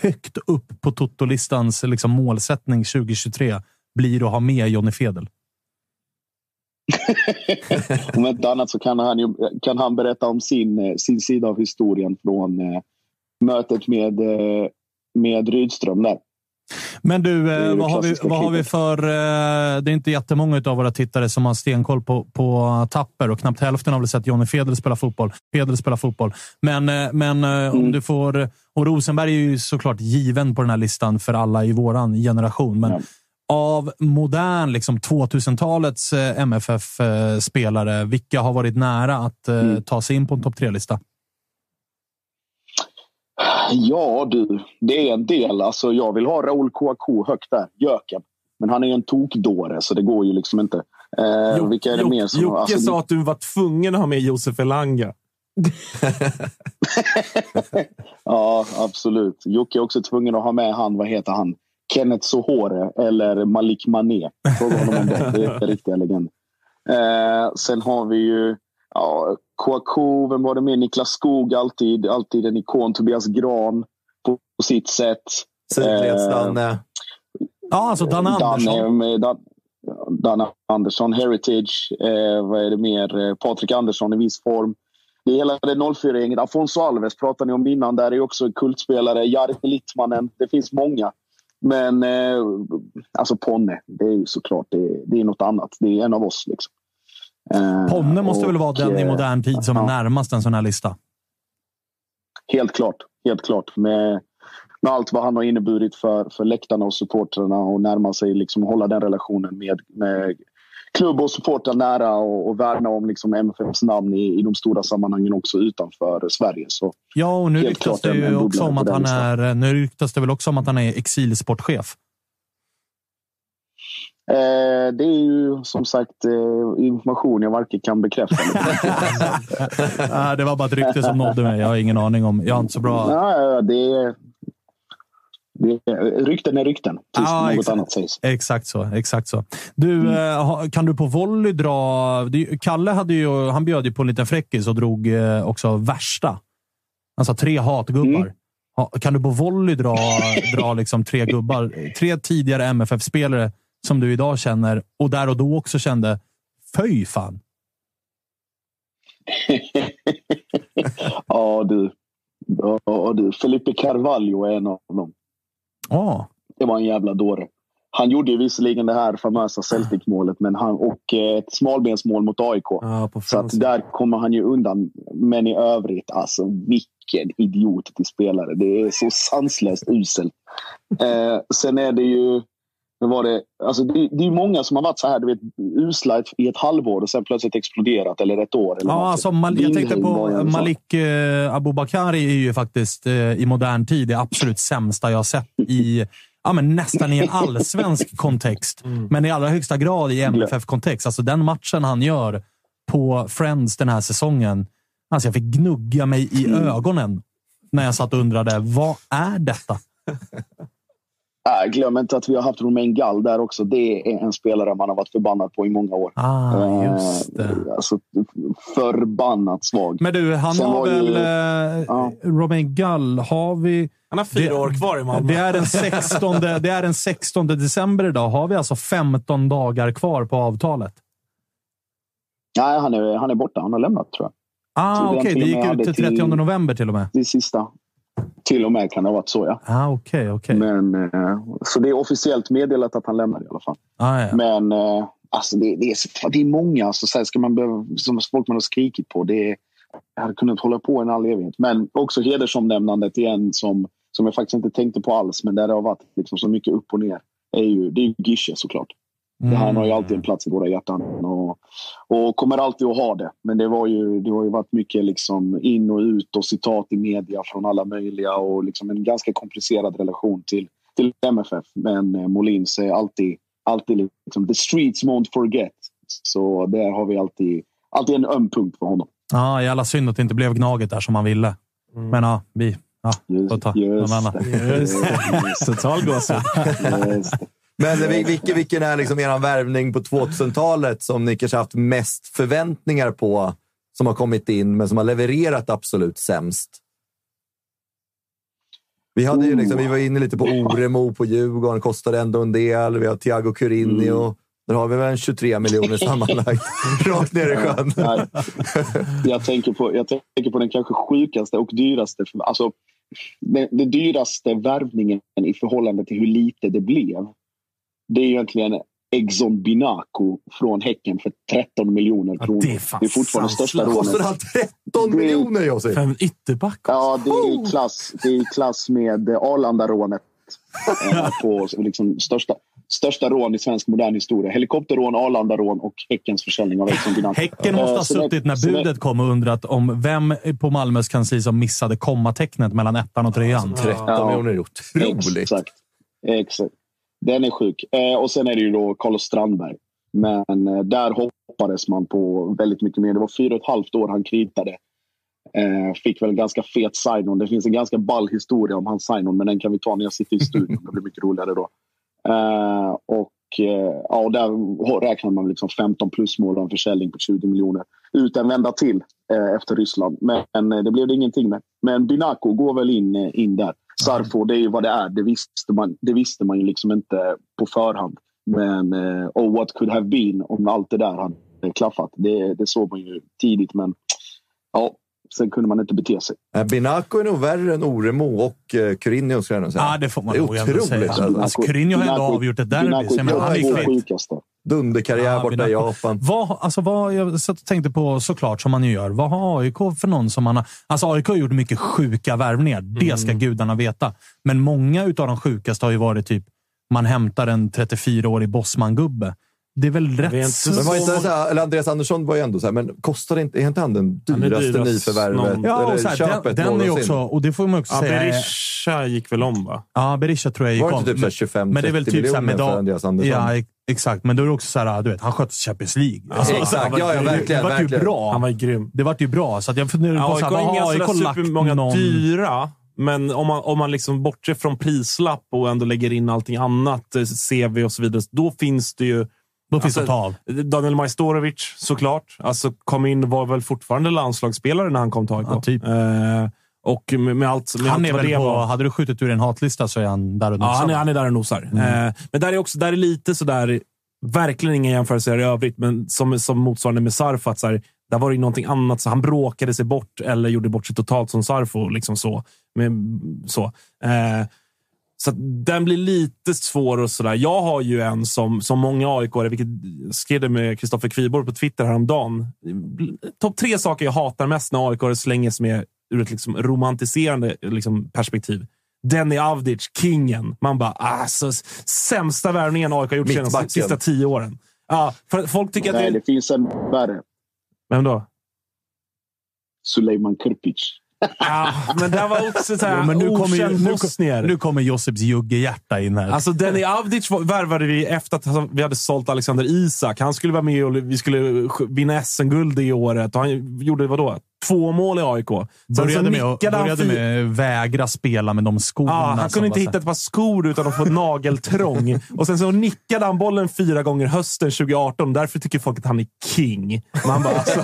högt upp på Totolistans liksom, målsättning 2023 blir att ha med Johnny Fedel. Om inte annat så kan han, ju, kan han berätta om sin, eh, sin sida av historien från eh, mötet med, eh, med Rydström där. Men du, eh, vad, har vi, vad har vi för... eh, Det är inte jättemånga av våra tittare som har stenkoll på, på Tapper och knappt hälften har väl sett Johnny Fedel spela fotboll. Fedel spela fotboll. Men, eh, men Mm. om du får... Och Rosenberg är ju såklart given på den här listan för alla i våran generation. Men av modern liksom 2000-talets eh, MFF-spelare, vilka har varit nära att Mm. ta sig in på en topp tre-lista? Ja du, det är en del. Alltså, jag vill ha Raoul Kouakou högt där, Jöken. Men han är ju en tokdåre, så det går ju liksom inte. Eh, vilka är det mer som... Jocke alltså, sa att du var tvungen att ha med Josef Elanga. Ja, absolut. Jocke är också tvungen att ha med han, vad heter han? Kenneth Sohore eller Malik Mané. Fråga honom om det. Det är riktiga legender. Eh, sen har vi ju ja, Kouakou, vem var det mer? Niklas Skog, alltid, alltid en ikon. Tobias Gran på, på sitt sätt. Sidleds-Danne. Ja, alltså Danne Andersson. Danne, Dan, Andersson, Heritage. Eh, vad är det mer? Eh, Patrik Andersson i viss form. Det är hela det 04-gänget. Afonso Alves pratade ni om innan. Där är också kultspelare. Jari Littmanen. Det finns många. Men eh, alltså Ponne, det är ju såklart det, det är något annat. Det är en av oss. Liksom. Eh, Ponne måste och, väl vara den i eh, modern tid som är närmast en sån här lista? Helt klart. Helt klart. Med, med allt vad han har inneburit för, för läktarna och supportrarna och närma sig, liksom, hålla den relationen med, med klubb och supportrar nära och, och värna om liksom, MFFs namn i, i de stora sammanhangen också utanför Sverige. Så, Ja, och nu ryktas det ju också om att han är... Nu ryktas det väl också om att han är exilsportchef. Eh, det är ju som sagt eh, information jag varken kan bekräfta Ah, det var bara ett rykte som nådde mig. Jag har ingen aning om. Jag har inte så bra... Ja, det är, det är, rykten är rykten, tills Ja, något exakt. annat sägs. Exakt så. Exakt så. Du, eh, ha- kan du på volley dra... Kalle hade ju, han bjöd ju på en liten fräckis och drog eh, också värsta. Alltså tre hatgubbar. Ha- Kan du på volley dra, dra liksom tre gubbar? Tre tidigare MFF-spelare som du idag känner och där och då också kände, föj fan. ja, du. Ja, du. Felipe Carvalho är en av dem. Ja. Det var en jävla dåre. Han gjorde ju visserligen det här famösa Celtic-målet men han, och eh, ett smalbensmål mot AIK. så att där kommer han ju undan. Men i övrigt, alltså vilken idiot till spelare. Det är så sanslöst uselt. Eh, sen är det ju... vad Var det, alltså det, det är ju många som har varit så här, du vet, usla i ett halvår och sen plötsligt exploderat eller ett år. Eller Ja, något. alltså, Mal- jag tänkte på. Malik eh, Abubakari är ju faktiskt eh, i modern tid det absolut sämsta jag har sett i ja, men nästan i en allsvensk kontext. Men i allra högsta grad i MFF-kontext. Alltså den matchen han gör på Friends den här säsongen. Alltså jag fick gnugga mig i ögonen när jag satt och undrade, vad är detta? Äh, glöm inte att vi har haft Romain Gall där också. Det är en spelare man har varit förbannad på i många år. Ah, Eh, just det. Alltså, förbannat svag. Men du, han Sen har väl... ju- Eh, Romain Gall, har vi... Han har fyra år kvar i Malmö. Det är, den 16, det är den 16 december idag. Har vi alltså 15 dagar kvar på avtalet? Nej, han är, han är borta. Han har lämnat tror jag. Ah, okej. till Det gick ut till- 30 november till och med. Det sista. Till och med kan det ha varit så, ja. Ah, okej, okej. Men, eh, så det är officiellt meddelat att han lämnar i alla fall. Ah, ja. Men eh, alltså det, det, är, det är många alltså, så här ska man behöva, som folk man har skrikit på. Det är, jag hade kunnat hålla på en all evighet. Men också hedersomnämnandet igen som, som jag faktiskt inte tänkte på alls. Men där det har varit liksom så mycket upp och ner. Är ju, det är ju Gische såklart. Mm. Han har ju alltid en plats i våra hjärtan och, och kommer alltid att ha det. Men det, var ju, det har ju varit mycket liksom in och ut och citat i media från alla möjliga och liksom en ganska komplicerad relation till, till MFF. Men eh, Molins är alltid, alltid liksom, the streets won't forget. Så där har vi alltid, alltid en öm punkt för honom. Ja, jävla synd att det inte blev Gnaget där som man ville. Men ja, vi ja, får ta någon annan. Just det. Total gåshud. Men vil- vilken, vilken är liksom er värvning på 2000-talet som ni kanske haft mest förväntningar på som har kommit in, men som har levererat absolut sämst? Vi, hade ju liksom, vi var inne lite på Oremo på Djurgården, kostade ändå en del. Vi har Thiago Curini och Där har vi väl en 23 miljoner sammanlagt. Rakt ner i sjön. Nej. Jag, tänker på, jag tänker på den kanske sjukaste och dyraste. Alltså, den, den dyraste värvningen i förhållande till hur lite det blev. Det är egentligen Exxon Binaco från Häcken för 13 miljoner kronor. det är det är fortfarande största rånet. Kostar han 13 miljoner Josip? För en ytterback. Ja, det är i klass, det är i klass med Arlanda-rånet. eh, på liksom största, största rån i svensk modern historia. Helikopterrån, Arlanda-rån och Häckens försäljning av Exxon Binaco. Häcken måste Eh, ha så det- suttit när det- budet kom och undrat om vem på Malmös kansli som missade kommatecknet mellan ettan och trean. 13 Ja. miljoner är otroligt. Exakt. Exakt. Den är sjuk. Eh, och sen är det ju då Carlos Strandberg. Men eh, där hoppades man på väldigt mycket mer. Det var fyra och ett halvt år han kritade. Eh, fick väl en ganska fet sign-on. Det finns en ganska ball historia om hans sign-on, men den kan vi ta när jag sitter i studion. Det blir mycket roligare då. Eh, och eh, ja, och där räknar man liksom 15 plus mål och en försäljning på 20 miljoner. Ut en vända till eh, efter Ryssland. Men eh, det blev det ingenting med. Men Binako går väl in, eh, in där. Sarfo, det är ju vad det är. Det visste man, det visste man ju liksom inte på förhand. Men eh, oh, what could have been om allt det där hade klaffat. Det, det såg man ju tidigt, men ja, sen kunde man inte bete sig. Eh, Binaco är nog värre än Oremo och eh, Curinho skulle jag nog säga. Ja, det får man är nog ändå säga. Alltså, Curinho har ändå avgjort ett derby. Han är sjukaste. Dunderkarriär Ja, borta i. Japan. Vad, alltså vad, jag satt och tänkte på såklart, som man ju gör. Vad har AIK för någon som man har... Alltså AIK har gjort mycket sjuka värvningar. Det ska gudarna veta. Men många av de sjukaste har ju varit typ, man hämtar en 34-årig bossman-gubbe. Det är väl rätt... inte. Men var inte så här, eller Andreas Andersson var ju ändå så här, men kostar det inte, är inte han den dyraste dyrast nyförvärvet? någon- Ja, eller och så här, köpet den, den är ju också, och det får man också Ja, säga. Berisha gick väl om, va? Ja, Berisha tror jag gick Var det om. inte typ så här 25 men det är väl 30 typ så här med för Andreas Andersson? Ja, ex- exakt. Men då är det också så här, du vet, han sköt Champions League. Alltså, exakt. så här, Ja, ja, det- verkligen, Det var ju verkligen. bra. Han var ju grym. Det vart ju bra. Så att jag funderar på AIK har AIK lagt supermånga någon... dyra, men om man, om man liksom bortser från prislapp och ändå lägger in allting annat, eh, CV och så vidare, då finns det ju... Då finns alltså, att ta av. Daniel Majstorovic såklart. Alltså, kom in var väl fortfarande landslagsspelare när han kom till AIK. Ja, typ. Eh, och med, med allt, med Han allt är väl det på, var. hade du skjutit ur en hatlista så är han där och Ja, han är, nosar. han är där och nosar. Eh, men där är också där är lite sådär, verkligen inga jämförelser i övrigt, men som, som motsvarande med Sarfo, att så här, där var det ju någonting annat. Så han bråkade sig bort eller gjorde bort sig totalt som Sarfo. Liksom så. Med, så. Eh, så att den blir lite svår och sådär. Jag har ju en som, som många aik vilket skrev det med Kristoffer Kviborg på Twitter häromdagen. Topp tre saker jag hatar mest när aik slänges med ur ett liksom romantiserande liksom perspektiv. Denny Avdic, kingen. Man bara, alltså, sämsta värvningen AIK har gjort de sista tio åren. Ja, för att folk tycker att Nej, det det finns en värre. Vem då? Suleiman Krpic. Ja, men det var också så här, Jo, nu kommer, okänd nu, bosnier. nu kommer Josips juggehjärta in här. Alltså Denny Avdic värvade vi efter att vi hade sålt Alexander Isak. Han skulle vara med och vi skulle sk- vinna SM-guld det året. Och han gjorde vadå? Två mål i AIK. Sen började med, han började med vägra spela med de skorna. Ja, han kunde inte hitta ett par skor utan att få nageltrång. och sen så nickade han bollen fyra gånger hösten 2018. Därför tycker folk att han är king. Man bara, alltså,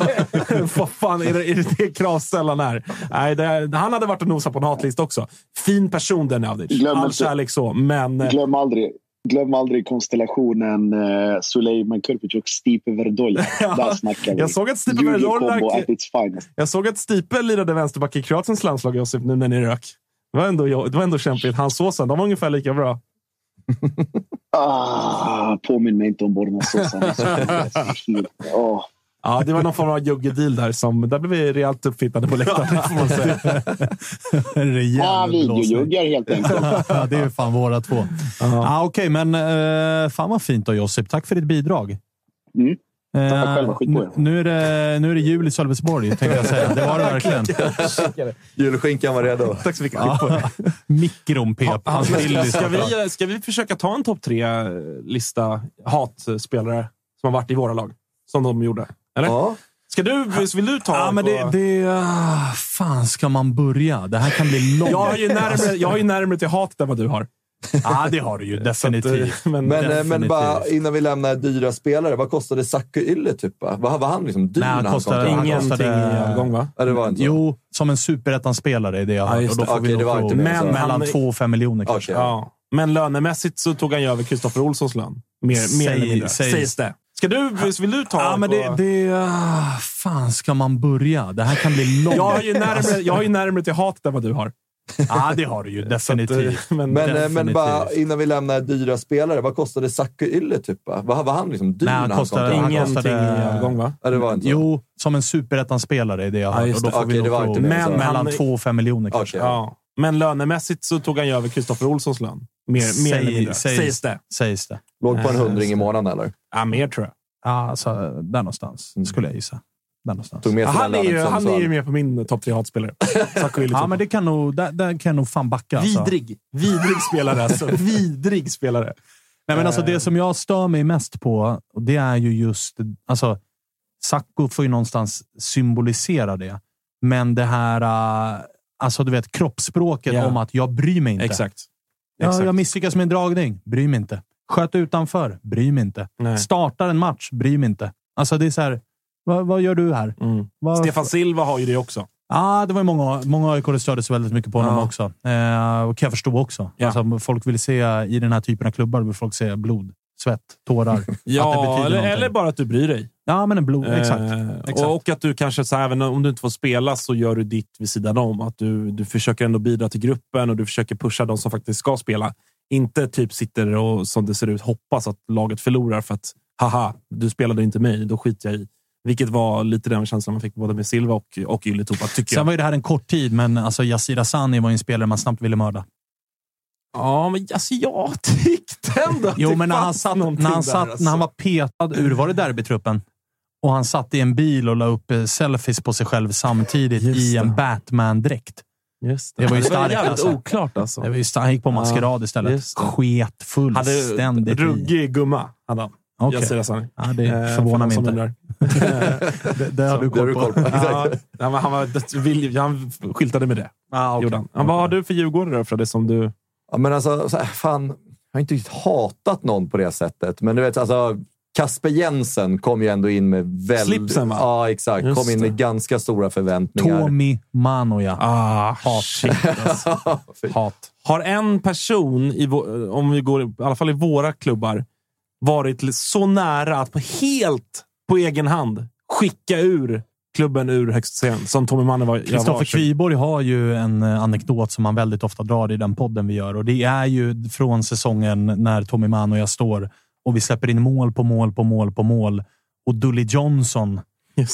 vad fan är det, är det, det kravställaren är? Nej, det, han hade varit och nosat på en hatlista också. Fin person den Avdic. All inte- kärlek så, men... Glöm aldrig, glöm aldrig konstellationen uh, Suleiman Krpic och Stipe Verdoja. Där snackar vi. Jag såg att Stipe finest. Jag såg att Stipe lirade vänsterback i Kroatiens landslag, Josip, nu när ni rök. Det var ändå, det var ändå kämpigt. Hans såsen, de var ungefär lika bra. Ah, påminn mig inte om Borna-sossarna. oh. Ja, det var någon form av juggedeal där. Som, där blev vi rejält uppfittade på läktaren, får man säga. En rejäl Ah, blåsning. videojuggar helt enkelt. ja, det är ju fan våra två. Ah, Okej, men uh, fan vad fint då Josip. Tack för ditt bidrag. Mm. Eh, nu, nu, är det, nu är det jul i Sölvesborg, tänkte jag säga. Det var det verkligen. Julskinkan var redo. Tack så mycket. Ja. Mikron pep. Hans Ska, Willys. ska, vi, ska vi försöka ta en topp tre-lista hatspelare som har varit i våra lag? Som de gjorde. Eller? Ja. Ska du, vill du ta? Ja, men det... det ah, fan ska man börja? Det här kan bli långt. jag, har ju närmare, jag har ju närmare till hatet än vad du har. Ja, det har du ju definitivt. Men, Men, eh, men Definitivt. bara innan vi lämnar dyra spelare, vad kostade Saku Ylle? Typ, va? Var, var han liksom dyr Nej, han när han kostade- kom han ingenting kostade- i avgång, va? Ja, det var inte så. Jo, som en superettan-spelare är det jag Ja, har just Och då får Okej, vi nog så. mellan två och fem miljoner kanske. Okej. Ja. Men lönemässigt så tog han ju över Kristoffer Olssons lön. Mer, mer eller Säg- mindre. sägs- Sägs det. Ska du, vill du ta Ja, men det... det ah, fan ska man börja? Det här kan bli långt. jag, har ju närmare, jag har ju närmare till hatet än vad du har. Ja, det har du ju. Definitivt. Eh, men, Men, eh, men bara Definitivt. innan vi lämnar dyra spelare, vad kostade Saku Ylle typ? va? Var, var han liksom dyr Nej, han kostade- han ingenting kostade- i övergång, va? Ja, det var inte. Jo, som en superettan-spelare är det jag har Ja, hört. Och då det. får Okej, vi det var inte så. mellan han- två och fem miljoner kanske. Okej. Ja. Men lönemässigt så tog han ju över Kristoffer Olssons lön. Mer, mer eller mindre. sägs, Sägs det. Sägs det. Låg på en Eh, hundring i månaden eller? Ja, mer tror jag. Ja, alltså, där någonstans skulle jag gissa. Där någonstans. Tog med Ja, han, är ju, han är ju med på min topp tre hatspelare. Ja, men det kan nog, där, där kan jag nog fan backa. Alltså. Vidrig. Vidrig spelare alltså. Vidrig spelare. Nej, men alltså, Eh. det som jag stör mig mest på, det är ju just... Alltså, Sacco får ju någonstans symbolisera det. Men det här, äh, alltså du vet, kroppsspråket Ja. om att jag bryr mig inte. Exakt. Ja, Exakt. jag misslyckas med en dragning. Bryr mig inte. Sköt utanför. Bryr mig inte. Nej. Startar en match. Bryr mig inte. Alltså det är så här, vad, vad gör du här? Mm. Vad- Stefan Silva har ju det också. Ja, det var ju många, många AIK störde sig väldigt mycket på honom Ja. också. Eh, och kan jag förstå också. Ja. Alltså, folk vill se, I den här typen av klubbar vill folk se blod, svett, tårar. Ja, eller, eller bara att du bryr dig. Ja, men en blod. Exakt. Eh, exakt. Och, och att du kanske, så här, även om du inte får spela, så gör du ditt vid sidan om. Att du, du försöker ändå bidra till gruppen och du försöker pusha de som faktiskt ska spela. Inte typ sitter och, som det ser ut, hoppas att laget förlorar för att haha, du spelade inte mig, då skiter jag i. Vilket var lite den känslan man fick både med Silva och, och Ylätupa, tycker Sen jag. var ju det här en kort tid, men alltså, Yassir Asani var ju en spelare man snabbt ville mörda. Ja, men alltså, jag tyckte ändå att Jo, det men när han, satt, när, han där, satt, alltså. när han var petad ur, var det derbytruppen? Och han satt i en bil och la upp eh, selfies på sig själv samtidigt Just i en det. Batman-dräkt. Just Det var ju starkt, jävligt alltså. oklart alltså. Det var ju Han gick på maskerad istället. det. Sket fullständigt Hade i. ruggig gumma, hade han. Okej. Jag säger Asani. Ja, det Eh, förvånar för mig inte. undrar. Det, det har du Det koll du på. koll på. Ja, men han, var, det- han skyltade med det. Ah. Gjorde han. Vad har du för Djurgårdare då, Fredde, som du... Ja, men alltså, så här, fan, jag har inte riktigt hatat någon på det sättet. Men du vet, alltså, Kasper Jensen kom ju ändå in med väldigt... Slipsen, va? Ja, exakt. Just kom in med det. ganska stora förväntningar. Tommy Manoja. Ah, Hat. shit, alltså. Hat. Har en person, i, om vi går i alla fall i våra klubbar, varit så nära att på helt på egen hand skicka ur klubben ur högsta serien som Tommy Manne var? Kristoffer Kviborg har ju en eh, anekdot som han väldigt ofta drar i den podden vi gör. Och Det är ju från säsongen när Tommy och jag står och vi släpper in mål på mål på mål på mål. Och Dully Johnson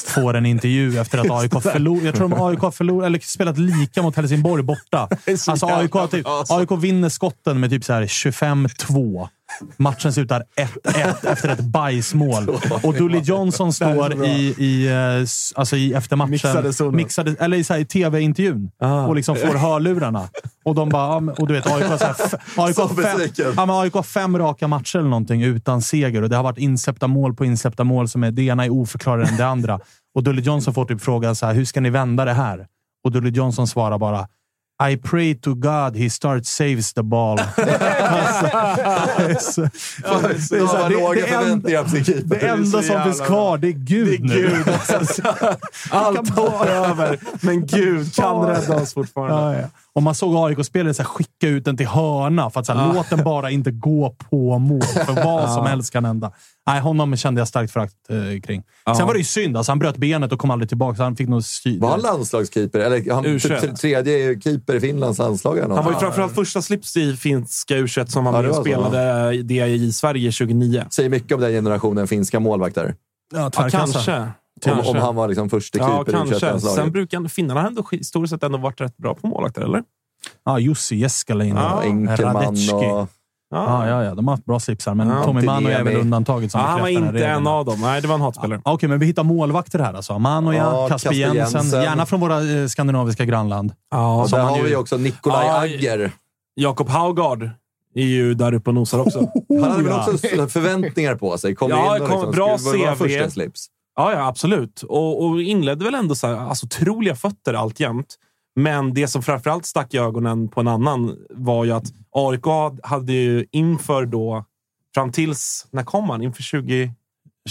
får en intervju efter att AIK förlorat. Jag tror de AIK förlorat, eller spelat lika mot Helsingborg borta. Alltså AIK, typ. AIK vinner skotten med typ så här 25-2. Matchen slutar 1-1 efter ett bajsmål. Och Dully Johnson står i, i, eh, alltså i efter matchen, Mixade eller i, så i tv-intervjun Ah. och liksom får hörlurarna. Och de bara, och du vet, AIK har, så här, AIK, fem, ja, men AIK fem raka matcher eller någonting utan seger och det har varit insläppta mål på insläppta mål som är, det ena är oförklarare än det andra. Och Dully Johnson får typ frågan så här, hur ska ni vända det här? Och Dully Johnson svarar bara, I pray to God he starts saves the ball. alltså, det är så- det enda- som finns kvar, det är Gud Det är nu. Gud. Allt hoppar över, men Gud kan rädda oss fortfarande. Ja, ja. Och man såg AIK-spelare så skicka ut den till hörna för att så här, låt den bara inte gå på mål. För vad som helst kan hända. Nej, honom kände jag starkt förakt eh, kring. Ja. Sen var det ju synd. Alltså, han bröt benet och kom aldrig tillbaka. Så han fick nog styr. Var han landslagskeeper? Eller han, U21. typ, tredje keeper i Finlands landslag? Han var ju framförallt första slips i finska u som var Ja, spelade det i Sverige 2009. Säger mycket om den generationen finska målvakter. Ja, Ja, tvärkassa. kanske. Om, kanske. om han var liksom första keeper Ja, i kanske. U21-landslaget. Sen brukar finnarna ändå historiskt sett ändå varit rätt bra på målvakter, eller? Ja, Jussi Eskelin. Ja, Enkelman och... Ja, ja, ja. De har haft bra slipsar, men Ja, Tommy Mano är väl undantaget som Ja, han var inte en av dem. Nej, det var en hatspelare. Ja, Okej, men vi hittar målvakter här alltså. Manoja, Ja, Kasper Jensen. Gärna från våra eh, skandinaviska grannland. Ja, där har ju- vi också Nikolaj Ja, Agger. Jakob Haugard är ju där uppe och nosar också. Han hade väl också förväntningar på sig. Kom Ja, in och kom- liksom, bra CV. första slips. Ja, ja absolut. Och, och inledde väl ändå så här, alltså, otroliga fötter alltjämt. Men det som framförallt stack i ögonen på en annan var ju att AIK hade ju inför då, fram tills, när kom han? Inför 20...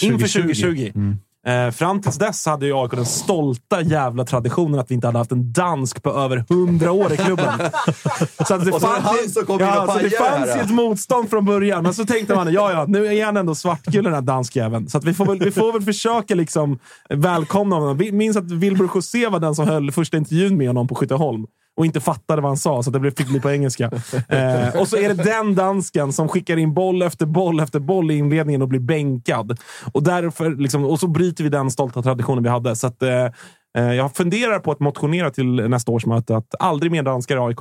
Inför 2020 Mm. Eh, fram tills dess hade ju AIK den stolta jävla traditionen att vi inte hade haft en dansk på över hundra år i klubben. så att det Och så fanns, han som kom in och ja, så det fanns här. ett motstånd från början, men så tänkte man ja, ja, nu är han ändå svartgul den här danskjäveln. Så att vi, får väl, vi får väl försöka liksom välkomna honom. Vi minns att Wilbur José var den som höll första intervjun med honom på Skytteholm och inte fattade vad han sa, så att det blev- fick bli på engelska. Eh, och så är det den dansken som skickar in boll efter boll efter boll i inledningen och blir bänkad. Och, därför, liksom, och så bryter vi den stolta traditionen vi hade. Så att, eh, eh, jag funderar på att motionera till nästa årsmöte att aldrig mer danskar i AIK.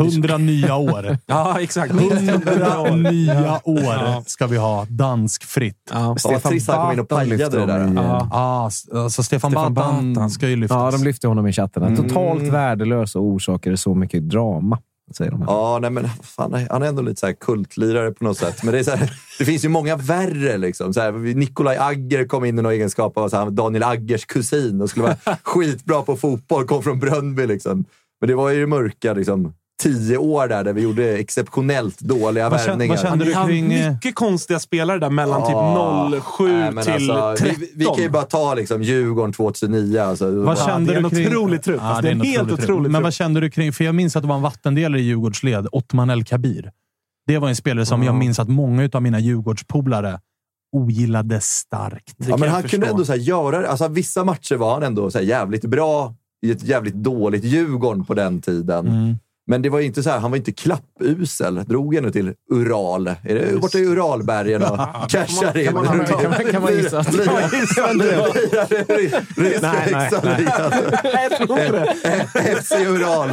Hundra nya år. Ja, exakt. Hundra nya år ska vi ha danskfritt. Ja. Stefan han kom in och Batan pajade det de där. Ja, ah, alltså Stefan, Stefan Batan, Batan. ska ju lyftas. Ja, de lyfte honom i chatten. Mm. Totalt värdelös och orsakade så mycket drama, säger de. Här. Ja, nej, men fan, han är ändå lite så här kultlirare på något sätt. Men det, är så här, det finns ju många värre. Liksom. Så här, Nikolaj Agger kom in i någon egenskap av så här, Daniel Aggers kusin och skulle vara skitbra på fotboll. Kom från Brönnby. Liksom. Men det var ju mörka liksom, tio år där, där vi gjorde exceptionellt dåliga Vad värvningar. vad kände du hade kring... eh, mycket konstiga spelare där mellan Ja. typ 07 Nej, men till alltså, 13. vi, vi kan ju bara ta liksom, Djurgården 2009. Alltså, Vad Ja, kände det är du en kring... otrolig trupp. Alltså, det är en helt otrolig otrolig Men trupp. vad kände du kring... För jag minns att det var en vattendelare i Djurgårdsled, Ottman El Kabir. Det var en spelare som jag minns att många av mina Djurgårdspolare ogillade starkt. Ja, men han kunde ändå så här, göra det. Alltså, vissa matcher var han ändå så här, jävligt bra i ett jävligt dåligt Djurgården på den tiden. Mm. Men det var ju inte så här, han var inte klappusel. Drog ändå till Ural. Är det borta i Uralbergen och cashar in? kan man- kan man- kan man gissa att- Nej, nej, nej. Jag tror det. FC Ural.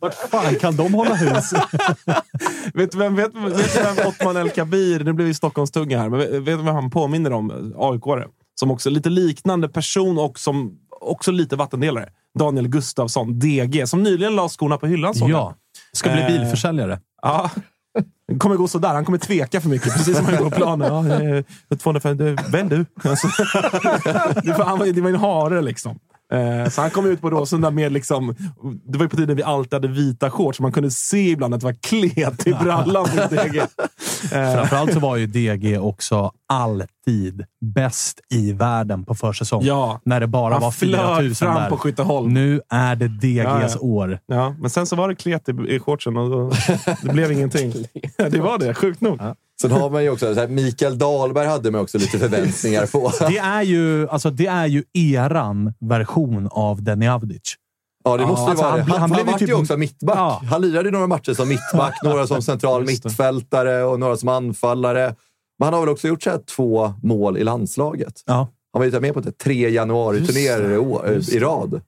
Vart fan kan de hålla hus? Vet du vem, vet, vet vem Ottman El Kabir, nu blir vi Stockholmstunga här, men vet, du vem han påminner om? AIK-are. Som också lite liknande person och som också lite vattendelare. Daniel Gustafsson, DG, som nyligen la skorna på hyllan. jag. Ja. Ska bli Eh, bilförsäljare. Ja. Det kommer gå sådär. Han kommer tveka för mycket, precis som han gjorde på planen. Ja, eh, 205, du, välj du. Alltså, det var en hare liksom. Eh, Så han kom ut på Råsunda med liksom... Det var ju på tiden vi alltid hade vita shorts, så man kunde se ibland att det var klet i brallan på DG. Eh, Framförallt så var ju DG också alltid bäst i världen på försäsong. Ja. När det bara var 4 000 flög fram där. på Skytteholm. Nu är det DGs Ja, ja. år. Ja, men sen så var det klet i, i shortsen och då, det blev ingenting. Det var det, sjukt nog. Sen har man ju också, så här, Mikael Dahlberg hade man också lite förväntningar på. Det är ju, alltså, det är ju eran version av Deni Avdic. Ja, det måste ju alltså, vara det. han- Han, han han, blev ju typ- ju också mittback. Ja. Han lirade några matcher som mittback, några som central mittfältare och några som anfallare. Men han har väl också gjort så här två mål i landslaget. Ja. Han var ju med på det, tre januari-turnéer i, i rad.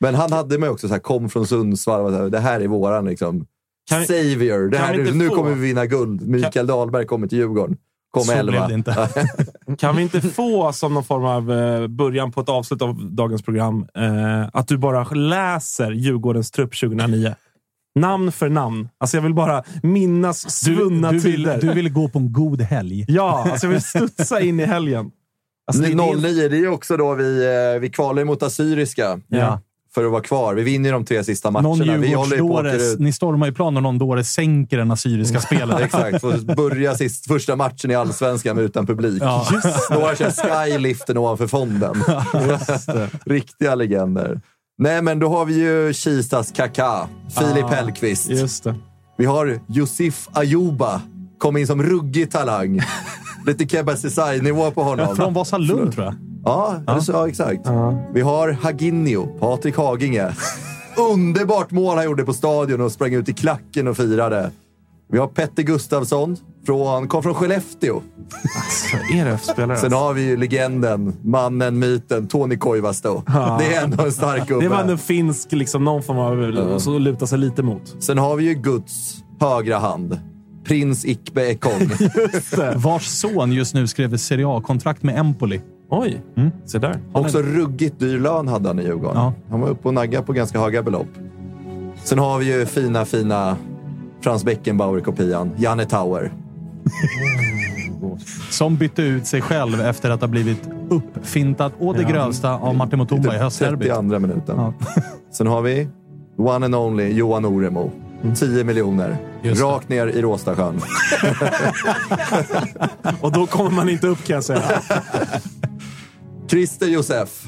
Men han hade mig också så här, kom från Sundsvall och så här, det här är våran liksom, Kan vi- savior. Det kan här, vi inte nu få- kommer vi vinna guld. Mikael Dahlberg kommer till Djurgården. Kom Så elva. blev det inte. Kan vi inte få som någon form av eh, början på ett avslut av dagens program eh, att du bara läser Djurgårdens trupp 2009? Namn för namn. Alltså jag vill bara minnas Du, svunna du, vill, tider. du vill gå på en god helg. Ja, alltså jag vill studsa in i helgen. Alltså det, det, 09, det är ju också då vi, eh, vi kvalar mot Assyriska Ja. För att vara kvar. Vi vinner de tre sista matcherna. Någon vi håller på ut. ni stormar ju plan och någon dåre sänker den assyriska spelet. Exakt, får börja sist, första matchen i Allsvenskan utan publik. Ja. Några kör skyliften ovanför fonden. Riktiga legender. Nej, men då har vi ju Kistas Kaká, Filip Ah, Hellqvist. Just det. Vi har Yusuf Ayuba, kom in som ruggig talang. Lite Kebba Ceesay-nivå på honom. Från Vasalund, tror jag. Ja, ja. Så, ja exakt. Vi har Haginio, Patrik Haginge. Underbart mål han gjorde på stadion och sprang ut i klacken och firade. Vi har Petter Gustafsson, från, kom från Skellefteå. Alltså, ERF-spelare. Sen har vi ju legenden, mannen, myten, Toni Koivasto. Ja. Det är ändå en stark gubbe. Det var en finsk, liksom, någon form av... Ja. Så luta sig lite mot. Sen har vi ju Guds högra hand, prins Ikbe Ekong. Vars son just nu skrev ett Serie A-kontrakt med Empoli. Oj, Mm. se där. Också ruggigt dyr lön hade han i Djurgården. Ja. Han var uppe och naggade på ganska höga belopp. Sen har vi ju fina, fina Frans Beckenbauer-kopian, Janne Tauer. Som bytte ut sig själv efter att ha blivit uppfintad å det Ja. grövsta av Martin Mutumba i höstderbyt. 32 minuten. Ja. Sen har vi one and only Johan Oremo. 10 miljoner. Mm. Det. Rakt ner i Råstasjön. Och då kommer man inte upp kan jag säga. Christer Josef.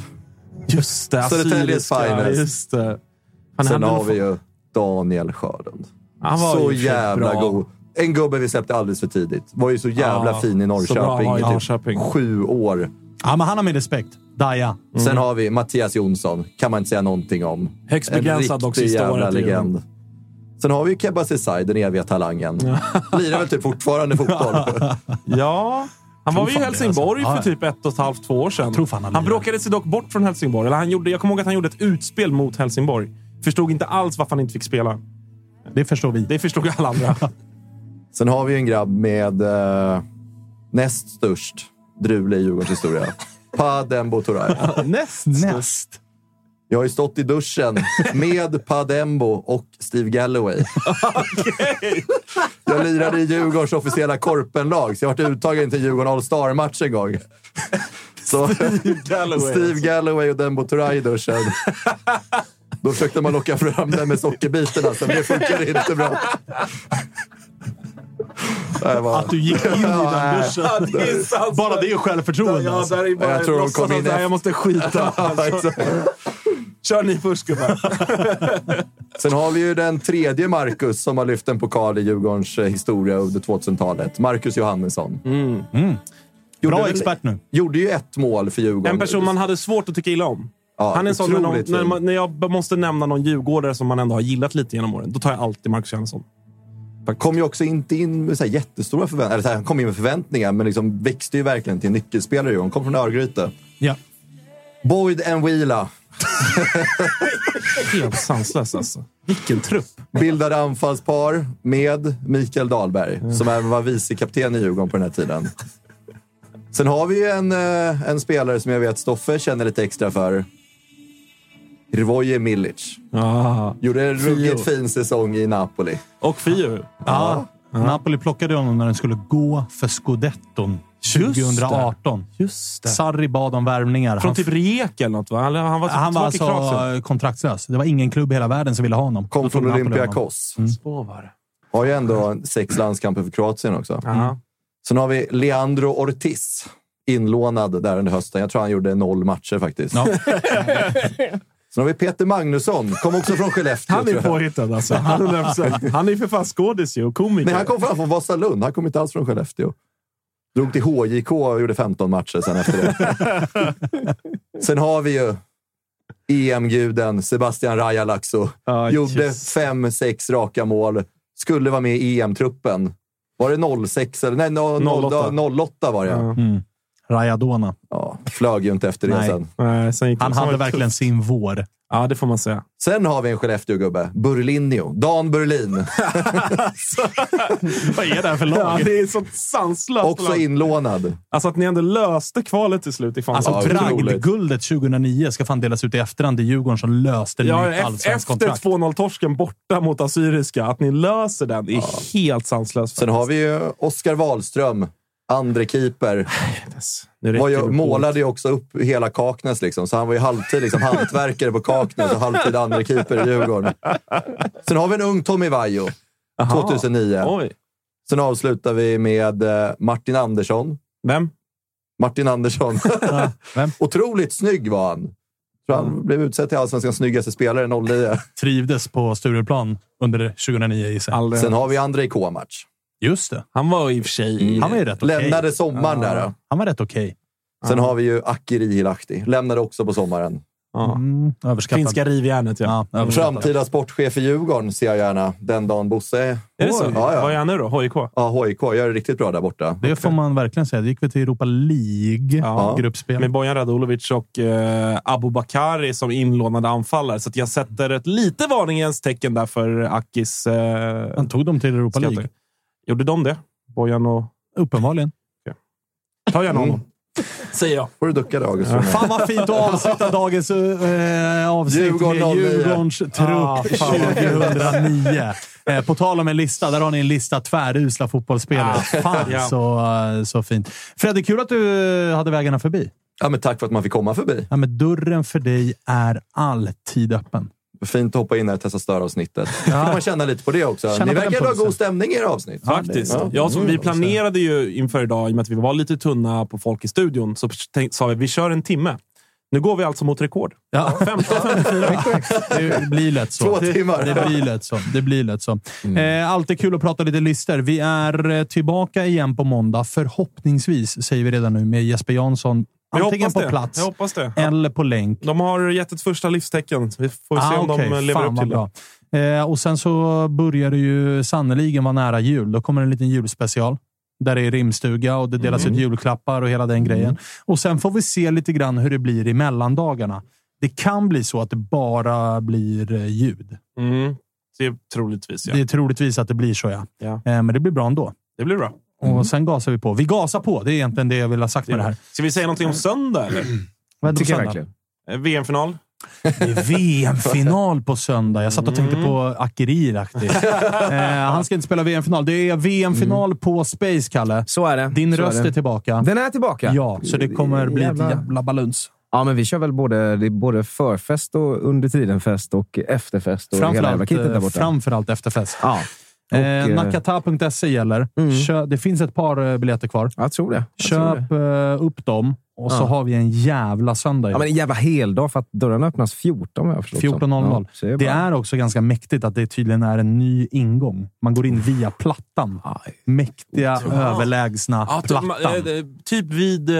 Just det, Södertäljes finest. Just det. Han Sen har vi fått- ju Daniel Sjölund. Han var så jävla bra. god. En gubbe vi släppte alldeles för tidigt. Var ju så jävla Ja, fin i Norrköping i typ Norrköping. sju år. Ja, men han har min respekt. Daja. Sen har vi Mattias Jonsson. Kan man inte säga någonting om. Högst En begränsad dock sista jävla året i legend. Sen har vi ju Kebba Ceesay, den eviga talangen. Lirar väl typ fortfarande fotboll. Ja. Han var ju i det, Helsingborg alltså. För typ ett och ett halvt, två år sedan. Tror fan han han bråkade sig dock bort från Helsingborg. Eller han gjorde, jag kommer ihåg att han gjorde ett utspel mot Helsingborg. Förstod inte alls varför han inte fick spela. Det förstår vi. Det förstod alla andra. Sen har vi en grabb med eh, näst störst drule i Djurgårdens historia. Padembo Turay. Näst Näst. Jag har ju stått i duschen med Padembo och Steve Galloway. Jag lirade i Djurgårdens officiella korpenlag, så jag har varit uttagen till Djurgården All-Star-match en gång. Så, Galloway, Steve Galloway och Dembo Turay i duschen. Då försökte man locka fram den med sockerbitarna, så det funkade inte bra. Var- Att du gick in i den duschen. Ja, det. Bara det är självförtroende. Ja, alltså. där är bara Jag tror de kom in efter. Jag måste skita. Ja, exakt. Kör ni först gubbar. Sen har vi ju den tredje Marcus som har lyft en pokal i Djurgårdens eh, historia under 2000-talet. Marcus Johannesson. Mm. Gjorde Bra väl- expert nu. Gjorde ju ett mål för Djurgården. En person man hade svårt att tycka illa om. Ja, Han är en sån när, någon, när, man, när jag måste nämna någon djurgårdare som man ändå har gillat lite genom åren, då tar jag alltid Marcus Johansson. Han kom ju också inte in med så här jättestora förväntningar. Eller så här, han kom in med förväntningar, men liksom växte ju verkligen till nyckelspelare. Djurgården. kom från Örgryte. Ja. Boyd Wheela. Helt sanslös alltså. Vilken trupp. Bildade anfallspar med Mikael Dahlberg, Mm. som även var vicekapten i Djurgården på den här tiden. Sen har vi ju en, eh, en spelare som jag vet Stoffe känner lite extra för. Hrvoje Milic. Ah. Gjorde en ruggigt fin säsong i Napoli. Och Fio. Ja. Napoli plockade honom när den skulle gå för scudetton 2018. Just det. Sarri bad om värvningar. Från Han- typ Rijeka eller något va? Eller han var, typ han var alltså kontraktslös. Det var ingen klubb i hela världen som ville ha honom. Kom från. Olympiakos. Det. Har ju ändå sex landskamper för Kroatien också. Ja. Sen har vi Leandro Ortiz. Inlånad där under hösten. Jag tror han gjorde noll matcher faktiskt. Ja. Sen har vi Peter Magnusson. Kom också från Skellefteå. Han är påhittad alltså. 100%. Han är ju för fan skådis ju och komiker. Nej, han kom fram från Vasalund. Han kom inte alls från Skellefteå. Drog till HJK och gjorde 15 matcher sen efter det. sen har vi ju EM-guden Sebastian Rajalaxo. Ja, Gjorde fem, sex raka mål. Skulle vara med i EM-truppen. Var det 06 eller? Nej, no, 08. 08. 08 var det. Mm. Rajadona. Ja, flög ju inte efter det Nej. sen. Nej, sen gick Han sen var hade det verkligen tufft. sin vår. Ja, det får man säga. Sen har vi en Skellefteå-gubbe. Burlinio. Dan Burlin. Vad är det här för Ja, lag? det är sånt sanslöst. Också lag. inlånad. Alltså att ni ändå löste kvalet till slut. är fan Alltså, så otroligt. bragdguldet 2009 ska fan delas ut i efterhand. Det är Djurgården som löste Ja, nytt allsvenskt efter kontrakt. 2-0-torsken borta mot Assyriska, att ni löser den är helt sanslöst. Sen har vi ju Oskar Wahlström. Andre keeper. Var ju, målade ju också upp hela Kaknäs, liksom. så han var ju halvtid liksom, hantverkare på Kaknäs och halvtid andre keeper i Djurgården. Sen har vi en ung Tommy Vaiho, Aha. 2009. Oj. Sen avslutar vi med eh, Martin Andersson. Vem? Martin Andersson. Ja, vem? Otroligt snygg var han. Tror han blev utsedd till allsvenskans snyggaste spelare 09. Trivdes på Stureplan under 2009 gissar jag. Aldrig. Sen har vi Andrei Komac. Just det. Han var i och för sig... Han var ju rätt okej. Lämnade sommaren Ja. där. Då. Han var rätt okej. Sen har vi ju Akiri Hilahti. Lämnade också på sommaren. Mm, överskattad. Finska rivjärnet, ja. Ja, överskattad. Framtida sportchef i Djurgården ser jag gärna. Den dagen Bosse är... Är det så? Ja, ja. Vad är han nu då? HIK? Ja, HIK gör det riktigt bra där borta. Det får man verkligen säga. Det gick vi till Europa League, Ja. gruppspel. Med Bojan Radulovic och eh, Abu Bakari som inlånade anfallare. Så att jag sätter ett lite varningens tecken där för Akis... Eh, Han tog dem till Europa. League. Gjorde de det? Bojan och... Uppenbarligen. Ta gärna Mm. honom. Säger jag. får du ducka då, August. Fan vad fint att avsluta dagens äh, avsnitt Djurgården med 09. Djurgårdens trupp Ah, fan, vad kul. 2009. Eh, på tal om en lista, där har ni en lista tvärusla fotbollsspelare. Ah, Fan ja. så, eh, så fint. Fredde, kul att du eh, hade vägarna förbi. Ja, men tack för att man fick komma förbi. Ja, men dörren för dig är alltid öppen. Fint att hoppa in här och testa störavsnittet. Ja. Fick man känna lite på det också. Känna Ni verkar ha god stämning i era avsnitt. Faktiskt. Ja. Ja, så vi Mm. planerade ju inför idag, i och med att vi var lite tunna på folk i studion, så tänk, sa vi vi kör en timme. Nu går vi alltså mot rekord. Ja. 15.54. Det blir lätt så. Två timmar. Det blir lätt så. Det blir lätt så. Eh, alltid kul att prata lite lister. Vi är eh, tillbaka igen på måndag. Förhoppningsvis, säger vi redan nu, med Jesper Jansson. Antingen på det. plats eller på länk. De har gett ett första livstecken. Vi får se Ah, om okej. de lever Fan, upp till det. Eh, och sen så börjar det ju sannoliken vara nära jul. Då kommer en liten julspecial. Där det är rimstuga och det delas Mm. ut julklappar och hela den grejen. Och sen får vi se lite grann hur det blir i mellandagarna. Det kan bli så att det bara blir eh, ljud. Mm. Det är troligtvis, ja. Det är troligtvis att det blir så, ja. Ja. Eh, men det blir bra ändå. Det blir bra. Och sen gasar vi på. Vi gasar på. Det är egentligen det jag vill ha sagt med det här. Ska vi säga någonting om söndag, eller? Vad är det på Tycker jag verkligen. Eh, VM-final? Det är VM-final på söndag. Jag satt och tänkte på Akiri Lahti. eh, han ska inte spela VM-final. Det är VM-final på Space, Kalle. Så är det. Din Så röst det. är tillbaka. Den är tillbaka. Ja, så det kommer bli Jävlar. ett jävla baluns. Ja, men vi kör väl både, det är både förfest och under tiden-fest och efterfest och hela jävla Framförallt, kittet där eh, borta. framförallt efterfest. Ja. Och, Eh, eh, Nakata.se gäller. Mm. Kö- det finns ett par eh, biljetter kvar. Jag tror det. Jag tror Köp eh, upp dem och så Ja. har vi en jävla söndag. Ja, men en jävla heldag för att dörrarna öppnas 14 vad jag förstått. 14.00. Ja, det är det är också ganska mäktigt att det tydligen är en ny ingång. Man går in via plattan. Aj. Mäktiga, Ja. överlägsna Ja, typ, plattan. eh, typ vid eh,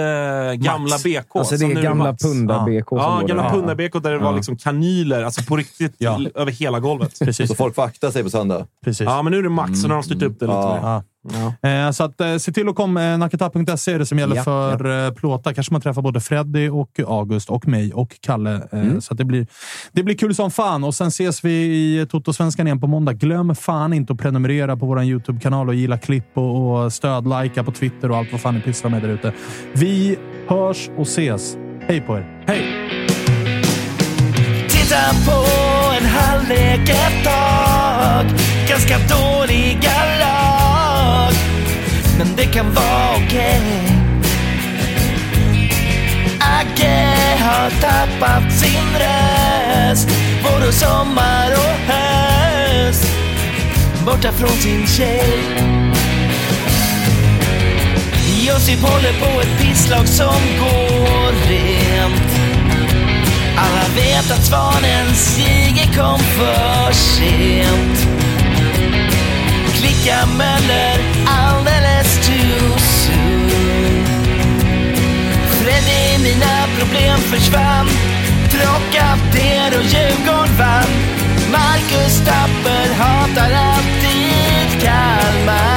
gamla Max. BK. Alltså det är nu gamla Max. punda Ja. BK som Ja, gamla punda-BK där det var liksom kanyler, alltså på riktigt, över hela golvet. Precis. Så folk får akta sig på söndag. Precis. Ja, men nu är det Max, så nu har de styrt upp det lite Ja. mer. Ja. Ja. Eh, Så att, eh, se till att komma. Eh, Nakata.se är det som gäller Ja, för eh, plåtar. Kanske man träffar både Freddy och August och mig och Kalle. Mm. Så att det, blir, det blir kul som fan. Och sen ses vi i Toto-svenskan igen på måndag. Glöm fan inte att prenumerera på vår YouTube-kanal och gilla klipp och, och stödlajka på Twitter och allt vad fan ni pysslar med där ute. Vi hörs och ses. Hej på er! Hej! Titta på en halvlek ett tag Ganska dåliga lag men det kan vara okej. Agge har tappat sin röst. Både sommar och höst. Borta från sin tjej. Josip håller på ett pisslag som går rent. Alla vet att svanen Sige kom för sent. Klicka Möller Freddy, mina problem försvann. Trocadero och Djurgården vann. Marcus Tapper hatar alltid Kalmar.